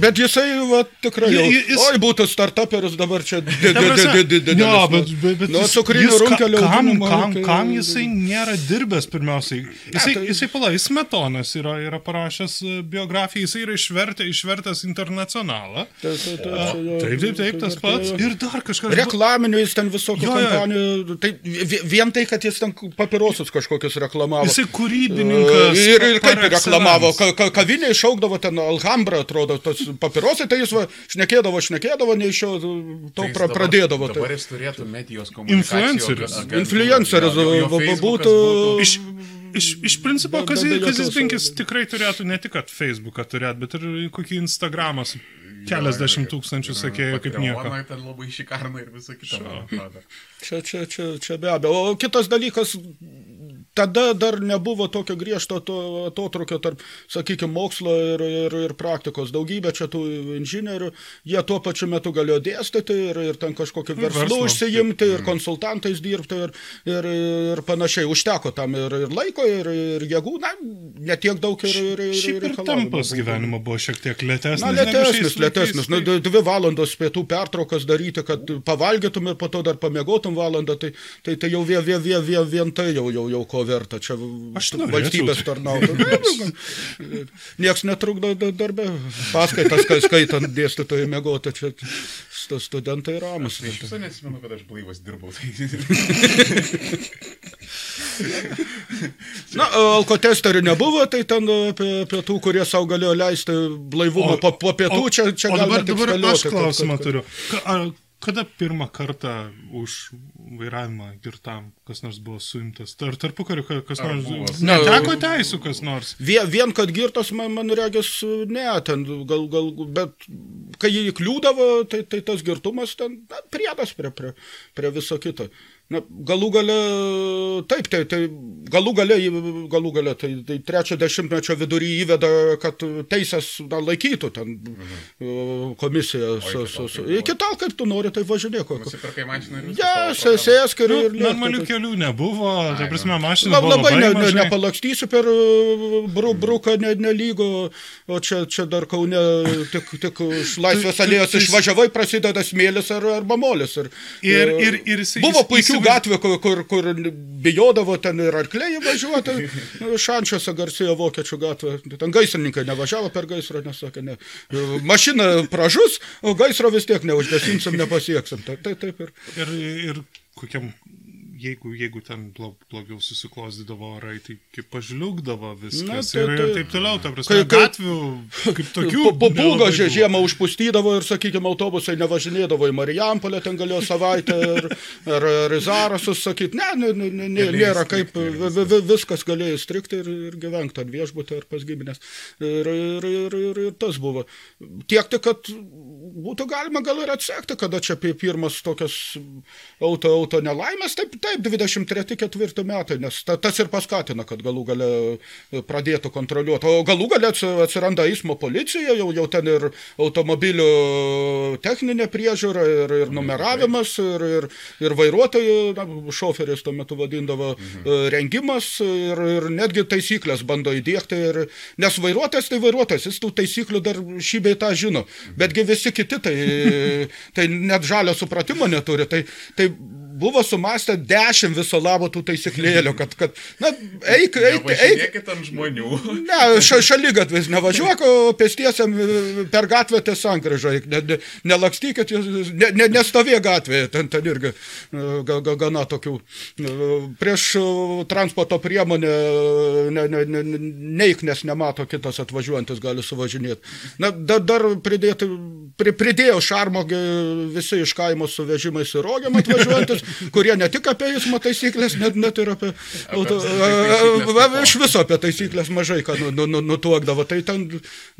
bet jisai, va, tikrai, jau, jis, oi, būtų startuperis dabar čia. Ne, bet, bet, bet nu, cukrinių runkelio. Kam, kam, kam jisai nėra dirbęs pirmiausiai? Jisai, tai- jisai pala, jis Metonas yra, yra parašęs e, biografiją, jisai yra išvertė, išvertęs internacionalą. Taip, taip, taip, tas pats. Ir dar kažkas. Reklaminių jis ten visokių kompanijų. Tai vien tai, kad jis ten papirosus kažkokius reklamavo. Jisai kūrybininkas ir, ir kaip reklamavo, ka, ka, kavinė išaugdavo ten Alhambra, atrodo, tos papirosai, tai jis va, šnekėdavo, šnekėdavo, ne iš jo to tai pra, dabar, pradėdavo. Tai. Dabar jis turėtų medijos komunikacijos. Influenceris. Influenceris būtų. Iš, iš, iš principo, Kazis Binkis tikrai turėtų ne tik Facebooką turėti, bet ir kokį Instagramą su keliasdešimt tūkstančių sekėjų kaip nieko. Ten labai šikarna ir visą kitą. Čia, čia, čia, čia be abejo. O kitas dalykas, tada dar nebuvo tokio griežto to atotrukio tarp, sakykime, mokslo ir, ir, ir praktikos. Daugybė čia tų inžinierių, jie tuo pačiu metu galėjo dėstyti ir, ir ten kažkokiu verslu užsijimti, ir konsultantais dirbti ir, ir, ir panašiai. Užteko tam ir, ir laiko, ir, ir jėgų, na, netiek daug ir, ir, ir, ir, ir tempas gyvenimo buvo šiek tiek lėtesnis. Na, lėtesnis, lėtesnis. Nu, dvi valandos pietų pertraukas daryti, kad pavalgytum ir po to dar pamiegotum valandą, tai, tai, tai jau vien, vien, vien, vien, vien tai jau, jau, jau ko verta, čia valstybės tarnautų. Niekas netrukdo darbę. Paskaitas, kai skaitant dėstytojai mėgoti, čia studentai ramus. Aš iš viso nesimenu, kad aš blaivas dirbau. Na, alkotesterių nebuvo, tai ten apie, apie tų, kurie savo galėjo leisti blaivumą po, po pietų, čia, čia o dabar, dabar aš klausimą turiu. Ka, ar, kada pirmą kartą už vairavimą girtam kas nors buvo suimtas? Ar tarpu kariu kas Ar nors... buvo Ne, Neteko teisų kas nors. Vien, vien kad girtas, man, man regis, ne, ten gal, gal, bet kai jį kliūdavo, tai, tai tas girtumas ten na, priedas prie, prie, prie viso kito. Na, galų gale, taip, tai, tai galų gale, galų gale, tai, tai trečio dešimtmečio vidury įveda, kad teisės na, laikytų ten mhm. komisiją. Su, iki su, tol su, iki tol, kaip tu nori, tai važinėk. Nusipirkai mašiną ir viskas, problema. sėsk ir... Nu, ir normalių tai- kelių nebuvo, ta prasme, nu. mašinų La, buvo labai labai ne, ne, nepalakstysiu per uh, bru, bruką ne, nelygo, o čia, čia dar kaune tik, tik iš laisvės alėjos išvažiavai, prasideda smėlis ar, arba molis. Ir, Ir- ir- ir jisai- buvo puikių gatvių, kur, kur, kur bijodavo ten ir arkliai važiuoti. Šančiuose garsėjo vokiečių gatvė. Ten gaisrininkai nevažiavo per gaisrą, nesakė, ne. Mašina pražus, o gaisro vis tiek neužgesinsim, nepasieksim. Tai, tai taip ir. Ir, ir kokiam, jeigu, jeigu ten blo- blogiau susiklostydavo orai, tai kaip pažliugdavo viskas. Na, tai- tai, ir, tai- ir taip toliau, ta prasme, Kai- gatvių kaip tokių. Buvo. žiemą užpustydavo ir, sakykime, autobusai nevažinėdavo į Marijampolę, ten galėjo savaitę ir, ir, ir Zarasus sakyti, ne, ne, ne, ne, nėra kaip, viskas galėjo strikti ir, ir gyventi ant viešbutį ar pas giminės. Ir, ir, ir, ir, ir tas buvo. Tiek tik, kad būtų galima gal ir atsekti, kada čia pirmas tokias auto, auto nelaimės, taip, taip, 23-4 metai, nes ta, tas ir paskatina, kad galų gale pradėtų kontroliuoti. O galų gale atsi- atsiranda eismo policija, jau, jau ten ir automobilių techninė priežiūra, ir, ir numeravimas, ir, ir, ir vairuotojų, na, šoferis tuo metu vadindavo, mhm. rengimas, ir, ir netgi taisyklės bando įdėkti. Ir, nes vairuotojas tai vairuotojas, jis tų taisyklių dar šį bei tą žino, betgi visi kiti tai, tai net žalio supratimo neturi. Tai, tai buvo sumastę dešimt viso labo tų taisyklėlių, kad, kad na, eik, eik, eik, ant žmonių. Ne, ša, šalygatvis nevažiuok, o pėstiesiam e, per gatvę ties sankryžą, ne, ne, nelakstykit, ne, ne, nestovė gatvėje, ten, ten irgi e, ga, ga, gana tokių. e, Prieš transporto priemonę ne, ne, ne, ne- neik, nes nemato kitas atvažiuojantis gali suvažinėti. Na, dar, dar pridėti, pri, pridėjau šarmo visi iš kaimo su vežimais ir rogiam atvažiuojantis, kurie ne tik apie eismo taisyklės, net, net ir apie... auto, a, a, tipo. iš viso apie taisyklės mažai ką nu, nu, nu, nutuokdavo, tai ten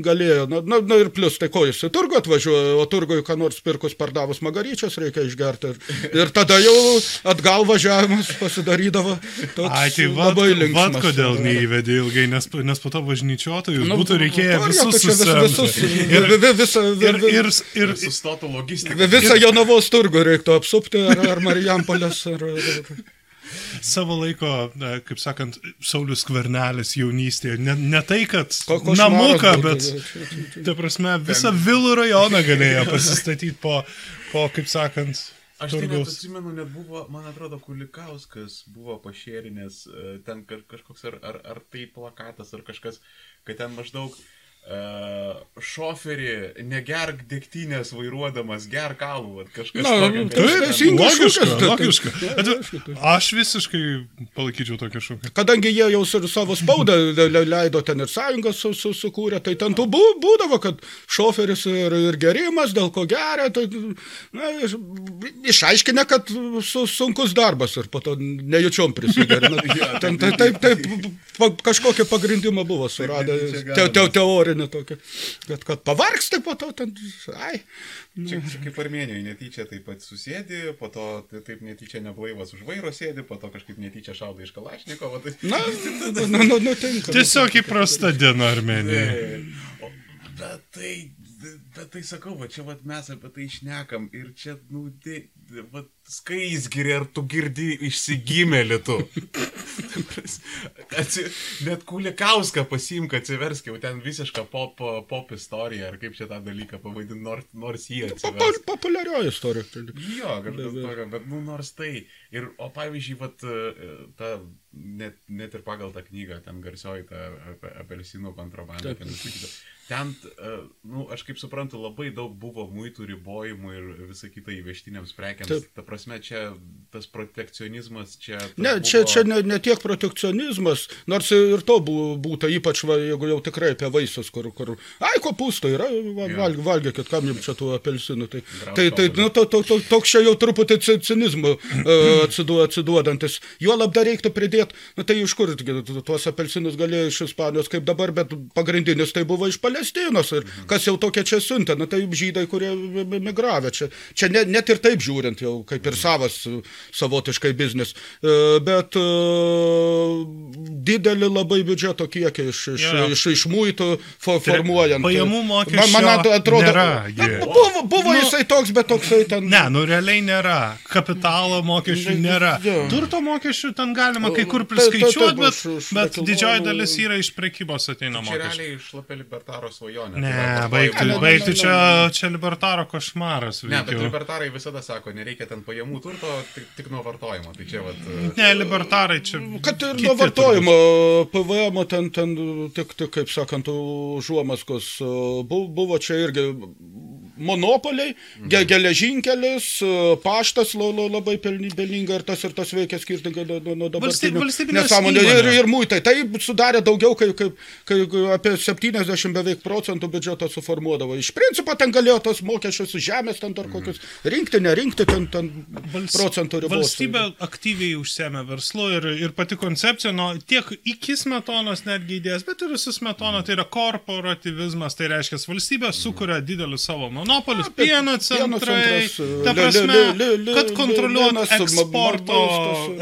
galėjo. Na, na, na ir plus, tai ko jis į turgų atvažiuoja, o turgui ką nors pirkus pardavus magaryčias reikia išgerti. Ir, ir tada jau atgal važiavimas pasidarydavo toks Ai, tai vad, labai linksmas. kodėl neįvedė ilgai, nes, nes po to važnyčiotojus Nu, būtų reikėję nu, visus tai čia vis- visus, susemti. vi- vi- vi- visą, vi- Ir, vi- ir, ir, Ir sustotų logistika. vi- visą Jonavos turgų reiktų apsupti, ar, ar Marijampolės, ar, ar, savo laiko, kaip sakant, Saulis Skvernelis jaunystėje, ne, ne tai, kad Ko- namuką, bet, ta prasme, visą Vilų rajoną galėjo pasistatyti po, po kaip sakant, Aš tai net atsimenu, net buvo, man atrodo, Kulikauskas buvo pašėrinės, e, ten ka- kažkoks ar, ar, ar tai plakatas, ar kažkas, kad ten maždaug uh, šoferį negerk degtinės vairuodamas, gerk vat kažkas Na, tokio. nu, tai teisingas Logiška, tai- logiška. tai- At- Aš visiškai palaikyčiau tokį šūkį. Kadangi jie jau ir savo spaudą le- le- leido ten ir sąjungą su, su, sukūrė, tai ten tų bū- būdavo, kad šoferis ir, ir gerimas, dėl ko geria, tai na, iš- išaiškinę, kad su, sunkus darbas ir po to nejučiom prisigerina. Ten tai- taip, taip, pa, kažkokį pagrindimą buvo suradę, te, te, gaunasi. Teorinį tokį, kad, kad pavargsti po to, ten, ai. Čia, čia kaip Armenijoje netyčia taip pat susėdi, po to tai taip netyčia neblaivas už vairo sėdi, po to kažkaip netyčia šaudai iš Kalašnikovo. Tai... Na, nu, nu, nutinka. Tiesiog įprasta diena Armenijoje. Bet tai, bet tai sakau, va čia vat, mes apie tai išnekam ir čia, nu, tai, va, skaisgiri, ar tu girdi išsigimėlį tu. Net Kulikauską pasimk, atsiversk jau ten visišką pop, pop istoriją, ar kaip čia tą dalyką pavadinti, nors, nors jį Pa- pa- atsivers. Populiarioji istorija. Jo, kažkas tokio, bet nu nors tai. Ir, o pavyzdžiui, vat, e, ta, net, net ir pagal tą knygą, ten garsioji ta apie apelsinų kontrabandą, Taip. ten visa kita. Ten, e, nu, aš kaip suprantu, labai daug buvo muitų ribojimų ir visa kita įvežtiniams prekiams. Taip. Prasme, čia tas protekcionizmas, čia... Ne, čia, buvo- čia ne, ne tiek protekcionizmas, nors ir to bū- būtų, ypač va, jeigu jau tikrai apie vaisius, kur, kur ai, kopūstai yra, va, Jo. valg, valgykit, kam jums čia tų apelsinų. Tai, Graužt tai, tai nu, to, to, to, toks čia jau truputį ci- cinizmu uh, atsidu, atsiduodantis. Jo lab dar reiktų pridėti, nu, tai iš kur tuos apelsinus galėjo iš Ispanijos kaip dabar, bet pagrindinis tai buvo iš Palestinos. Ir kas jau tokia čia siuntė, nu, tai žydai, kurie mi- migravę. Čia, čia ne, net ir taip žiūrint, jau kaip ir savas savotiškai biznis. E, Bet e, didelį labai biudžeto kiekį iš, iš, Jo. iš, iš muitų fo- formuojant. pajamų mokesčio Man, man atrodo, nėra, Na, buvo, buvo Nu, jisai toks, bet toksai ten. Ne, nu realiai nėra. Kapitalo mokesčių nėra. jo. Turto mokesčių ten galima kai kur Tai- tai- priskaičiuoti, bet, už- už bet nekilnojamą- didžioji dalis yra iš prekybos ateina mokesčių. realiai šlapia libertaro svajonė. Ne, Tai baigti, baigti čia, ne. čia libertaro košmaras. Ne, bet libertarai visada sako, nereikia ten pajamų turto, tik, tik nuo vartojimo. Tai čia vat... Ne, libertarai čia. Kad ir nuo vartojimo PVM ten, ten tik, tik, kaip sakant, užuomaskos bu- buvo čia irgi monopoliai, ge, geležinkelis, paštas lo, lo, labai pelni- pelninga ir tas ir tas veikia skirtingai nuo, nuo- nuo valstybinės nesąmonių. Ir, ir muitai. Tai sudarė daugiau, kaip, kaip, kaip apie 70 beveik procentų biudžeto suformuodavo. Iš principo ten galėjo tos mokesčius žemės, ten dar kokius rinkti, nerinkti, ten, ten Vals- procentų ribos. Valstybė aktyviai užsėmė verslu ir, ir pati koncepcija, nu, tiek iki smetonos netgi idėjas, bet ir su smetona tai yra korporativizmas, tai reiškia, valstybė sukuria didelius savo monopolius, Apie pieno pieno centrai, centras, ta prasme, li- li- li- kad li- kontroliuotų eksporto,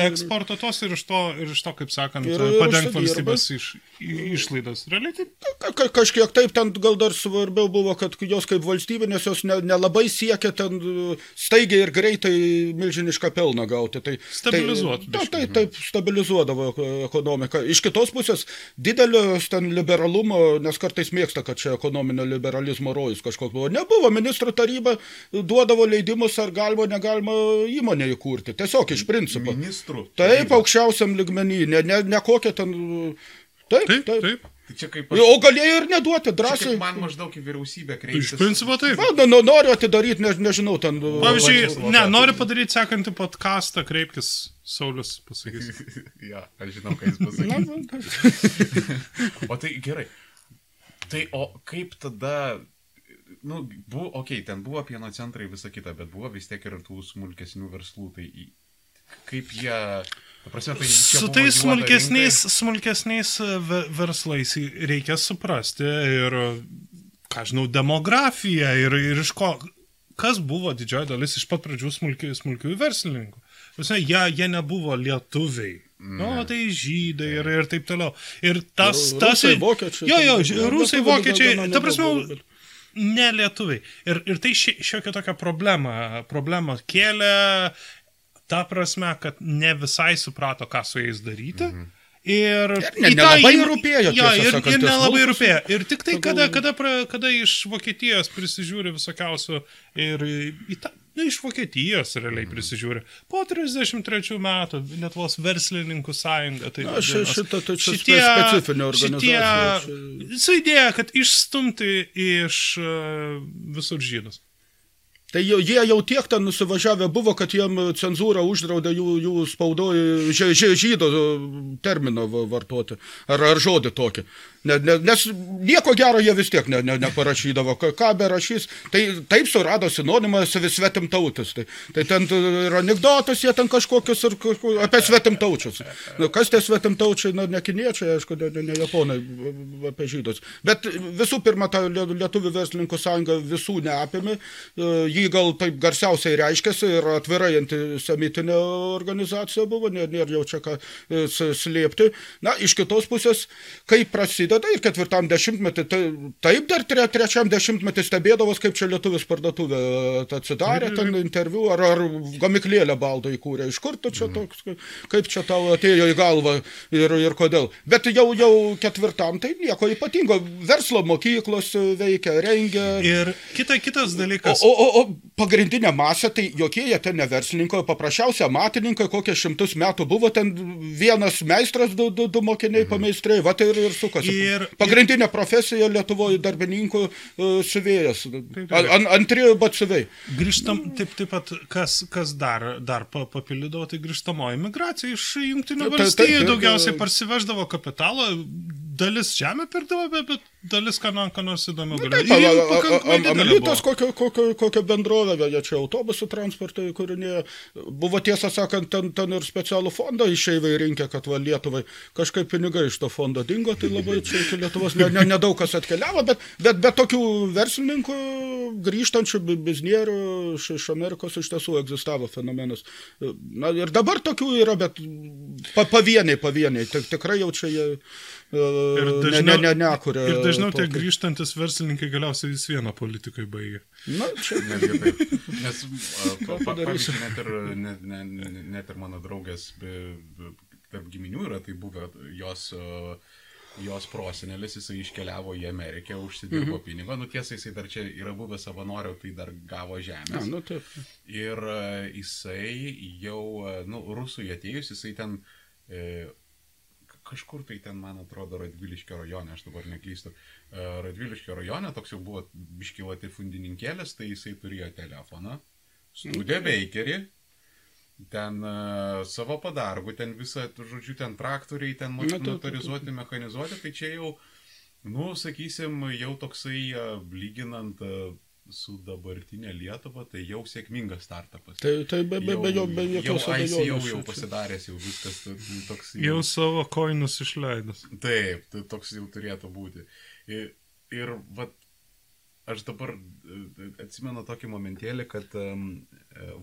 eksporto tos ir iš to, ir iš to kaip sakant, užsidirba. valstybės iš, išlaidas. Realiai taip. Ka- ka- Kažkiek taip, ten gal dar svarbiau buvo, kad jos kaip valstybinės jos ne- nelabai siekia ten uh, staigiai ir greitai milžinišką pelną gauti. Tai, Stabilizuot Tai, tai, taip, stabilizuodavo eko- ekonomiką. Iš kitos pusės didelio ten liberalumo, nes kartais mėgsta, kad čia ekonominio liberalizmo rojus kažkoks buvo. Nebuvo, ministrų taryba duodavo leidimus, ar galima, negalima įmonę įkurti. Tiesiog iš principo. Ministrų. Taip, aukščiausiam ligmenį, ne, ne, ne kokia ten... Taip, Taip, taip. taip. Tai čia kaip... O galėjo ir neduoti, drąsiai. man maždaug į vyriausybę Iš kreiptis. principo taip. Va, nu, nu, noriu atidaryti, ne, nežinau, ten... Pavyzdžiui, ne, noriu padaryti sekantį podcastą, kreipkis Saulis, pasakys. ja, aš žinau, ką jis pasakys. Na, O tai gerai. Tai o kaip tada, nu, buvo, okei, okay, ten buvo pieno centrai visa kita, bet buvo vis tiek ir tų smulkesnių verslų, tai kaip jie, ta prasme, tai Su tais smulkesniais, smulkesniais e, ve- verslais reikia suprasti ir, ką žinau, demografiją ir, ir iš ko, kas buvo didžioji dalis iš pat pradžių smulkių, smulkių verslininkų. Prasme, jie, jie nebuvo lietuviai. Mm. Nu, tai žydai ir, ir taip toliau. Ir tas... Tas rusai, vokiečiai, Jo, jo, nu, rusai, vokiečiai. Ta prasme, ne lietuviai. Ir, ir tai ši- šiokia tokia problema, problema kėlė ta prasme, kad ne visai suprato, ką su jais daryti. Mhm. Ir, Ir ne- nelabai įm- rūpėjo, Jo, ir, ir nelabai rūpėjo. Ir tik tai, kada, kada, kada iš Vokietijos prisižiūri visokiausių ir į tą, nu, iš Vokietijos realiai Mhm. prisižiūri. Po 33 metų Lietuvos verslininkų sąjunga. Tai Na, ši- šita tai čia Šitie- specifinė organizacija, Šitie, su idėja, kad išstumti iš uh, visur žydus. Tai jau, jie jau tiek ten nusivažiavę buvo, kad jiem cenzūra uždraudė jų, jų spaudoje žy, žy, žydo terminą va- vartoti. Ar, ar žodį tokį. Ne, ne, nes nieko gero jie vis tiek ne, ne, neparašydavo. Ką, be rašys, tai taip surado sinonimą savi svetimtautis. Tai, tai ten ir anegdotus jie ten kažkokius ir apie svetimtaučius. Nu, kas tie svetimtaučiai, na, ne kiniečiai, aišku, ne, ne, ne japonai, apie žydus. Bet visų pirma, ta lie- lietuvių verslininkų sąjunga visų neapėmė. E, Jį gal taip garsiausiai reiškėsi ir atvirai antisemitinė organizacija buvo, nėra nėr jau čia ką e, slėpti. Na, iš kitos pusės, kai prasideda ir ketvirtam dešimtmetį, tai, taip dar tre, trečiam dešimtmetį stebėdavos, kaip čia lietuvis parduotuvė e, atsidarė, ten interviu, ar, ar gamiklėlę baldą įkūrė, iš kur tu čia toks, kaip čia tau atėjo į galvą ir, ir kodėl. Bet jau, jau ketvirtam tai nieko ypatingo, verslo mokyklos veikia, rengia. Ir kita, kitas dalykas. o, o, o pagrindinė masė, tai jokie jie ten ne verslininkai, paprasčiausia matininkai, kokie šimtus metų buvo, ten vienas meistras, du, du, du mokiniai pameistrai, va tai ir, ir sukasi. Ir- Pagrindinė profesija Lietuvoje darbininkų siuvėjas. taip. An, antri batsiuviai. Grįžtam, taip, taip pat, kas, kas dar, dar pa- papildydavo, tai grįžtamoji migracija iš jungtinių valstybių daugiausiai parsiveždavo kapitalą, dalis žemę pirkdavo, bet, bet dalis ką, nors įdomiau galėjo. Taip, Ir jų a- a- pakankamai a- didelė Amlitas buvo. kokio, kokio, kokio bendrovė, jie čia autobusų transportą įkūrinėjo. Buvo tiesą sakant, ten, ten ir specialų fondą išeivai rinkę, kad va Lietuvai kažkaip pinigai iš to fondo dingo, tai labai čia iki Lietuvos nedaug ne, ne nedaug kas atkeliavo, bet, bet, bet tokių verslininkų grįžtančių bi- biznierių iš, iš Amerikos iš tiesų egzistavo fenomenas. Na ir dabar tokių yra, bet pa, pavieniai, pavieniai. Tik, tikrai jau čia jie Ir dažniau, ne, ne, ne, nekuria ir dažniau tie grįžtantis verslininkai galiausiai vis vieną politikai baigia. Na, čia Netgi taip. Nes, pa, pa, pavyzdžiui, net ir, net, net, net ir mano draugės be, be, tarp giminių yra tai buvę, jos, a, jos prosenelis, jisai iškeliavo į Ameriką, užsidirbo mhm. pinigą, nu tiesa, jisai dar čia yra buvęs savanorio, tai dar gavo A, žemės. nu taip. Ir jisai jau, nu, rusui atėjus, jisai ten e, kažkur tai ten, man atrodo, Radviliškio rajone, aš dabar neklystu. E, Radviliškio rajone toks jau buvo biškilati fundininkėlis, tai jisai turėjo telefoną, studiją beikerį, ten uh, savo padargų, ten visą, žodžiu, ten traktoriai, ten taip. motorizuoti, mechanizuoti, tai čia jau, nu, sakysim, jau toksai, uh, lyginant uh, su dabartinė Lietuva, tai jau sėkmingas startupas. Tai, tai be, be, be, jo, be jau jokios ICO jau abejonės. pasidaręs, jau viskas toks. Jau savo koinus išleidęs. Taip, tai toks jau turėtų būti. Ir, ir vat, aš dabar e, atsimenu tokį momentėlį, kad um,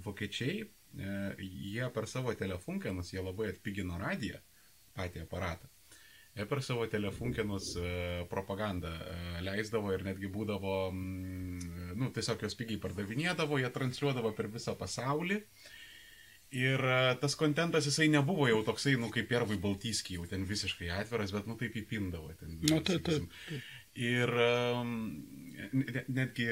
vokiečiai, e, jie per savo telefunkenus, jie labai atpigino radiją, patį aparatą. Jie per savo telefunkenus e, propagandą e, leisdavo ir netgi būdavo, mm, nu, tiesiog jos pigiai pardavinėdavo, jie transliuodavo per visą pasaulį. Ir e, tas kontentas jisai nebuvo jau toksai, nu, kaip Pervai Baltyskiai, jau ten visiškai atviras, bet, nu, taip įpindavo. Ten, Na, taip, taip. Ir ne- netgi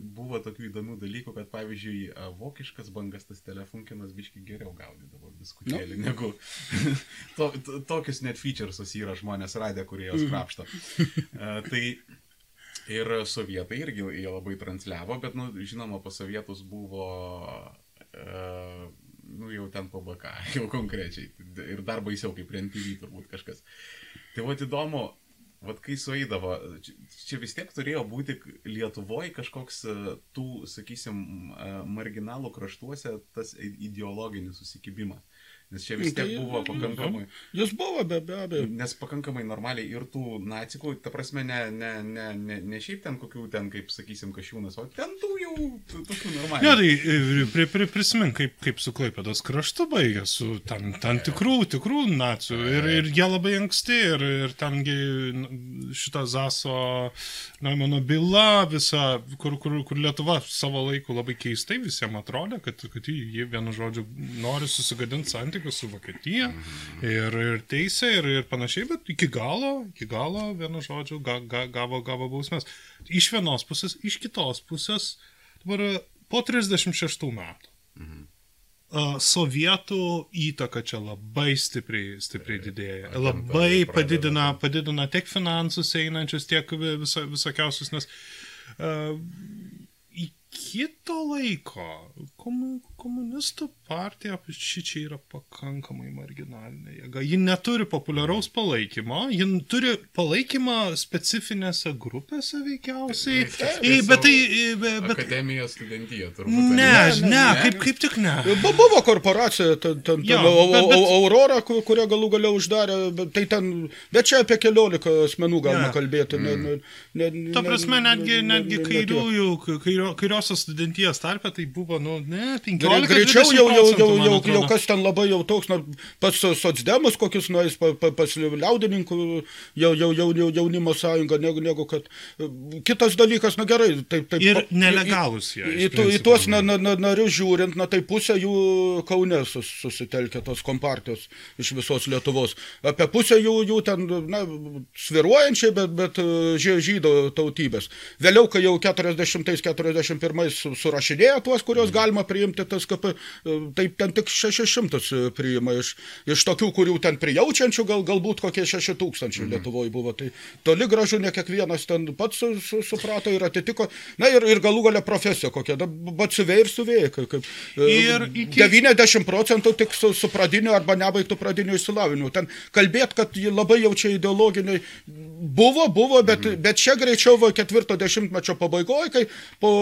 buvo tokių įdomių dalykų, kad pavyzdžiui, vokiškas bangas tas telefunkinas biški geriau gaudydavo biskutėlį no. negu to, to, tokius net featuresus yra žmonės radę, kurie jos krapšto. Uh, tai ir sovietai irgi jie labai transliavo, bet, nu, žinoma, pas sovietus buvo uh, nu, jau ten PBK, jau konkrečiai. Ir dar baisiau, kaip prie NTV turbūt kažkas. Tai va įdomu, Vat kai sueidavo, čia, vis tiek turėjo būti Lietuvoje kažkoks e, tų, sakysim, e, marginalų kraštuose tas ideologinis susikibimas. Nes čia vis Tai- tiek buvo pakankamai, Jis buvo, be, be abejo. nes pakankamai normaliai ir tų nacikų, ta prasme, ne, ne, ne, ne, ne šiaip ten kokių ten, kaip sakysim, kašiūnas, o ten tų jau tokių normalių. Ne, tai e, pri, pri, prisimink, kaip, kaip su Klaipėdos kraštu baigė, su tam, tam tikrų, tikrų nacijų. Ir, ir jie labai anksti, ir, ir tengi šita Zaso, na, mano byla, visa, kur, kur, kur Lietuva savo laiku labai keistai visiems atrodė, kad, kad jie, vienu žodžiu nori susigadinti santykius su Vokietija ir, ir teisė ir, ir panašiai, bet iki galo, iki galo, vienu žodžiu, ga, ga, gavo, gavo bausmės. Iš vienos pusės, iš kitos pusės, dabar po 36 metų. a, Sovietų įtaka čia labai stipriai, stipriai didėja. ten Labai padidina, padidina tiek finansus einančius, tiek vi- viso, visokiausius, nes uh, iki to laiko komu, komunistų partija šičia yra pakankamai marginalinė jėga. Ji neturi populiaraus palaikymo, ji turi palaikymą specifinėse grupėse veikiausiai. Taip, Ei, bet tai... e, Bet, bet, Akademija studentija, turbūt. ne, ar ne, ne, kaip, kaip tik ne. Bu- Buvo korporacija, ten, ten, Jo, ten Au- bet- bet- Aurora, ku- kurią galų gale uždarė, bet, tai ten, bet čia apie keliolika asmenų galima Ne. kalbėti. Ne, ne, ne, Ta ne- prasme, netgi, ne- ne- netgi ne- ne kairiųjų, kairio, kairiosios studentijos tarpe tai buvo, nu, ne, Gre- 15 Greičiau jau, jau, jau, jau, jau kas ten labai jau toks, na, pas socdemus kokius nueis, pa, pa, pas liaudininkų jau, jau, jau, jau jaunimo sąjungą, negu, negu kad kitas dalykas, na gerai, taip, taip. Ir nelegalūs jie. Į, į, į tuos na, na, na, narius žiūrint, na tai pusė jų Kaune sus, susitelkė tos kompartijos iš visos Lietuvos. Apie pusę jų, jų ten, na, sviruojančiai, bet, bet žy- žydų tautybės. Vėliau, kai jau 40-41 91 su- surašinėjo tuos, kuriuos galima priimti TSKP, e, tai ten tik 600 priima iš, iš tokių, kurių ten prijaučiančių, gal, galbūt kokie 6 tūkstančiai Lietuvoje buvo. Tai toli gražu ne kiekvienas ten pats su, su, suprato ir atitiko. Na ir, ir galų galia profesija kokia, da, batsiuvėjai ir siuvėjai. Kaip, kaip, e, Ir iki- 90 procentų tik su, su pradiniu arba nebaigtų pradiniu išsilavinimu. Ten kalbėt, kad labai jau čia ideologiniai buvo, buvo, bet, mm. bet čia greičiau va ketvirto dešimtmečio pabaigoje, kai po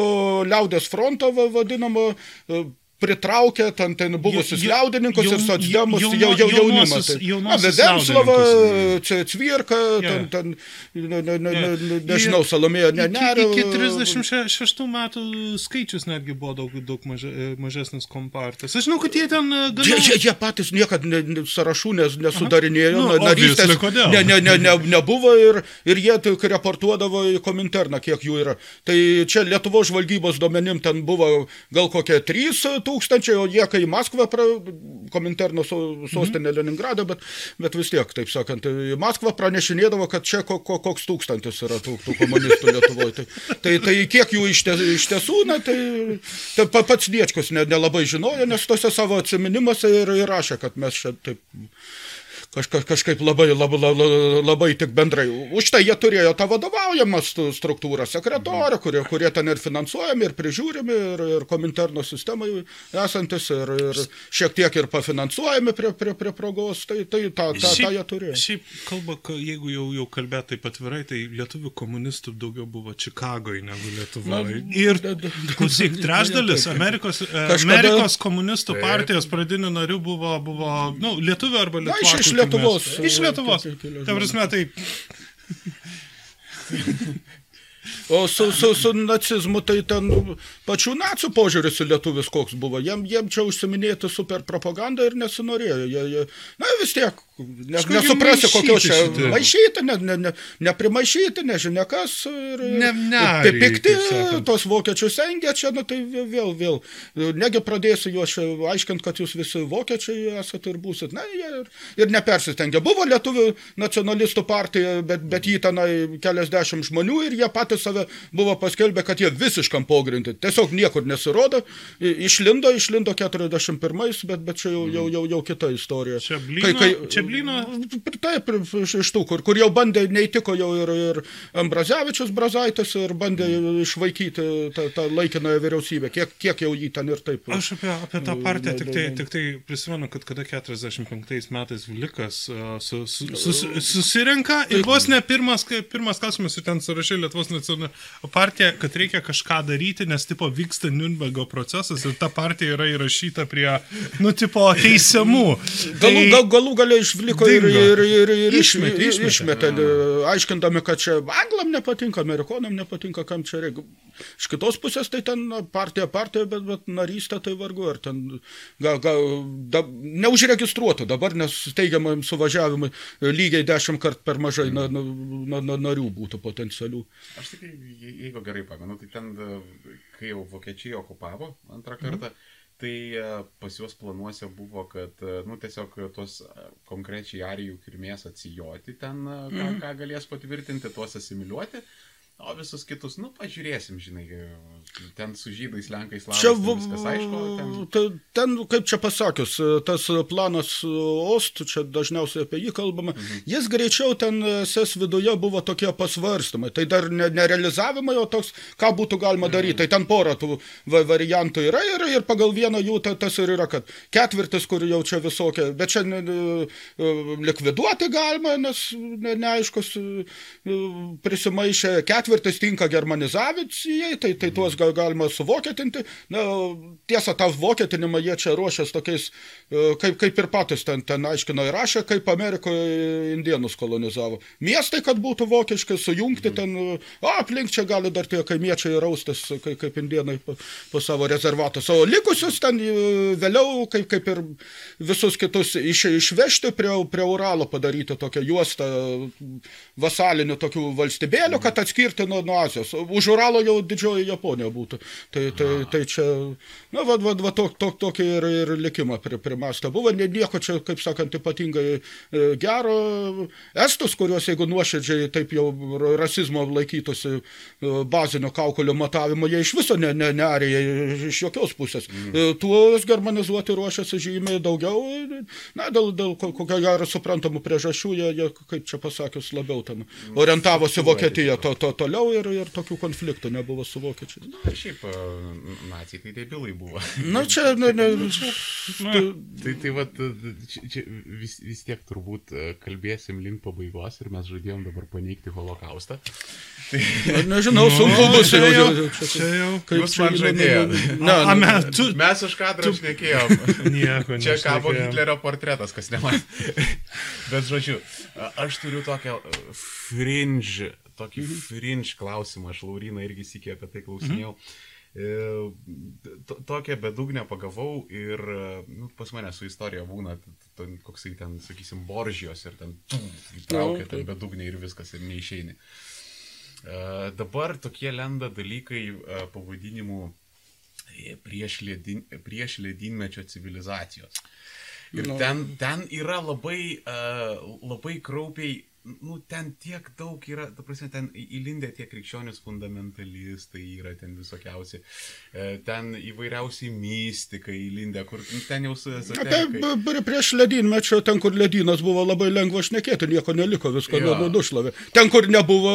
liaudės fronto va, vadinamo e, pritraukė ten, ten buvusius Ja- ja- liaudininkus ir jaun- socdemus, jauno- jau, jau jaunimą. jaunuosius- Tai, liaudininkus. C- Cvirka, Jo. ten, ten, ne, ne, ne, ne, nežinau, Salomėja, ne, ne. Iki, iki 36 metų skaičius netgi buvo daug, daug maže, mažesnis kompartas. Aš žinau, kad jie ten e, Jie, gana... jie, jie patys niekad ne, ne, sąrašų nes, nesudarinėjo, Nu, na- narystės ne, ne, ne, ne, nebuvo ir, ir jie tik reportuodavo į kominterną, kiek jų yra. Tai čia Lietuvo žvalgybos duomenim ten buvo gal kokie 3 tūkstančiai, o jie kai į Maskvą, pra, kominterno so, sostinė Leningrado, bet, bet vis tiek, taip sakant, į Maskvą pranešinėdavo, kad čia ko, ko, koks tūkstantis yra tų, tų komunistų Lietuvoje. Tai, tai, tai kiek jų iš, ties, iš tiesų, na, tai, tai pa- pats Diečkus ne- nelabai žinojo, nes tose savo atsiminimuose ir įrašė, kad mes čia taip kažka, kažkaip labai, labai, labai, labai tik bendrai. Už tai jie turėjo tą vadovaujamą struktūrą, sekretorę, kurie, kurie ten ir finansuojami, ir prižiūrimi, ir, ir kominterno sistemai esantis, ir, ir šiek tiek ir pafinansuojami prie, prie, prie progos, tai, tai tą, tą, tą jie turėjo. šiaip kalba, ka- jeigu jau, jau kalbėt taip atvirai, tai lietuvių komunistų daugiau buvo Čikagoje negu Lietuvoje. Ir klausyk, trečdalis. Amerikos, e, Amerikos komunistų partijos pradinių narių buvo, buvo nu, lietuvių arba iš Lietuvos, Iš e, Lietuvos. Ta prasme, tai O su, su, su nacizmu tai ten pačių nacijų požiūris į lietuvis koks buvo. Jiem, jiem čia užsiminėti super propagandą ir nesinorėjo. Jie, jie, na vis tiek, ne, nesuprasi kokios čia šitie. maišyti, ne, ne, ne, neprimaišyti, nežinia kas. Ir, Ne- ir neariai, pikti tos vokiečius engia čia, nu tai vėl, vėl. Negi pradėsiu juos aiškinti, kad jūs visi vokiečiai esate ir būsit. Na, jie ir, ir nepersistengia. Buvo lietuvių nacionalistų partija, bet, bet jį tenai keliasdešimt žmonių ir jie patys save buvo paskelbę, kad jie visiškam pogrindį. Tiesiog niekur nesirodo. Išlindo, išlindo 41, bet, bet čia jau, jau, jau, jau kita istorija. Čia Blyno- čia Blyno- Taip, iš, tų, kur, kur jau bandė, neįtiko jau ir, ir Ambrazevičius Brazaitis ir bandė išvaikyti tą, tą laikinąją vyriausybę. Kiek, kiek jau jį ten ir taip. Aš apie, apie tą partiją tik tai, tik tai prisimenu, kad kada 45 metais Vlikas uh, su, su, sus, susirenka ir vos ne pirmas, kai- pirmas klausimas ir ten surašė Lietuvos nacionalinė partija, kad reikia kažką daryti, nes tipo vyksta Nürnbergo procesas ir ta partija yra įrašyta prie, nu, tipo, teisiamų. Galų, gal, galų galiai išvliko ir, dingo. ir, ir, ir iš- Išmetė, iš- išmetė. išmetė, aiškindami, kad čia anglam nepatinka, amerikonam nepatinka, kam čia reikia. Iš kitos pusės tai ten partija partija, bet, bet narystė tai vargu, ar ten ga, ga, da, neužregistruota dabar, nes teigiamam suvažiavimui lygiai dešimt kart per mažai na, na, na, na, narių būtų potencialių. Aš tik, je- jeigu gerai pamenu, tai ten, e, kai jau vokiečiai okupavo antrą kartą, tai e, pas juos planuose buvo, kad, e, nu, tiesiog tos konkrečiai arijų kilmės atsijoti ten, ką, ką galės patvirtinti, tuos asimiliuoti. O visus kitus, nu, pažiūrėsim, žinai, ten su žydais, lenkais, Čia slavais, v- ten viskas aišku, ten... ten, kaip čia pasakius, tas planas OST, čia dažniausiai apie jį kalbama, mhm. jis greičiau ten SES viduje buvo tokie pasvarstymai. Tai dar ne, nerealizavimai, o toks, ką būtų galima daryti. Tai ten pora tų va- variantų yra ir, ir pagal vieną jų ta, tas ir yra, kad ketvirtis, kur jau čia visokie, bet čia ne, ne, likviduoti galima, nes ne, neaiškus prisimaišė ketvirtis tinka germanizacijai, tai, tai tuos gal, galima suvokietinti. Na, tiesa, tą vokietinimą jie čia ruošęs tokiais, e, kaip, kaip ir patys ten, ten aiškino ir rašė, kaip Amerikoje indienus kolonizavo. Miestai, kad būtų vokiškai, sujungti ten, e, o aplink čia gali dar tie kaimiečiai raustis, kaip, kaip indienai po, po savo rezervatus. O likusius ten e, vėliau, kaip, kaip ir visus kitus, iš, išvežti prie, prie Uralo padaryti tokią juostą vasalinių tokių valstybėlių, kad atskirti likti nuo, nuo Azijos. Už Uralo jau didžioji Japonija būtų. Tai, tai, tai čia, na, va, va, va tok, tok, tokį ir, ir likimą primastą. Buvo ne, nieko čia, kaip sakant, ypatingai e, gero. Estus, kuriuos, jeigu nuoširdžiai taip jau rasizmo laikytųsi e, bazinio kaukulio matavimo, jie iš viso ne, ne, nearė iš jokios pusės. Mm. Tuos germanizuoti ruošiasi žymiai daugiau, na, dėl, dėl kokio gero suprantamų priežasčių, jie, jie, kaip čia pasakius, labiau ten orientavosi Vokietiją to, to toliau ir, ir tokių konfliktų nebuvo su vokiečiais. Na, šiaip, nacijai tai debilai buvo. Na, čia, ne, ne, čia, Na, tai, tai vat, čia, čia vis, vis tiek turbūt kalbėsim link pabaigos ir mes žadėjom dabar paneigti holokaustą. Tai... Na, nežinau, sunku bus čia jau, čia, čia jau. kaip Jūs man žadėjot. Ne, A, me, tu, Mes už kadrą šnekėjom. nieko Čia kabo. Hitlerio portretas, kas nematė. Bet žodžiu, aš turiu tokią fringe, tokį fringe klausimą, aš Lauriną irgi sikė apie tai klausinėjau. To- Tokią bedugnę pagavau ir e, nu, pas mane su istorija būna, koksai ten, sakysim, boržijos ir ten įtraukia Nu, ten bedugnę ir viskas ir neišeini. E, Dabar tokie lenda dalykai pavadinimu prieš, ledin, prieš ledynmečio civilizacijos. Ir Nu. ten, ten yra labai, uh, labai kraupiai, nu, ten tiek daug yra, ta prasme, ten įlindę tie krikščionis fundamentalistai yra ten visokiausi, uh, ten įvairiausiai mystikai įlindę, kur ten jau su b- b- prieš ledynmečio, ten, kur ledynas buvo labai lengva šnekėti, nieko neliko, nu, nu, nušlavė. Ten, kur nebuvo,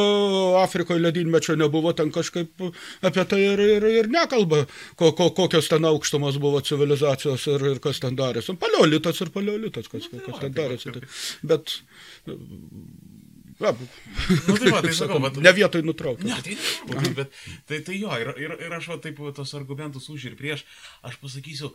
Afrikoje ledynmečio nebuvo, ten kažkaip apie tai ir, ir, ir nekalba, ko, ko, kokios ten aukštumos buvo civilizacijos ir, ir kas ten darėsi. Paleolitas ir paleolitas, kas, Nu, kas jo, ten tai darėsi. tai- Tai, bet, na, Nu, tai va, tai sakau, bet... ne vietoj nutraukti. Ne, tai ne, bet tai, tai jo, ir, ir, ir aš va taip tos argumentus už ir prieš, aš pasakysiu,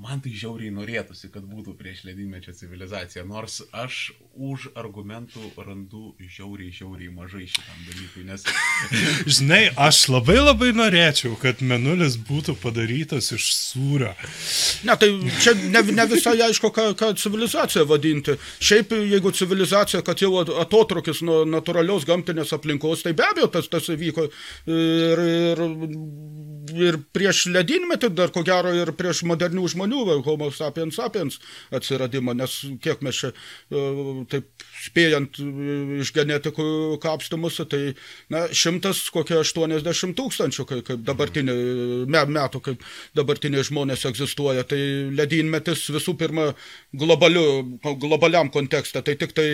man tai žiauriai norėtųsi, kad būtų prieš ledynmečio civilizaciją, nors aš už argumentų randu žiauriai, žiauriai mažai šitam dalykui, nes... Žinai, aš labai labai norėčiau, kad menulis būtų padarytas iš sūrio. Ne, tai čia ne, ne visai aišku, ką, ką civilizacija vadinti. Šiaip, jeigu civilizacija, kad jau at- atotrukis nuo natūralios gamtinės aplinkos, tai be abejo tas, tas įvyko ir, ir, ir prieš ledynmetį, dar ko gero ir prieš modernių žmonių, homo sapiens sapiens atsiradimą, nes kiek mes čia e, taip spėjant e, iš genetikų kapstymus, tai na, šimtas kokie 80 tūkstančių, kaip, kaip dabartinė, me, metų, kaip dabartiniai žmonės egzistuoja. Tai ledynmetis visų pirma globaliu, globaliam kontekste, tai tik tai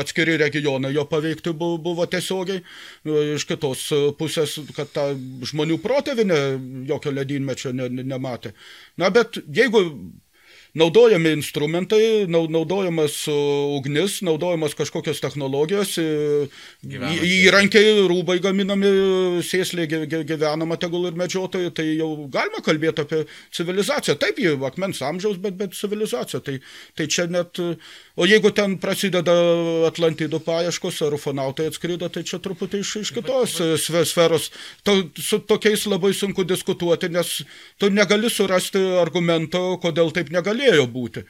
atskiri regionai jo paveikti bu- buvo tiesiogiai. Iš kitos pusės, kad ta žmonių protėvinė jokio ledynmečio ne, ne, nematė. Na, bet jeigu naudojami instrumentai, nau- naudojamas ugnis, naudojamas kažkokios technologijos, į- Gyvenant. įrankiai, rūbai gaminami, gy- gyvenama tegul ir medžiotojai, tai jau galima kalbėti apie civilizaciją. Taip, jį akmens amžiaus, bet, bet civilizacija. Tai, tai čia net, o jeigu ten prasideda Atlantidų paieškos, ar ufonautai atskrido, tai čia truputį iš, iš kitos sve- sferos. To, su tokiais labai sunku diskutuoti, nes tu negali surasti argumento, kodėl taip negalėjo būti.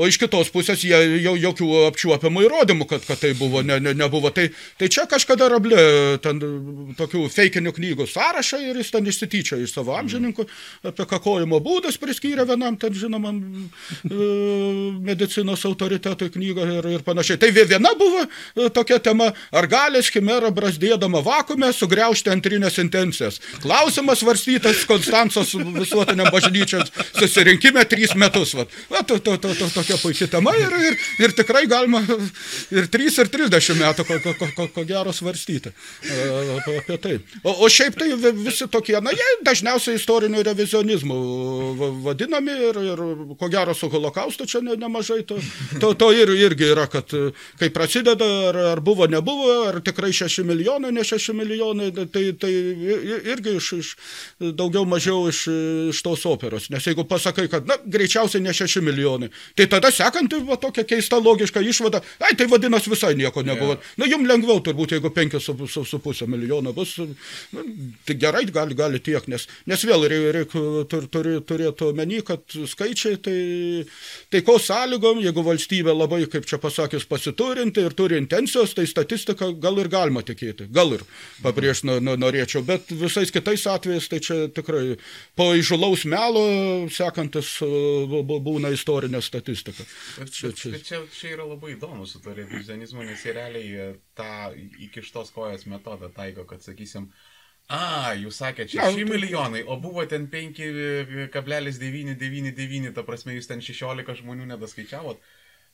O iš kitos pusės jie jau jokių apčiuopiamų įrodymų, kad, kad tai buvo, ne, ne, nebuvo. Tai, tai čia kažkada rablė ten tokių feikinių knygų sąrašą ir jis ten išsityčia iš savo amžininkų apie kakojimo būdus priskyrė vienam ten žinomam e, medicinos autoritetui knygą ir, ir panašiai. Tai vie- viena buvo e, tokia tema, ar gali skimera brazdėdama vakume sugriaužti antrinės intencijas. Klausimas svarstytas Konstancijos visuotiniam bažnyčios susirinkime trys metus. Vat. Va, to, to, to, to, tokia puikia tema ir, ir, ir tikrai galima ir 3 ir 30 metų ko, ko, ko, ko gero svarstyti e, apie, tai. O, o šiaip tai vi- visi tokie, na jie dažniausiai istoriniu revizionizmu va- vadinami ir, ir ko gero su holokaustu čia ne, nemažai to, to, to ir, irgi yra, kad kai prasideda, ar, ar buvo, nebuvo, ar tikrai 6 milijonai, ne 6 milijonai, tai, tai irgi iš, iš daugiau mažiau iš, iš tos operos. Nes jeigu pasakai, kad na, greičiausiai ne 6 milijonai, tai tada sekanti va, tokia keista logiška išvada, ai tai vadinasi visai nieko nebuvo. Jo. Na jums lengviau turbūt, jeigu 5,5 milijono bus, nu, tai gerai, gali, gali tiek, nes, nes vėl reikia reik, tur, turi, turėti omeny, kad skaičiai tai taikos sąlygom, jeigu valstybė labai, kaip čia pasakys, pasiturinti ir turi intencijos, tai statistika gal ir galima tikėti, gal ir nu, norėčiau, bet visais kitais atvejais tai čia tikrai po įžulaus melo sekantis būna istorinė statistika. Bet Čia- čia, čia- čia, čia, čia yra labai įdomu su to revizionizmu, nes jie realiai e, tą įkištos kojas metodą taiko, kad sakysim, a, jūs sakėte, Na, 6 tai- milijonai, o buvo ten 5,999, ta prasme, jūs ten 16 žmonių nedaskaičiavot.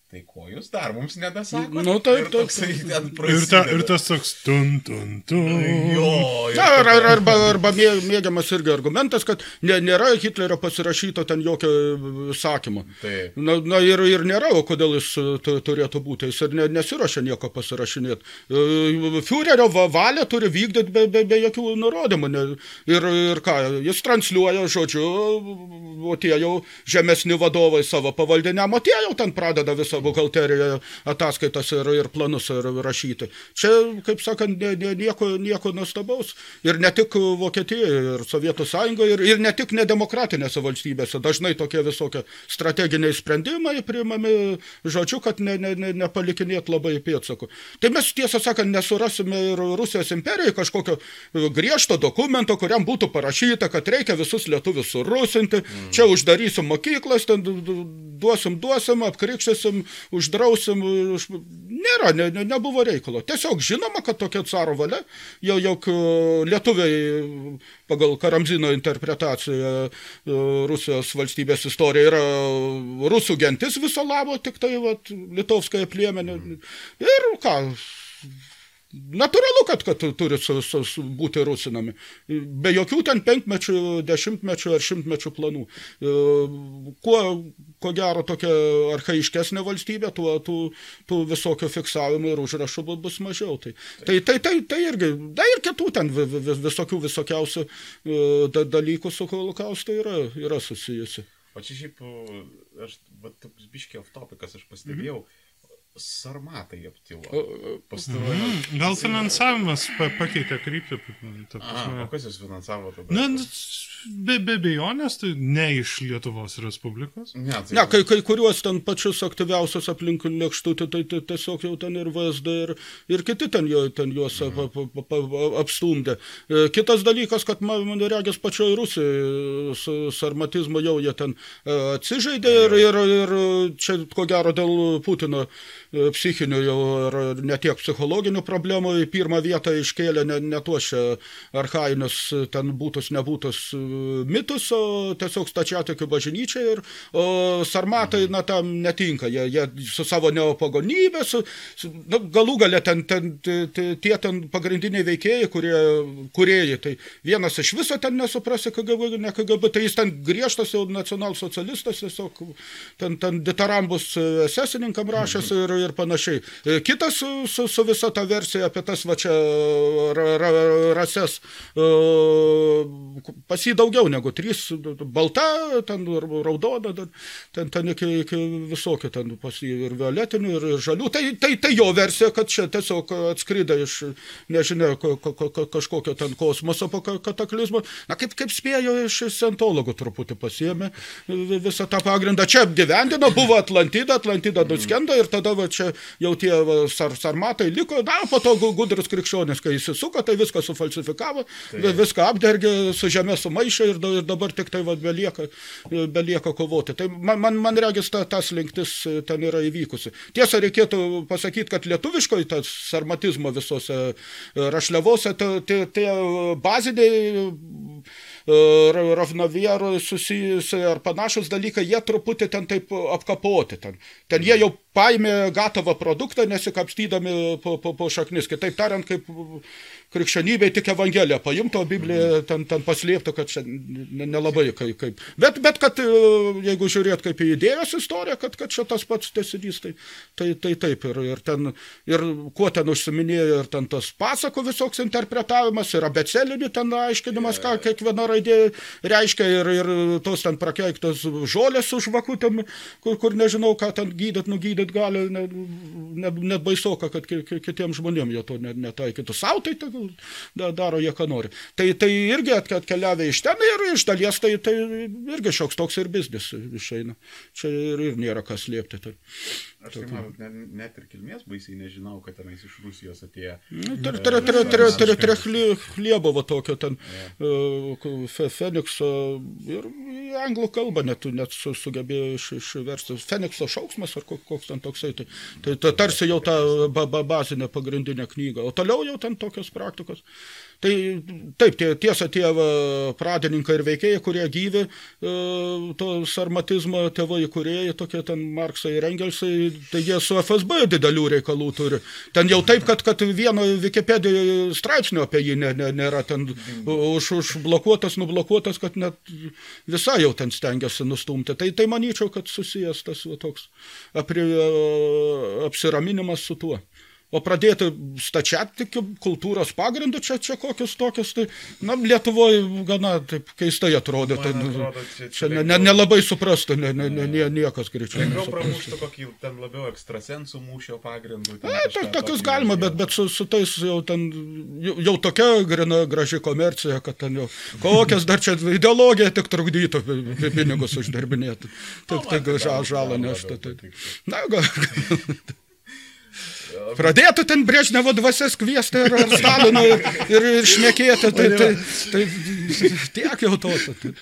Tai ko jūs dar mums nedasakot? Nu, taip, Ir ten Ir, ta, ir tas toks tun, tun, tun. Jo, Na, ar, ar, arba, arba mė- mėgiamas irgi argumentas, kad ne, nėra Hitlerio pasirašyto ten jokio sakymo. Taip. Na, na ir, ir nėra, o kodėl jis e, tu- turėtų būti, jis ir ne, nesiuošia nieko pasirašinėti. Führerio va- valią turi vykdyti be, be, be jokių nurodymų. Ne, ir, ir ką, jis transliuoja žodžiu, o tie jau žemesni vadovai savo pavaldiniam, o tie jau ten pradeda visą buhalteriją ataskaitas ir, ir planus ir rašyti. Čia, kaip sakant, nieko, nieko nuostabaus. Ir ne tik Vokietijoje, ir Sovietų Sąjungoje, ir, ir ne tik nedemokratinėse valstybėse. Dažnai tokie visokie strateginiai sprendimai priimami, žodžiu, kad ne, ne, ne, nepalikinėt labai pėdsakų. Tai mes, tiesą sakant, nesurasime ir Rusijos imperijai kažkokio griežto dokumento, kuriam būtų parašyta, kad reikia visus lietuvius surusinti, mm. čia uždarysim mokyklas, ten du- du- duosim, duosim, apkrikštysim, uždrausim. Už... Nėra, ne, ne, nebuvo reikalo. Tiesiog žinoma, kad tokia caro valia, jau jau lietuviai pagal Karamzino interpretaciją e, Rusijos valstybės istorija yra rusų gentis viso labo, tik tai vat, litovskąją plėmenį. Ir ką, Natūralu, kad, kad turi su, su, su būti rusinami. Be jokių ten penkmečių, dešimtmečių ar šimtmečių planų. E, Kuo, ko gero, tokia archaiškesnė valstybė, tuo tų, tų visokių fiksavimų ir užrašų bu- bus mažiau. Tai, tai, tai, tai, tai irgi, da ir kitų ten vi- vi- vi- visokių visokiausių e, da, dalykų su holokaustu yra, yra susijusi. O čia šiaip, o, aš, va, toks biškiai off topikas, aš pastebėjau, sarmatai aptilo. Pastaruoju. Mm, gal finansavimas pa, pakeitė kryptį. ta A, prasme. o kas jūs finansavo tada? Na, be, be bejonės, tai ne iš Lietuvos Respublikos. ne, tai, Ne, kai, kai kuriuos ten pačius aktyviausius aplink lėkštutį, tai, tai tiesiog jau ten ir VSD ir, ir kiti ten, jo, ten juos pa, pa, pa, pa, apstumdė. E, Kitas dalykas, kad man, man regis pačioj Rusijai su sarmatizmu jau jie ten e, atsižaidė ir, ir, ir čia ko gero dėl Putino e, psichinių jau ir ne tiek psichologinių problemų į pirmą vietą iškėlė ne, ne tuos čia archainius ten būtus nebūtus e, mitus, o tiesiog stačiatikių bažnyčia ir o sarmatai, na, tam netinka. Jie, jie su savo neopagonybė, su, su na, galų gale ten, ten, tie ten pagrindiniai veikėjai, kurie, kuriejai, tai vienas iš viso ten nesuprasi KGB, ne KGB, tai jis ten griežtas jau nacionalsocialistas, tiesiog ten, ten ditarambus esesininkam rašęs ir, ir panašiai. E, Kitas su, su, visa ta versija apie tas va čia ra, ra, rases, e, pas jį daugiau negu trys, balta, ten raudona, ten, ten, iki, iki visokių, ten pas jį ir violetinių, ir, žalių. Tai, tai, tai jo versija, kad čia tiesiog atskridė iš, nežinia, ko, ko, ko, kažkokio ten kosmoso po ka- kataklizmo. Na, kaip, kaip spėjo iš scientologų truputį pasiemė vi- visą tą pagrindą. Čia apgyvendino, buvo Atlantida, Atlantida nuskendo ir tada va, čia jau tie va, sar, sarmatai liko, na, po to gu- gudrus krikščionis, kai įsisuko, tai viską sufalsifikavo, vi- viską apdergė, su žemė sumaišė ir, da- ir dabar tik tai va, belieka, belieka kovoti. Tai man, man, man regis ta, tas linktis e, ten yra įvykusi. Tiesa, reikėtų pasakyti, kad lietuviškoji tas sarmatizmo visose e, rašliavose, tie, tie, baziniai Ravnavierų susijusi ar panašus dalykai, jie truputį ten taip apkapoti. Ten, ten jie jau paėmė gatavą produktą, nesikapstydami po, po, po šaknis. Kitaip tariant, kaip krikščionybėje tik Evangeliją paimto, Bibliją ten, ten paslėptų, kad čia ne- nelabai kaip. kaip. Bet, bet kad e, jeigu žiūrėt kaip į idėjos istoriją, kad, kad čia tas pats tesinys, tai, tai, tai taip. Ir, ir, ten, ir kuo ten užsiminėjo, ir ten tas pasako visoks interpretavimas, ir abecelinių ten aiškinimas, ką kiekviena raidė reiškia, ir, ir tos ten prakeiktos žolės su žvakutėm, kur, kur nežinau, ką ten gydyt, nugydyt gali, ne, ne, net baisoka, kad ki, ki, kitiems žmonėms jie to net, netaikytų. Sau tai tegul da, daro jie, ką nori. Tai, tai irgi at- atkeliavę iš ten ir iš dalies tai, tai irgi šioks toks ir biznis išeina. Čia ir, ir nėra kas slėpti. Tai. Aš tai manau, net, net ir kilmės baisiai nežinau, kad tenais iš Rusijos atėjo. Nu, Tre- tre- tre- tre- tre- tre- chlie- Chliebovo tokio ten fe- Fenikso ir anglų kalbą net, net su, sugebėjo iš, išversti. Fenikso šauksmas ar kok- koks ten toksai. Tai, tai, tai tarsi jau ta ba, ba, bazinė pagrindinė knyga. O toliau jau ten tokios praktikos. Tai taip, tie, tiesa, tie va, pradininkai ir veikėjai, kurie gyvi, e, to sarmatizmo tėvai įkūrėjai, tokie ten Marksai ir Engelsai, tai jie su FSB didelių reikalų turi. Ten jau taip, kad, kad vieno Wikipedijoje straipsnio apie jį nė, nė, nėra ten už, užblokuotas, nublokuotas, kad net visai jau ten stengiasi nustumti. Tai, tai manyčiau, kad susijęs tas va, toks apri, apsiraminimas su tuo. O pradėti stačiatikių kultūros pagrindų čia, čia kokius tokius, tai, na, Lietuvoje gana taip keistai atrodo. Tai, Man atrodo, čia- čia ne- ne- nelabai suprastų, ne, ne, ne, ne, niekas greičiau. Lengviau pramuštų kokį ten labiau ekstrasensų mūšio pagrindų. ten Na, to, tokius galima, bet, bet su, su tais jau ten, jau, jau tokia grina graži komercija, kad ten jau kokias dar čia ideologija tik trukdytų pi- pi- pinigus uždarbinėti. Taip, tai man ža, gal- žalą neštų. Tai. Na, gal. Pradėtų ten Brežnevo dvasias kviesti ir, ir Stalino ir, ir, ir šnekėti, tai, tai, tai tiek jau to. Tai,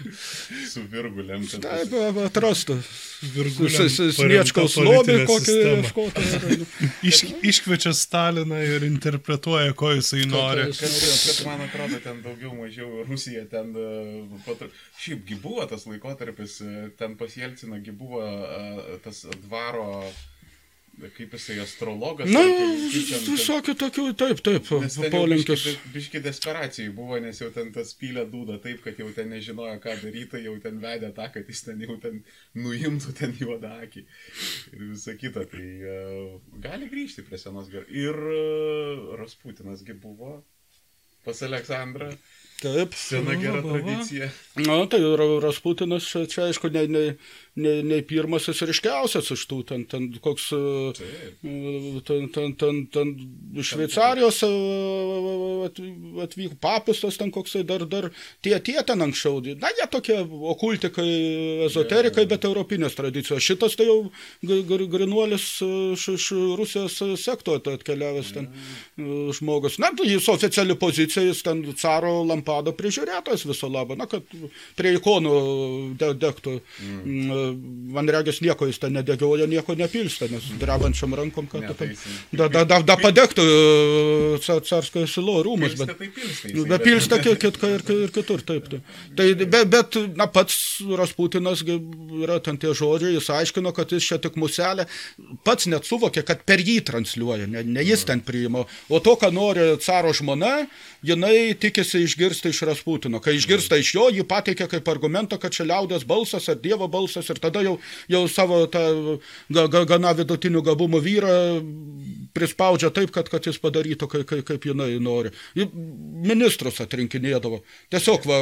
Su virgulėm. kad taip, atrastų. Sniečkaus lobį kokį ieškoti. Iš, iškviečia Staliną ir interpretuoja, ko jisai nori. Kas, kas man atrodo, ten daugiau mažiau Rusija ten... e, patr- Šiaipgi buvo tas laikotarpis, e, ten pas Jelciną gi buvo e, tas dvaro, kaip jisai astrologas. Na, ten- visokių tokių, taip, taip, polinkis. biški, biški desperacijai buvo, nes jau ten tas pylė dūda taip, kad jau ten nežinojo, ką daryti, jau ten vedė tą, kad jis ten jau ten nuimtų ten juodą akį ir visą kitą. Tai uh, gali grįžti prie senos gerai. Ir uh, Rasputinas gi buvo pas Aleksandrą. Taip. Sena gera va, tradicija. Na, tai Ra- Rasputinas čia, čia aišku, ne, ne, ne, ne pirmasis ir iškiausias iš tų, ten, ten koks, e, ten, ten, ten, ten Šveicarijos e, at- atvyko papustas, ten koksai dar, dar tie, tie ten anksčiau, na, jie tokie okultikai, ezoterikai, bet europinės tradicijos. Šitas tai jau gr- gr- grinuolis e, iš, iš Rusijos sekto atkeliavęs ten e, žmogus. Na, tai jis oficiali pozicija, jis ten caro lampado prižiūrėtojas viso labo, na, kad prie ikonų de, degtų. Mm. Man regis nieko jis ten nedegioja, nieko nepilsta, nes drebančiam rankom, kad jisai- da, da, da, da padegtų e, car, carskojo silo rūmus. Bet, tai pilstė. Nu, jisai, Be pilsta ki- kitka ir, ir kitur, taip. taip. Tai, be, bet, na, pats Rasputinas yra ten tie žodžiai, jis aiškino, kad jis čia tik muselė, pats net suvokė, kad per jį transliuoja, ne, ne jis ten priima. O to, ką nori caro žmona, jinai tikisi išgirsti iš Rasputino. Kai išgirsta iš jo, jį pateikia kaip argumentą, kad čia liaudės balsas ar Dievo balsas ir tada jau, jau savo tą ga, ga, gana vidutinių gabumų vyrą prispaudžia taip, kad, kad jis padarytų, kaip, kaip, kaip jinai nori. Ministrus atrinkinėdavo. Tiesiog va,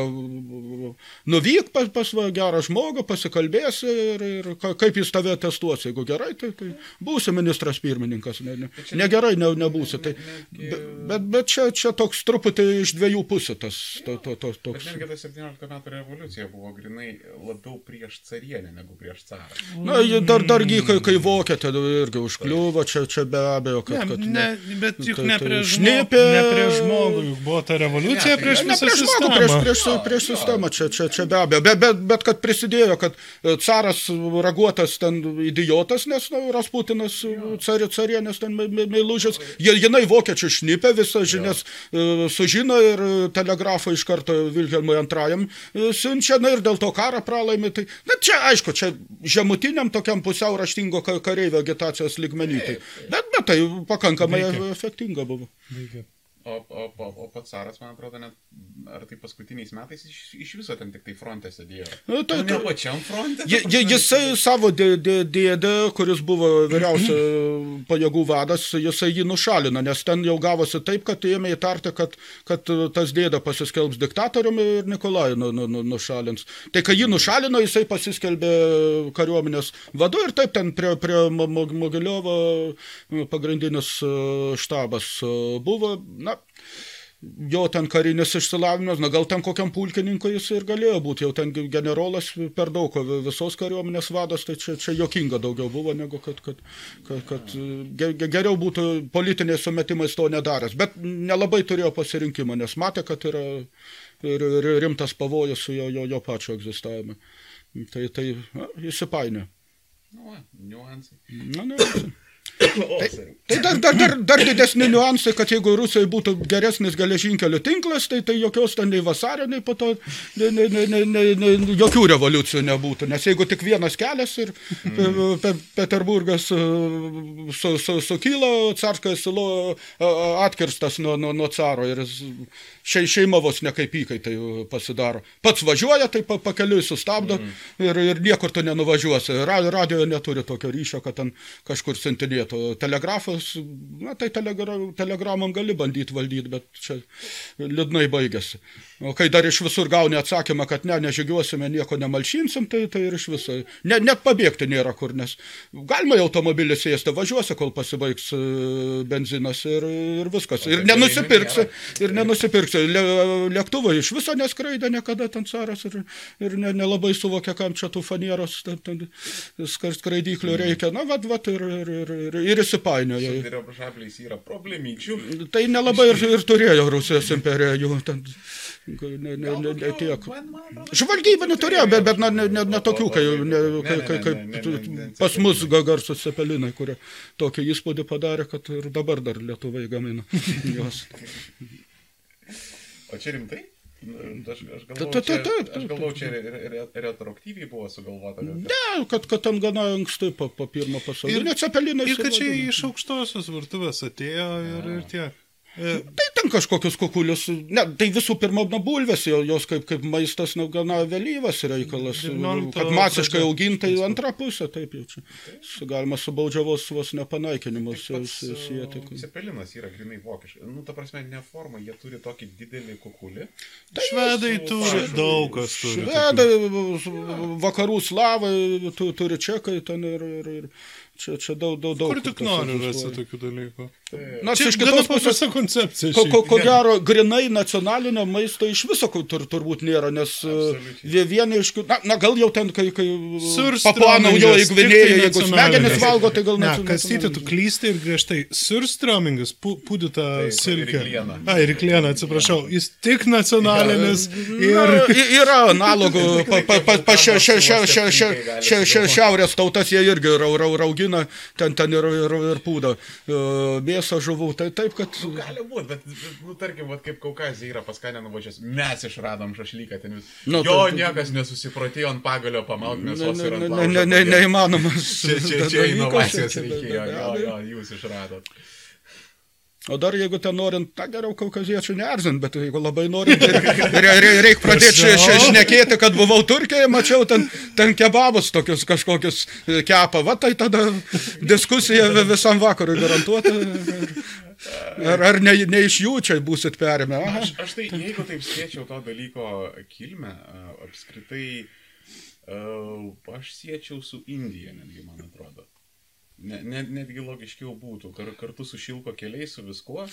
nuvyk pas, pas va, gerą žmogų, pasikalbėsi ir, ir ka- kaip jis tave testuos. Jeigu gerai, tai, tai būsi ministras pirmininkas. Ne, ne, negerai ne, nebūsi. Tai, bet, bet, čia, čia toks truputį iš dviejų pusių tas to, to, to, toks. netgi ta 17 metų revoliucija buvo grinai labiau prieš carienę negu prieš carą. Na, dar, dargi, kai, kai vokietė irgi užkliuvo, čia, čia be abejo, kad... Ne, kad ne, bet juk tai- ne prieš žmogų, ne prieš žmogų, juk buvo ta revoliucija Ne, prieš Ne visą prieš žmogų, prieš, prieš, prieš sistemą, čia, čia, čia be abejo. Bet, bet, bet kad prisidėjo, kad e, caras raguotas ten idiotas, nes nu, Rasputinas cari, carienės ten me- me- meilužės, Ji- jinai vokiečių šnipė, visą žinias e, sužino ir telegrafą iš karto Vilhelmui antrajam e, siunčia, na ir dėl to karą pralaimi. Tai, na čia aišku, čia žemutiniam tokiam pusiau raštingo ka- kareivio agitacijos ligmenį. Tai, bet, bet tai pakankamai Veikia. efektinga buvo. Veikia. O, o, o, o pats caras, man atrodo, net, ar tai paskutiniais metais iš, iš viso ten tik tai fronte sėdėjo. Nu, tai- ne pačiam fronte? Je, je, jisai savo dė- dė- dėdę, kuris buvo vyriausio pajėgų vadas, jisai jį nušalino, nes ten jau gavosi taip, kad ėmė įtarti, kad, kad tas dėdė pasiskelbs diktatoriumi ir Nikolajų nu, nu, nu, nušalins. Tai kai jį nušalino, jisai pasiskelbė kariuomenės vadu ir taip ten prie, prie Mo- Mo- Mogiliovo pagrindinis e, štabas e, buvo. Na, jo ten karinis išsilavinimas, na gal ten kokiam pulkininkui jis ir galėjo būti, jau ten generolas per daug visos kariuomenės vadas, tai čia, čia jokinga daugiau buvo, negu kad, kad, kad, kad ge- ge- geriau būtų politiniais sumetimais to nedaręs. Bet nelabai turėjo pasirinkimą, nes matė, kad yra rimtas pavojus jo, jo, jo pačio egzistavime. Tai, tai įsipainė. Nu, niuansai. Na, ne, O, Tai, tai dar, dar, dar, dar didesni niuansai, kad jeigu Rusijoje būtų geresnis geležinkelio tinklas, tai, tai jokios ten nei vasario, nei po to nei, nei, nei, nei, nei, jokių revoliucijų nebūtų. Nes jeigu tik vienas kelias ir mm. pe, Peterburgas e, su, su, sukilo, carskas e, atkirstas nuo, nuo, nuo caro ir šei, šeima vos ne kaip įkaitai pasidaro. Pats važiuoja, tai pa, pakeliui sustabdo mm. ir, ir niekur tu nenuvažiuosi. Ra, radio neturi tokio ryšio, kad ten kažkur sintinėtų. Telegrafas, na tai telegra, telegramam gali bandyti valdyti, bet čia liūdnai baigėsi. O kai dar iš visur gauni atsakymą, kad ne, nežygiuosime, nieko nemalšinsim, tai, tai ir iš viso. Ne, net pabėgti nėra kur, nes galima į automobilį sėsti, važiuosi, kol pasibaigs e, benzinas ir, ir viskas. Ir nenusipirksi, ir nenusipirksi. Le, lėktuvai iš viso neskraidė niekada ten caras ir, ir ne, nelabai suvokia, kam čia tų fanieros ten, ten, skraidyklių reikia. Na, vad, vad, ir, ir, ir, ir, ir įsipainioja. Tai nelabai ir, ir turėjo Rusijos imperija jų ten. Ne, ne, ne, ne tiek. Man, man atrodo, Žvalgybinių turėjo, bet, bet na, ne, ne, ne tokių, kai, ne, kai, kai, ne, kai ne, ne, ne, ne, pas mus ga- garsus cepelinai, kurie tokį įspūdį padarė, kad ir dabar dar Lietuvai gamina juos. O čia rimtai? Nu, Aš, aš galvoju, čia, aš galvoju, čia re- re- re- retroaktyviai buvo sugalvota. Ne, kad, kad ten gana anksti po, po pirmo pasaulinio cepelinai. Ir kad čia iš aukštosios virtuvės atėjo ir, ir tiek. E, Tai ten kažkokius kukulius, ne, tai visų pirma, na, bulvės, jo- jos kaip, kaip maistas, na, gana vėlyvas reikalas, 19 kad masiškai augintai antrą pusę, taip jau čia. Su- Galima su baudžiavos vos nepanaikinimus Tai sieti. uh, Cepelinas yra grinai vokiškas. Nu, ta prasme, ne forma, jie turi tokį didelį kukulį. švedai su turi, daug kas turi. Švedai, vakarų slavai tu, turi čekai ten ir, ir, ir čia, čia daug, daug, daug. Kur tik nori rasti tokių dalykų. Nors Čia iš kitos pusės koncepcija. Ko, ko, ko gero, grinai nacionalinio maisto iš viso tur, turbūt nėra, nes e, Absoliučiai. vie- vieni iš kitų, na, na gal jau ten, kai, kai Surströmingas, papua naujoji tik tai gvinėja, jeigu smegenis valgo, tai gal Ne, kastyti, tu klysti ir griežtai. Surströmingas, pu, pūdyta silkė. ir klieną. A, ir klieną, atsiprašau. Jis tik nacionalinis. Ir... Na, yra analogų, pa, pa, pa, pa šia, šia, šia, šia, šia, šia, šia, šiaurės tautas jie irgi rau, rau, raugina, ten, ten ir, ir, ir pūda e, mėsą žuvų, tai taip, kad Nu, gali būti, bet, nu, tarkim, vat, kaip Kaukazija yra pas ką nenuvažiavęs, mes išradom šašlyką ten vis. Nu, jo, tai- niekas nesusiprotėjo ant pagalio pamaut ne, mėsos ne, ir ant ne, ne, ne, neįmanomas. Čia, čia, čia čia- reikėjo, jo, jo, jūs išradot. O dar jeigu ten norint, na geriau kaukaziečių neerzint, bet jeigu labai norint, reikia re, re, reik pradėti šnekėti, kad buvau Turkijoje, mačiau ten, ten kebabus tokius kažkokius e, kepa, va tai tada diskusija vi- visam vakarui garantuota. Ar, ar ne, ne iš jų čia būsit perėmę? Aš, aš tai, jeigu taip spėčiau to dalyko kilmę, apskritai, a, aš siečiau su Indija, netgi man atrodo. Ne, net, netgi logiškiau būtų, kar, kartu su šilko keliais, su viskuo.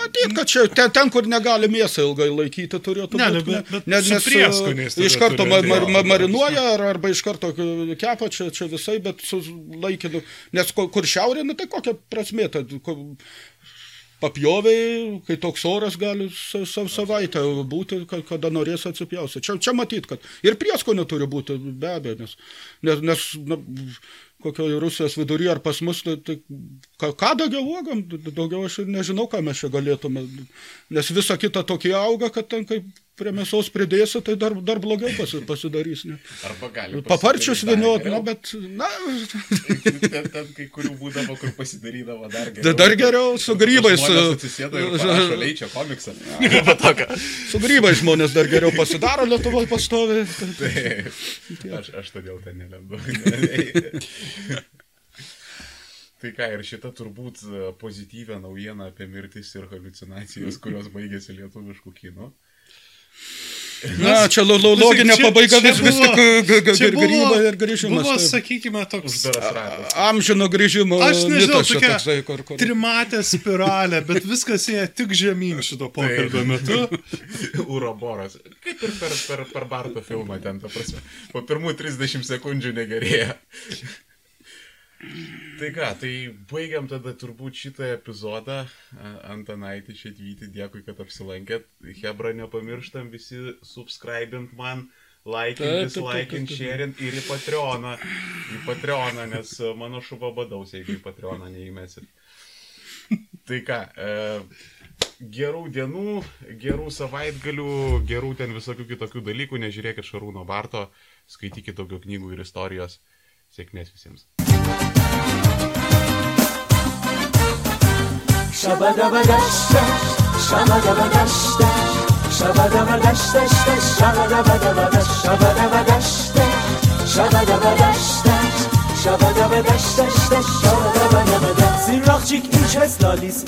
Matyt, kad čia ten, ten, kur negali mėsą ilgai laikyti, turėtų Ne, būti. ne, bet- bet su prieskoniais tada Iš karto mar, mar, mar, marinuoja ar, arba iš karto kepa, čia, čia visai, bet su laikinu. Nes kur, kur šiaurė, nu tai kokia prasmė, tad, papjoviai, kai toks oras gali sa, sa, savaitę būti, ka- kada norės atsipjausti. Čia, čia matyt, kad ir prieskonio turi būti, be abejo, nes, nes, nes na, kokioje Rusijos viduryje ar pas mus, tai, tai ką, ką daugiau uogam, daugiau aš nežinau, ką mes čia galėtume, nes visa kita tokie auga, kad ten kaip prie mėsos pridėsi, tai dar, dar blogiau pasi, pasidarys. Ne? Arba gali. Paparčius viniot, na, bet, na, ten, ten kai kurių būdavo, kur pasidarydavo dar Da- geriau. dar geriau su grybais, e, atsisėdo ir parašo leičia komiksą. su grybais žmonės dar geriau pasidaro Lietuvoje pastovi. Aš, aš todėl ten nelendu. tai ką, ir šita turbūt e, pozityvę naujieną apie mirtis ir halucinacijas, kurios baigėsi lietuviškų kino. Na, čia lo- lo- loginė čia- pabaiga čia vis, vis buvo- tik g- g- čia g- buvo- grybai ir grįžimas. Buvo, sakykime, toks. Amžino grįžimo Aš nežinau, čia tokia toksai, kur, kur. trimatė spiralė, bet viskas ėjo tik žemyn šito pokalbio metu. Uroboras. Kaip ir per, per, per Barto filmą ten, ta prasme. Po pirmų 30 sekundžių negerėja. Tai ką, tai baigiam tada turbūt šitą epizodą. Antanaitį Šetvyti, dėkui, kad apsilankėt. Hebra, nepamirštam visi subscribint man, laikint, dislaikint, sharint ir į Patreoną. Į Patreoną, nes mano šuva badaus, jeigu į Patreoną neįmesit. Tai ką, gerų dienų, gerų savaitgalių, gerų ten visokių kitokių dalykų, nežiūrėkit Šarūno Barto, skaitykit daugiau knygų ir istorijos. Sėkmės visiems. Shabadabadashta, shabadabadashta, shabadabadashta, shabadabadabadash, shabadabadashta, shabadabadashta, shabadabadashta, shabadabadabadash. Zirrakçık ilk esladis,